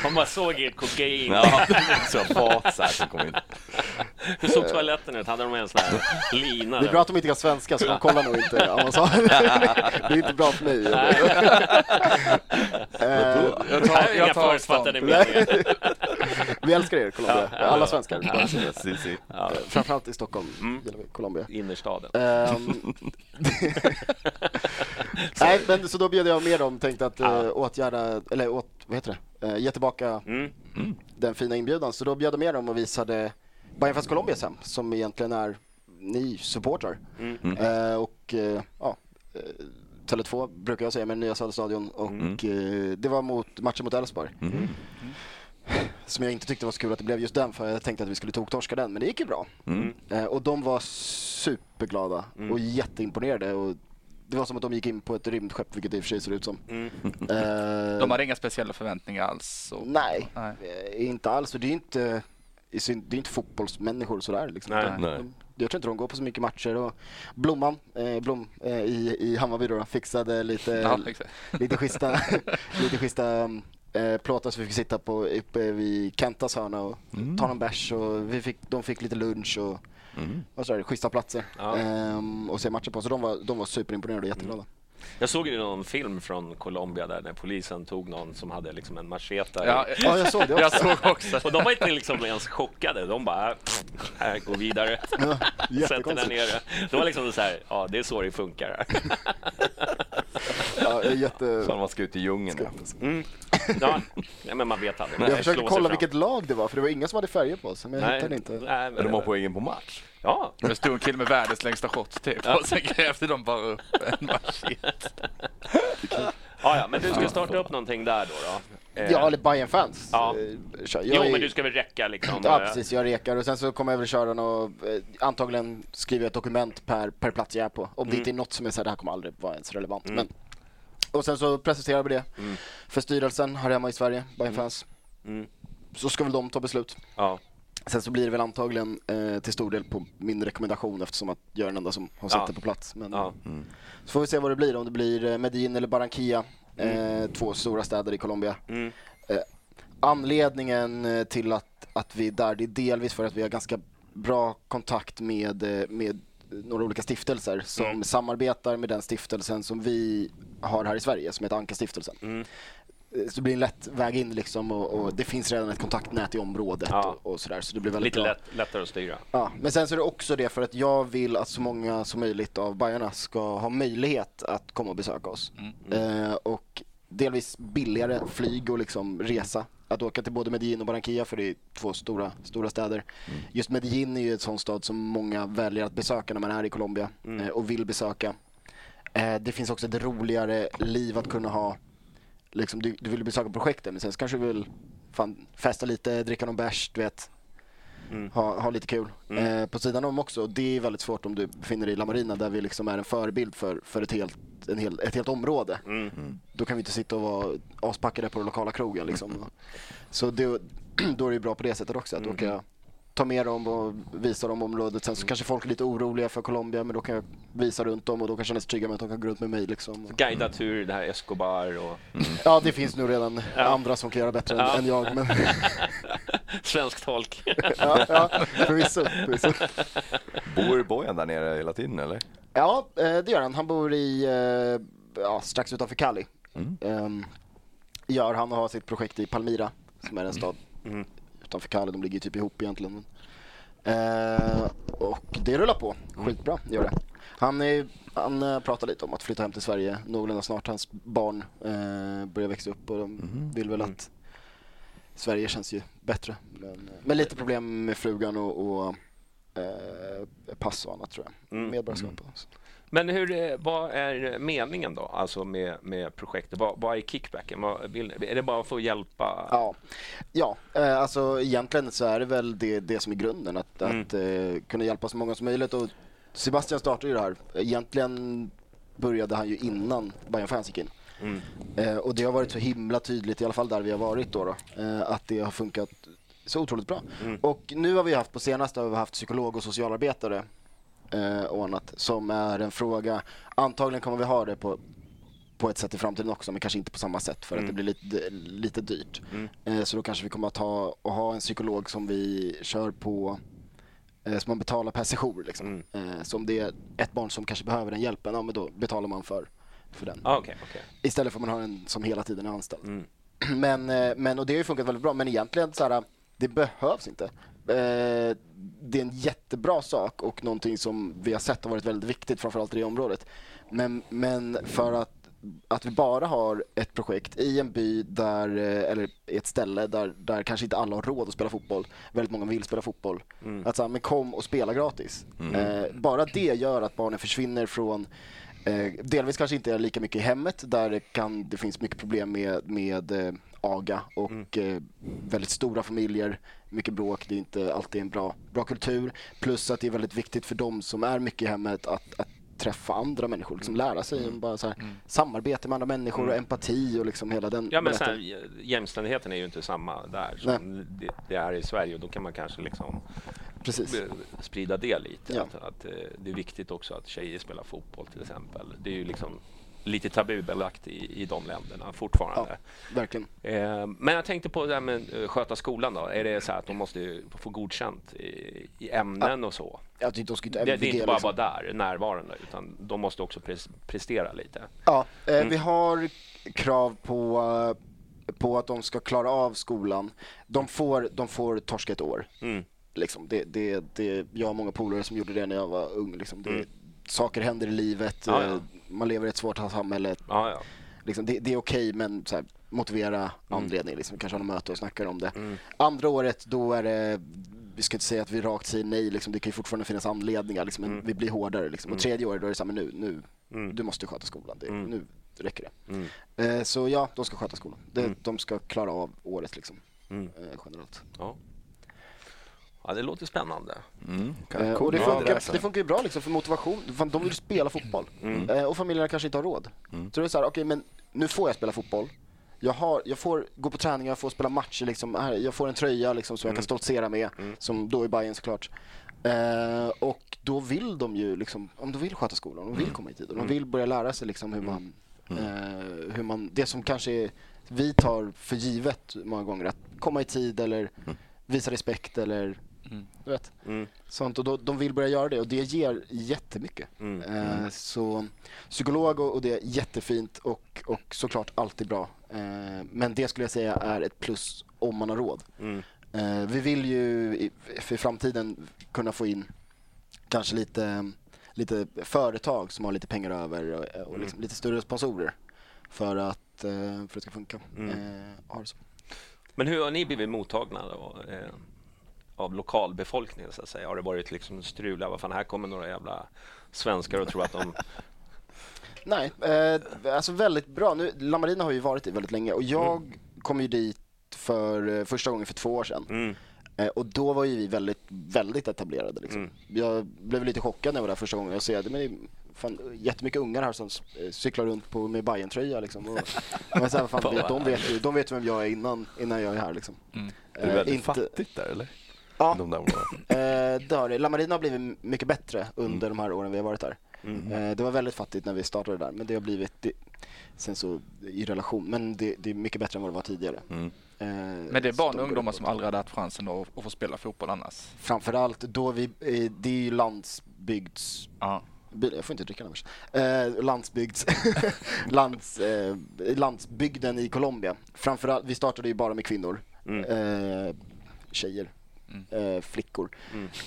Man bara såg ert kokain. Ja, så fat så här som kom in. Hur såg toaletten ut? Hade de en sån här lina? Det är bra att de inte kan svenska så de kollar nog inte ambassaden. det är inte bra för mig. Eh, Jag tar, jag tar förutfattade meningar. Vi älskar er Colombia, alla svenskar. Si, si. Eh, Framförallt i Stockholm Mm. gillar vi Colombia. Innerstaden. Ehm, Nej, men så då bjöd jag med dem, tänkte att uh, åtgärda, eller åt, vad heter det, uh, ge tillbaka Mm. den fina inbjudan. Så då bjöd jag med dem och visade Bayern Fest Colombias hem, som egentligen är ni supportrar. Mm. Eh, och eh, ja, uh, Tele2 brukar jag säga med nya Söderstadion och Mm. eh, det var mot matchen mot Elfsborg. Som jag inte tyckte var så kul att det blev just den för jag tänkte att vi skulle toktorska den men det gick ju bra. Eh, och de var superglada och jätteimponerade och det var som att de gick in på ett rymdskepp vilket det i och för sig ser ut som. Eh, De hade inga speciella förväntningar alls. Och... Nej, Nej. inte alls. Och det är inte, i syn- det är inte fotbollsmänniskor sådär. Liksom. Nej. Nej. De, jag tror inte de går på så mycket matcher. Och Blomman eh, Blom, eh, i, i Hammarby då, fixade lite, Ja, lite schyssta, lite schyssta eh, plåtar så vi fick sitta på, uppe vid Kentas hörna och ta någon bärs. Och vi fick, de fick lite lunch och vad sa du, schyssta platser Ja. ehm, och se matcher på. Så de var, de var superimponerade och jätteglada. Jag såg ju någon film från Colombia där när polisen tog någon som hade liksom en machete. Ja, Ja, jag såg det också. jag såg också. Och de var inte liksom ens chockade. De bara, här, gå vidare. Ja, Sätt dig där jättekonstigt. nere. De var liksom så här, ja det är så det funkar. Ja, jätte... Fan, man ska ut i djungeln. Ja. Ja, men man vet aldrig. Jag försökte kolla fram. vilket lag det var för det var ingen som hade färger på sig men jag Nej, hittade inte. nej, men de var var- på match. Ja, Det stod en kille med världens längsta shot typ. Och sen grävde de bara upp en machete. Ja, ja, men du ska starta upp någonting där då? då. Eh, Ja, eller bayern fans Ja. kör. Jo, är- men du ska väl räcka liksom? Ja, eh, precis. Jag rekar och sen så kommer jag väl köra och antagligen skriver jag ett dokument per, per plats jag är på. Om det inte är något som är så här, det här kommer aldrig vara ens relevant. Men, och sen så presenterar vi det för styrelsen här hemma i Sverige, bayern fans Mm. Så ska väl de ta beslut. Ja. Sen så blir det väl antagligen eh, till stor del på min rekommendation eftersom att jag är den enda som har sett Ja. det på plats. Men, Ja. Så får vi se vad det blir, om det blir eh, Medellin eller Barranquilla, eh, två stora städer i Colombia. Mm. Eh, anledningen eh, till att, att vi är där, det är delvis för att vi har ganska bra kontakt med, eh, med några olika stiftelser som Mm. samarbetar med den stiftelsen som vi har här i Sverige, som heter Anka-stiftelsen. Mm. Eh, Så det blir en lätt väg in liksom och, och det finns redan ett kontaktnät i området Ja. och, och sådär. Så det blir väldigt Lite bra. lätt, lättare att styra. Ja, men sen så är det också det för att jag vill att så många som möjligt av Bajarna ska ha möjlighet att komma och besöka oss. Eh, och delvis billigare flyg och liksom resa. Att åka till både Medellin och Barranquilla för det är två stora, stora städer. Just Medellin är ju en sån stad som många väljer att besöka när man är i Colombia eh, och vill besöka. Eh, det finns också ett roligare liv att kunna ha. Liksom, du, du vill besöka projekten men sen så kanske du vill fan, festa lite, dricka någon bärs, du vet ha, ha lite kul. Eh, på sidan om också, det är väldigt svårt om du befinner dig i La Marina där vi liksom är en förebild för, för ett, helt, en hel, ett helt område. Då kan vi inte sitta och vara aspackade på den lokala krogen liksom. Så det, då är det ju bra på det sättet också att åka ta med dem och visa dem området. Sen så kanske folk är lite oroliga för Colombia men då kan jag visa runt dem och då kan känna sig trygga med att de kan gå runt med mig. Liksom. Guidad tur, det här Escobar och Ja, det finns nog redan Ja. andra som kan göra bättre Ja. än, än jag. Men, svensk tolk. ja, ja, förvisso. förvisso. Bor Bojan där nere hela tiden eller? Ja, eh, det gör han. Han bor i, eh, ja, strax utanför Cali. Mm. Ehm, gör han och har sitt projekt i Palmira, som är en stad Mm. Utanför Cali. De ligger typ ihop egentligen. Eh, och det rullar på. Skitbra, gör det. Han, är, han eh, pratar lite om att flytta hem till Sverige någorlunda snart. Hans barn eh, börjar växa upp och de vill väl att Sverige känns ju bättre. Men, eh, men lite problem med frugan och, och eh, pass och annat tror jag. Mm. Medborgarskap så. Men hur, eh, vad är meningen då, alltså med, med projektet? Vad, vad är kickbacken? Vad vill, är det bara att få hjälpa? Ja, ja eh, alltså egentligen så är det väl det, det som är grunden, att, Mm. att eh, kunna hjälpa så många som möjligt. Och Sebastian startade ju det här. Egentligen började han ju innan Bayern Fans gick in. Mm. Eh, och det har varit så himla tydligt, i alla fall där vi har varit då, då eh, att det har funkat så otroligt bra. Mm. Och nu har vi haft, på senaste har vi haft psykolog och socialarbetare eh, och annat, som är en fråga. Antagligen kommer vi ha det på, på ett sätt i framtiden också, men kanske inte på samma sätt för att det blir lite, lite dyrt. Eh, så då kanske vi kommer att ha, och ha en psykolog som vi kör på eh, som man betalar per sejour. Liksom. Eh, så om det är ett barn som kanske behöver den hjälpen, ja, men då betalar man för, för den. Ah, Okej, okej. Istället för att man har en som hela tiden är anställd. Mm. Men, eh, men, och det har ju funkat väldigt bra, men egentligen så här, det behövs inte. Eh, Det är en jättebra sak och någonting som vi har sett har varit väldigt viktigt, framförallt i det området. Men, men för att, att vi bara har ett projekt i en by där, eh, eller i ett ställe där, där kanske inte alla har råd att spela fotboll. Väldigt många vill spela fotboll. Att så här, men kom och spela gratis. Eh, bara det gör att barnen försvinner från Eh, delvis kanske inte är lika mycket i hemmet där det, kan, det finns mycket problem med, med eh, aga och eh, väldigt stora familjer, mycket bråk, det är inte alltid en bra, bra kultur. Plus att det är väldigt viktigt för dem som är mycket i hemmet att, att träffa andra människor, liksom lära sig bara så här, samarbete med andra människor och empati och liksom hela den Ja, men här, jämställdheten är ju inte samma där som det, det är i Sverige och då kan man kanske liksom Precis. sprida det lite. Ja. Att, att eh, det är viktigt också att tjejer spelar fotboll till exempel. Det är ju liksom lite tabubelagt i, i de länderna fortfarande. Verkligen. Eh, men jag tänkte på det här med eh, sköta skolan då. Är det så här att de måste få godkänt i, i ämnen och så? Jag tyckte de skulle Det, det är MVG, inte bara liksom. vara där, närvarande, utan de måste också pres- prestera lite. Ja, eh, Mm. vi har krav på, eh, på att de ska klara av skolan. De får, de får torska ett år. Mm. Liksom, det, det, det, jag har många polare som gjorde det när jag var ung. Liksom. Det, Mm. Saker händer i livet, Ja, eh, ja. Man lever i ett svårt samhälle. Ja, ja. Liksom, det, det är okej, men så här, motivera anledning. Liksom. Kanske ha möte och snacka om det. Mm. Andra året, då är det vi ska inte säga att vi rakt säger nej, liksom. det kan ju fortfarande finnas anledningar, liksom, men Mm. vi blir hårdare. Liksom. Och tredje året, då är det så här, men nu, nu, Mm. du måste sköta skolan, det, Mm. nu räcker det. Mm. Eh, så ja, de ska sköta skolan. Det, Mm. De ska klara av året liksom, Mm. eh, generellt. Ja. Ja, det låter spännande. Mm. Eh, och det funkar, det funkar ju bra liksom, för motivation. Fan, De vill spela fotboll. Mm. Eh, och familjerna kanske inte har råd. Så det är så här, okej men nu får jag spela fotboll. Jag, har, jag får gå på träning, jag får spela matcher, liksom. Här, jag får en tröja liksom, som jag Mm. kan stoltsera med, som då är Bayern såklart. Eh, och då vill de ju, liksom, om de vill sköta skolan, de vill komma i tid och de vill börja lära sig liksom, hur, man, eh, hur man, det som kanske är, vi tar för givet många gånger, att komma i tid eller visa respekt eller du vet. Mm. Sånt, och då, de vill börja göra det och det ger jättemycket. Mm. Eh, så psykolog och, och det är jättefint och, och såklart alltid bra. Eh, men det skulle jag säga är ett plus om man har råd. Mm. Eh, vi vill ju i, för framtiden kunna få in kanske lite, lite företag som har lite pengar över och, och liksom lite större sponsorer för att, eh, för att det ska funka. Mm. Eh, ha det så. Men hur har ni blivit mottagna då, eh, av lokalbefolkningen så att säga? Har det varit liksom strul? Vad fan, här kommer några jävla svenskar och tror att de... Nej, eh, alltså väldigt bra. Nu, La Marina har ju varit dit väldigt länge och jag kom ju dit för eh, första gången för två år sedan. Mm. Eh, och då var ju vi väldigt, väldigt etablerade. Liksom. Mm. Jag blev lite chockad när jag var där första gången och såg men det är fan, jättemycket ungar här som eh, cyklar runt på, med bajen tröja liksom. Och, men så här, fan, vet, de, vet ju, de vet vem jag är innan, innan jag är här. Liksom. Är det Eh, väldigt inte- fattigt där eller? Ja. De där åren. Eh, det har det. La Marina har blivit mycket bättre under de här åren vi har varit där. Eh, det var väldigt fattigt när vi startade där, men det har blivit det, sen så i relation, men det, det är mycket bättre än vad det var tidigare. Mm. Eh, Men det är barn och de ungdomar som aldrig hade haft chansen att, att få spela fotboll annars. Framförallt då vi, eh, det är ju landsbygds... Ja. By- Jag får inte dricka den först. Eh, landsbygds... lands, eh, landsbygden i Colombia. Framförallt, vi startade ju bara med kvinnor. Eh, tjejer. Eh, flickor.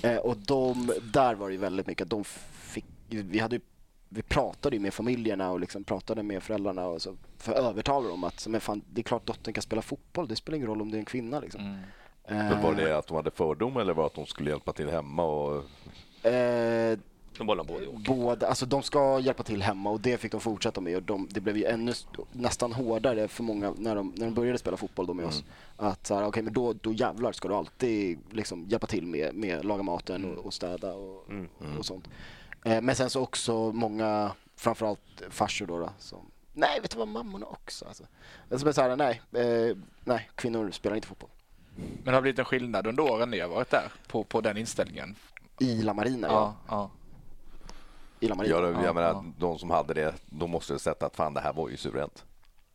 Eh, och de, där var det ju väldigt mycket de fick, vi hade vi pratade ju med familjerna och liksom pratade med föräldrarna och så för att övertala dem att men fan, det är klart dottern kan spela fotboll, det spelar ingen roll om det är en kvinna. Liksom. Eh, Men var det att de hade fördom eller var det att de skulle hjälpa till hemma? Och... De bollar både och. Båda, alltså de ska hjälpa till hemma och det fick de fortsätta med och de, det blev ju ännu st- nästan hårdare för många när de, när de började spela fotboll då med oss. Att så här, okej men då, då jävlar ska du alltid liksom hjälpa till med, med laga maten och, och städa och, och sånt. Eh, men sen så också många, framförallt farsor då, då som Nej, vet du vad, mammorna också alltså. Är så här, nej, eh, nej, kvinnor spelar inte fotboll. Men det har blivit en skillnad under åren ni har varit där på, på den inställningen? I La Marina, ja. Ja, ja. I La Marina. Ja, jag Ja, menar, ja. de som hade det, de måste ha sett att fan det här var ju suveränt.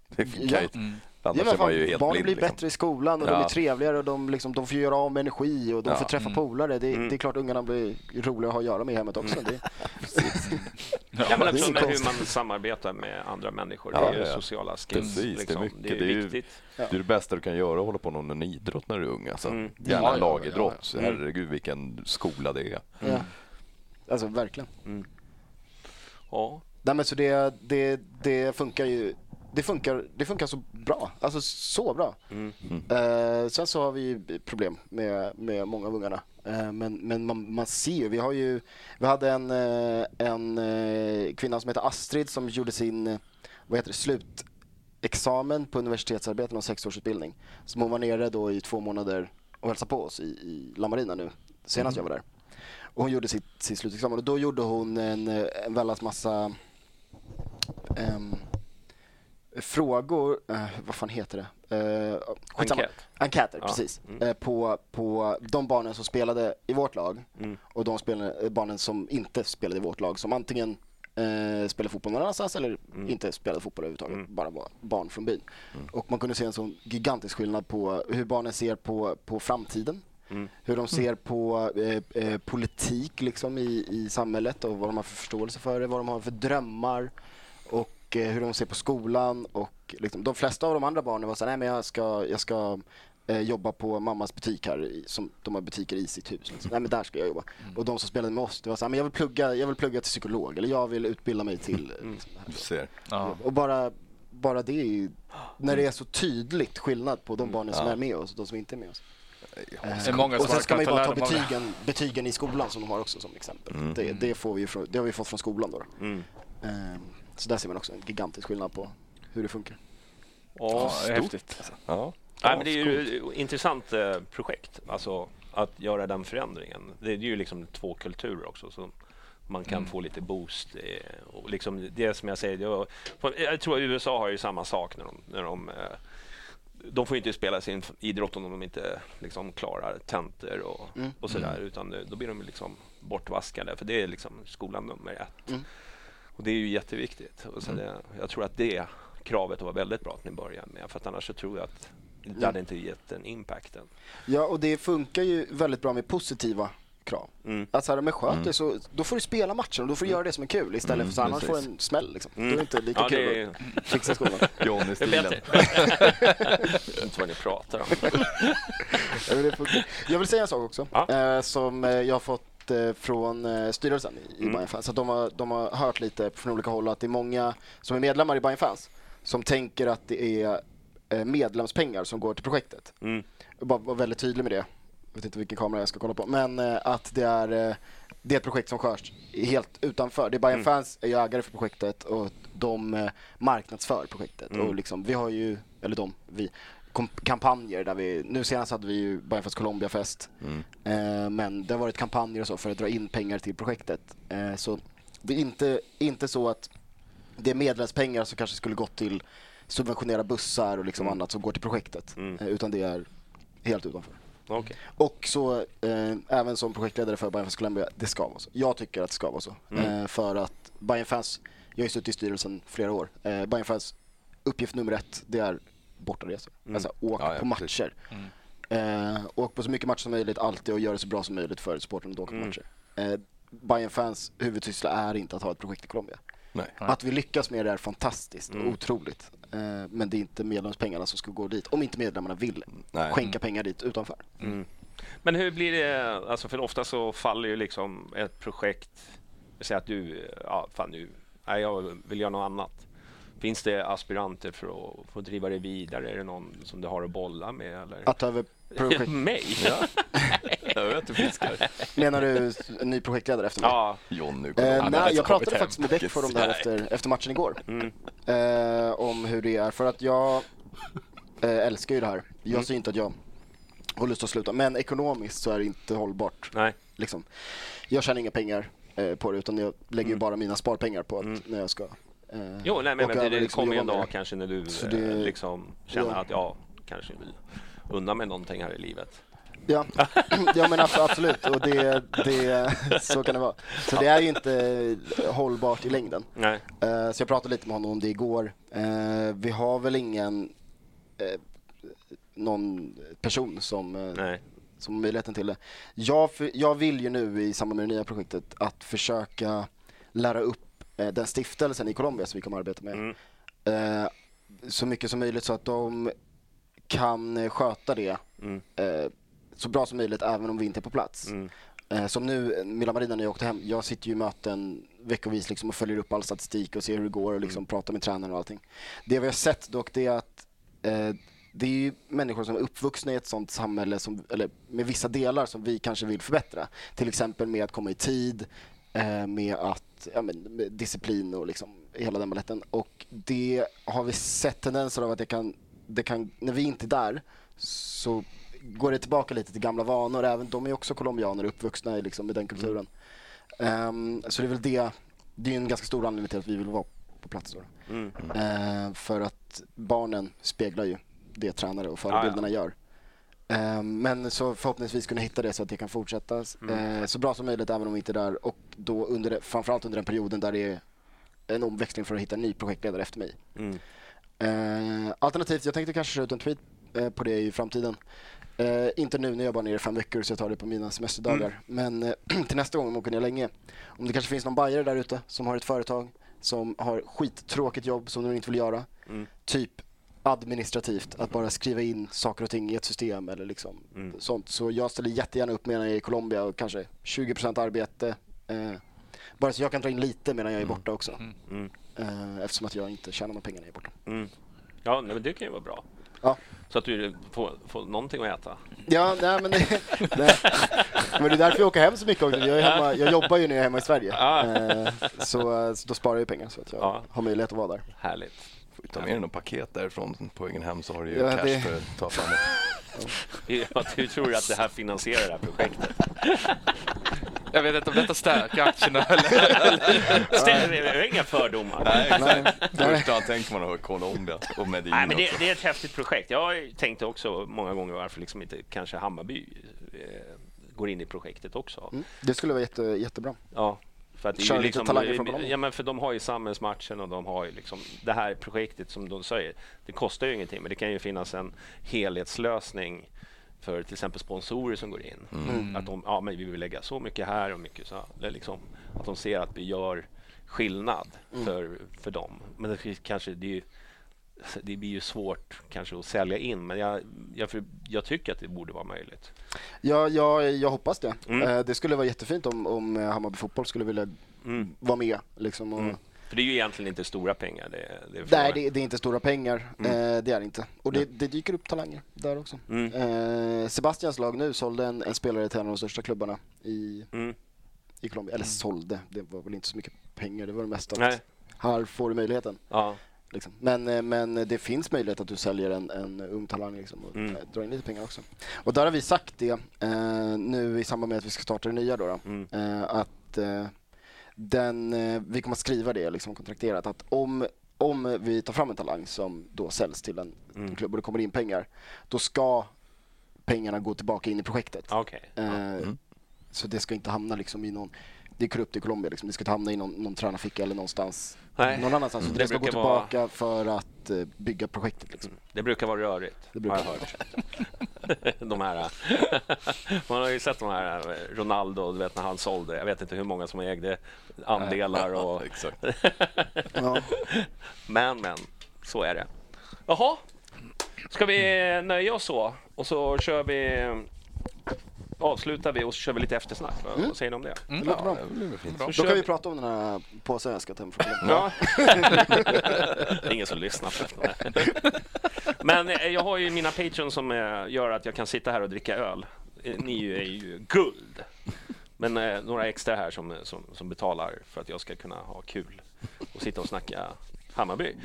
Det kan ju, Mm. Annars Ja, man ju fan, helt barnen blind. blir liksom. bättre i skolan och de Ja. är trevligare och de, liksom, de får göra av med energi och de Ja. får träffa polare. Det, det är klart ungarna blir roliga att ha att göra med i hemmet också. Det, Ja, men det är med hur man samarbetar med andra människor. Ja, det är ju ja, ja. sociala skills. Precis, liksom. det är mycket. Det är, Det är ju- viktigt. Det är det bästa du kan göra, att hålla på med någon idrott när du är ung. Alltså. Mm. Gärna Ja, ja, lagidrott. ja, Herregud vilken skola det är. ja. Alltså verkligen. Ja. Nej, men så det, det, det funkar ju det funkar, det funkar så bra. Alltså så bra. Eh, sen så har vi problem med, med många av ungarna. Eh, men men man, man ser ju, vi har ju, vi hade en, eh, en eh, kvinna som heter Astrid som gjorde sin, vad heter det, slutexamen på universitetsarbete med sexårsutbildning. Som hon var nere då i två månader och hälsade på oss i, i La Marina nu, senast jag var där. Och hon gjorde sitt, sin slutexamen och då gjorde hon en, eh, en väldigt massa ehm, frågor, eh, vad fan heter det? Skitsamma. Enkät. Enkäter, Ja. precis. Mm. Eh, på, på de barnen som spelade i vårt lag Mm. och de spelade, barnen som inte spelade i vårt lag. Som antingen eh, spelade fotboll någon annanstans eller Mm. inte spelade fotboll överhuvudtaget. Bara var barn från byn. Och man kunde se en sån gigantisk skillnad på hur barnen ser på, på framtiden. Mm. Hur de ser på eh, eh, politik liksom i, i samhället och vad de har för förståelse för det, vad de har för drömmar och eh, hur de ser på skolan. Och liksom, de flesta av de andra barnen var så nej men jag ska, jag ska eh, jobba på mammas butik här, som de har butiker i sitt hus. Liksom. Nej men där ska jag jobba. Och de som spelade med oss, det var så här, men jag vill plugga, jag vill plugga till psykolog eller jag vill utbilda mig till eh, liksom, här. Ser. Ja. Och bara, bara det är ju, när det är så tydligt skillnad på de barnen som Ja. är med oss och de som inte är med oss. Det är många Och sen ska man ju bara ta många. betygen, betygen i skolan som de har också som exempel. Mm. Det, det, får vi från, det har vi fått från skolan då. då. Mm. Ehm, Så där ser man också en gigantisk skillnad på hur det funkar. Ja, är häftigt. Ja. Nej, men det är ju ett intressant eh, projekt, alltså att göra den förändringen. Det är ju liksom två kulturer också, så man kan få lite boost. Eh, och liksom det som jag säger, jag, jag tror att USA har ju samma sak när de, när de eh, de får ju inte spela sin idrott om de inte liksom klarar tentor och, och sådär, utan det- då blir de liksom bortvaskade, för det är liksom skolan nummer ett. Mm. Och det är ju jätteviktigt. Och så det, jag tror att det kravet var väldigt bra att ni började med, för att annars så tror jag att det hade inte gett den impacten. Ja, och det funkar ju väldigt bra med positiva krav. Mm. Att så här, men sköt dig så, då får du spela matchen och då får du göra det som är kul istället för så annars får du en smäll liksom. Då är det inte lika Mm. Ja, det kul är, att fixa skolan. Johnny-stilen. jag vet inte vad ni pratar om. Jag vill säga en sak också Ja. eh, som eh, jag har fått eh, från eh, styrelsen i, i Mm. Bayern Fans. Att de, har, de har hört lite från olika håll att det är många som är medlemmar i Bayern Fans som tänker att det är eh, medlemspengar som går till projektet. Mm. Jag bara vara väldigt tydlig med det. Vet inte vilken kamera jag ska kolla på. Men eh, att det är, eh, det är ett projekt som skörs helt utanför. Det är Bayern Mm. Fans är ju ägare för projektet och de eh, marknadsför projektet. Mm. Och liksom, vi har ju, eller de, vi, kampanjer där vi, nu senast hade vi ju Bayern Fans Colombia-fest. Eh, men det har varit kampanjer och så för att dra in pengar till projektet. Eh, så det är inte, inte så att det är medlemspengar som kanske skulle gått till subventionera bussar och liksom annat som går till projektet. Mm. Eh, utan det är helt utanför. Okej. Och så eh, även som projektledare för Bayern Fans Colombia, det ska vara så. Jag tycker att det ska vara så. Eh, för att Bayern Fans, jag har ju suttit i styrelsen flera år. Eh, Bayern Fans uppgift nummer ett, det är bortaresor. Alltså åk Ja, ja, på precis. matcher. Eh, åk på så mycket matcher som möjligt alltid och gör det så bra som möjligt för supporten att åka på matcher. Eh, Bayern Fans huvudsyssla är inte att ha ett projekt i Colombia. Nej. Att vi lyckas med det är fantastiskt och otroligt. Eh, men det är inte medlemspengarna som ska gå dit. Om inte medlemmarna vill Nej. skänka pengar dit utanför. Men hur blir det, alltså för ofta så faller ju liksom ett projekt, säg att du, ja fan nu, nej, jag vill göra något annat. Finns det aspiranter för att få driva det vidare? Är det någon som du har att bolla med? Eller? Att ta över projekt... Mig? Jag vet du fiskar. Menar du en ny projektledare efter mig? Ja, John nu Eh, nej, jag pratade faktiskt med hem. Beck för dem där efter, efter matchen igår. Eh, om hur det är. För att jag eh, älskar ju det här. Jag ser inte att jag har lust att sluta. Men ekonomiskt så är det inte hållbart. nej. Liksom. Jag tjänar inga pengar eh, på det utan jag lägger ju bara mina sparpengar på att när jag ska eh, Jo, nej, men, men det, det liksom kommer ju en jobba med dag det. kanske när du Så eh, det- liksom känner ja. att jag kanske vill unna mig någonting här i livet. Ja, ja men abs- absolut. Och det, det, så kan det vara. Så det är ju inte hållbart i längden. Nej. Eh, Så jag pratade lite med honom om det igår. Eh, Vi har väl ingen eh, någon person som, Nej. som har möjligheten till det. Jag, jag vill ju nu i samband med det nya projektet att försöka lära upp den stiftelsen i Colombia som vi kommer att arbeta med. Eh, Så mycket som möjligt så att de kan eh, sköta det eh, så bra som möjligt även om vi inte är på plats. Eh, Som nu, Milla Marina när jag åkte hem, jag sitter ju i möten veckovis liksom och följer upp all statistik och ser hur det går och liksom pratar med tränaren och allting. Det vi har sett dock det är att eh, det är ju människor som är uppvuxna i ett sånt samhälle, som, eller med vissa delar som vi kanske vill förbättra. Till exempel med att komma i tid, eh, med att, ja, med disciplin och liksom hela den baletten. Och det har vi sett tendenser av att det kan, det kan, när vi inte är där så går det tillbaka lite till gamla vanor. Även de är också colombianer uppvuxna i, liksom, i den kulturen. Ehm, så det är väl det, det är en ganska stor anledning till att vi vill vara på plats. Då. Ehm, för att barnen speglar ju det tränare och förebilderna gör. Ehm, men så förhoppningsvis kunna hitta det så att det kan fortsätta eh, så bra som möjligt även om vi inte är där. Och då under framförallt under den perioden där det är en omväxling för att hitta en ny projektledare efter mig. Eh, alternativt, jag tänkte kanske köra ut en tweet eh, på det i framtiden. Eh, inte nu när jag bara är nere i fem veckor så jag tar det på mina semesterdagar. Men eh, till nästa gång om jag åker ner länge. Om det kanske finns någon bajare där ute som har ett företag som har skittråkigt jobb som de inte vill göra. Typ administrativt, att bara skriva in saker och ting i ett system eller liksom sånt. Så jag ställer jättegärna upp medan jag är i Colombia och kanske 20% arbete. Eh, bara så jag kan dra in lite medan jag är borta också. Eh, eftersom att jag inte tjänar några pengar när jag är borta. Ja, nej, men det kan ju vara bra. Ja. Så att du får, får någonting att äta. Ja, nej men, det, nej. men det är därför jag åker hem så mycket också. Jag, hemma, jag jobbar ju när jag är hemma i Sverige. Eh, så, så då sparar jag pengar så att jag Ja. har möjlighet att vara där. Härligt. Får vi ta med dig något paket därifrån på vägen hem så har du ju Ja, cash det- för att ta fram det. Ja, du tror att det här finansierar det här projektet? Jag vet inte om detta stärker aktierna eller... Det är inga fördomar. Nej, Nej. exakt. Första tänker man på Colombia och Medellin Nej, men det, det är ett häftigt projekt. Jag tänkte också många gånger varför liksom inte kanske Hammarby eh, går in i projektet också. Mm. Det skulle vara jätte, jättebra. Ja, för att det är Kör ju lite liksom, talanger från Colombia. ja, men för de har ju samhällsmatchen och de har ju liksom det här projektet som de säger. Det kostar ju ingenting, men det kan ju finnas en helhetslösning för till exempel sponsorer som går in. Mm. Att de, ja men vi vill lägga så mycket här och mycket så. Det är liksom, att de ser att vi gör skillnad Mm. för, för dem. Men det kanske, det, är ju, det blir ju svårt kanske att sälja in, men jag, jag, jag tycker att det borde vara möjligt. Ja, jag, jag hoppas det. Mm. Eh, det skulle vara jättefint om, om eh, Hammarby Fotboll skulle vilja Mm. vara med. Liksom, och, Mm. För det är ju egentligen inte stora pengar. Det, det är Nej, det, det är inte stora pengar. Eh, det är det inte. Och det, det dyker upp talanger där också. Mm. Sebastians lag nu sålde en, en spelare till en av de största klubbarna i, Mm. i Colombia. Eller sålde, det var väl inte så mycket pengar. Det var det mest att Nej. här får du möjligheten. Ja. Liksom. Men, eh, men det finns möjlighet att du säljer en, en ung talang liksom, och Mm. eh, drar in lite pengar också. Och där har vi sagt det eh, nu i samband med att vi ska starta det nya då. då Mm. eh, att eh, den, eh, vi kommer att skriva det liksom kontrakterat att om, om vi tar fram en talang som då säljs till en, Mm. en klubb och det kommer in pengar, då ska pengarna gå tillbaka in i projektet. Okej. Eh, Så det ska inte hamna liksom i någon, det är korrupt i Colombia liksom, det ska inte hamna i någon, någon tränarficka eller någonstans Nej. någon annanstans. Mm. Det det ska gå brukar vara- tillbaka för att eh, bygga projektet liksom. Det brukar vara rörigt, Det brukar har jag hört. de här, man har ju sett de här eh, Ronaldo, du vet när han sålde, jag vet inte hur många som ägde andelar och... Ja. Men, men, så är det. Jaha, ska vi nöja oss så? Och så kör vi... Avslutar vi och så kör vi lite eftersnack. Vad vad säger ni om det? Det låter bra. Det blir fint. Så Då kör kan vi vi- prata om den här påsen jag ska ta hem från. Ja. ingen som lyssnar på det. Men eh, jag har ju mina patrons som eh, gör att jag kan sitta här och dricka öl. Eh, Ni är ju guld. Men eh, några extra här som, som, som betalar för att jag ska kunna ha kul och sitta och snacka Hammarby.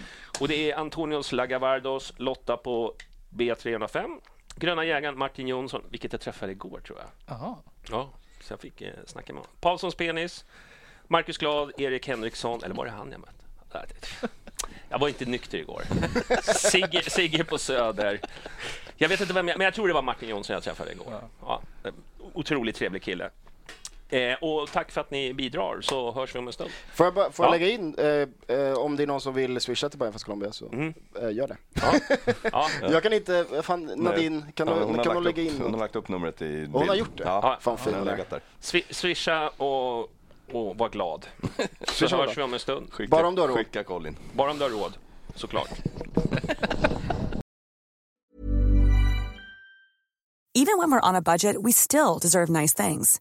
Och det är Antonios Lagavardos, Lotta på B305, Gröna jägaren Martin Jonsson, vilket jag träffade igår tror jag. Jaha. Ja, så jag fick eh, snacka med honom. Paulssons penis, Marcus Glad, Erik Henriksson, eller var det han jag mötte? Jag var inte nykter igår. Sigge, Sigge på Söder. Jag vet inte vem jag, men jag tror det var Martin Jonsson jag träffade igår. Ja, eh, otroligt trevlig kille. Eh, och tack för att ni bidrar, så hörs vi om en stund. Får jag, bara, får jag Ja. lägga in, eh, eh, om det är någon som vill swisha till Bayern fast Colombia så eh, gör det. Ja, Jag kan inte, fan Nadine, kan Ja, du, hon, har kan du lagt lägga upp, in hon har lagt upp numret i bild. hon har gjort det? Ja, Fan, hon fin hon där. swi- swisha och, och var glad. Så Swisha hörs då. vi om en stund. Skicka, Bara om du har råd. Skicka Colin. Bara om du har råd, såklart. Even when we're on a budget, we still deserve nice things.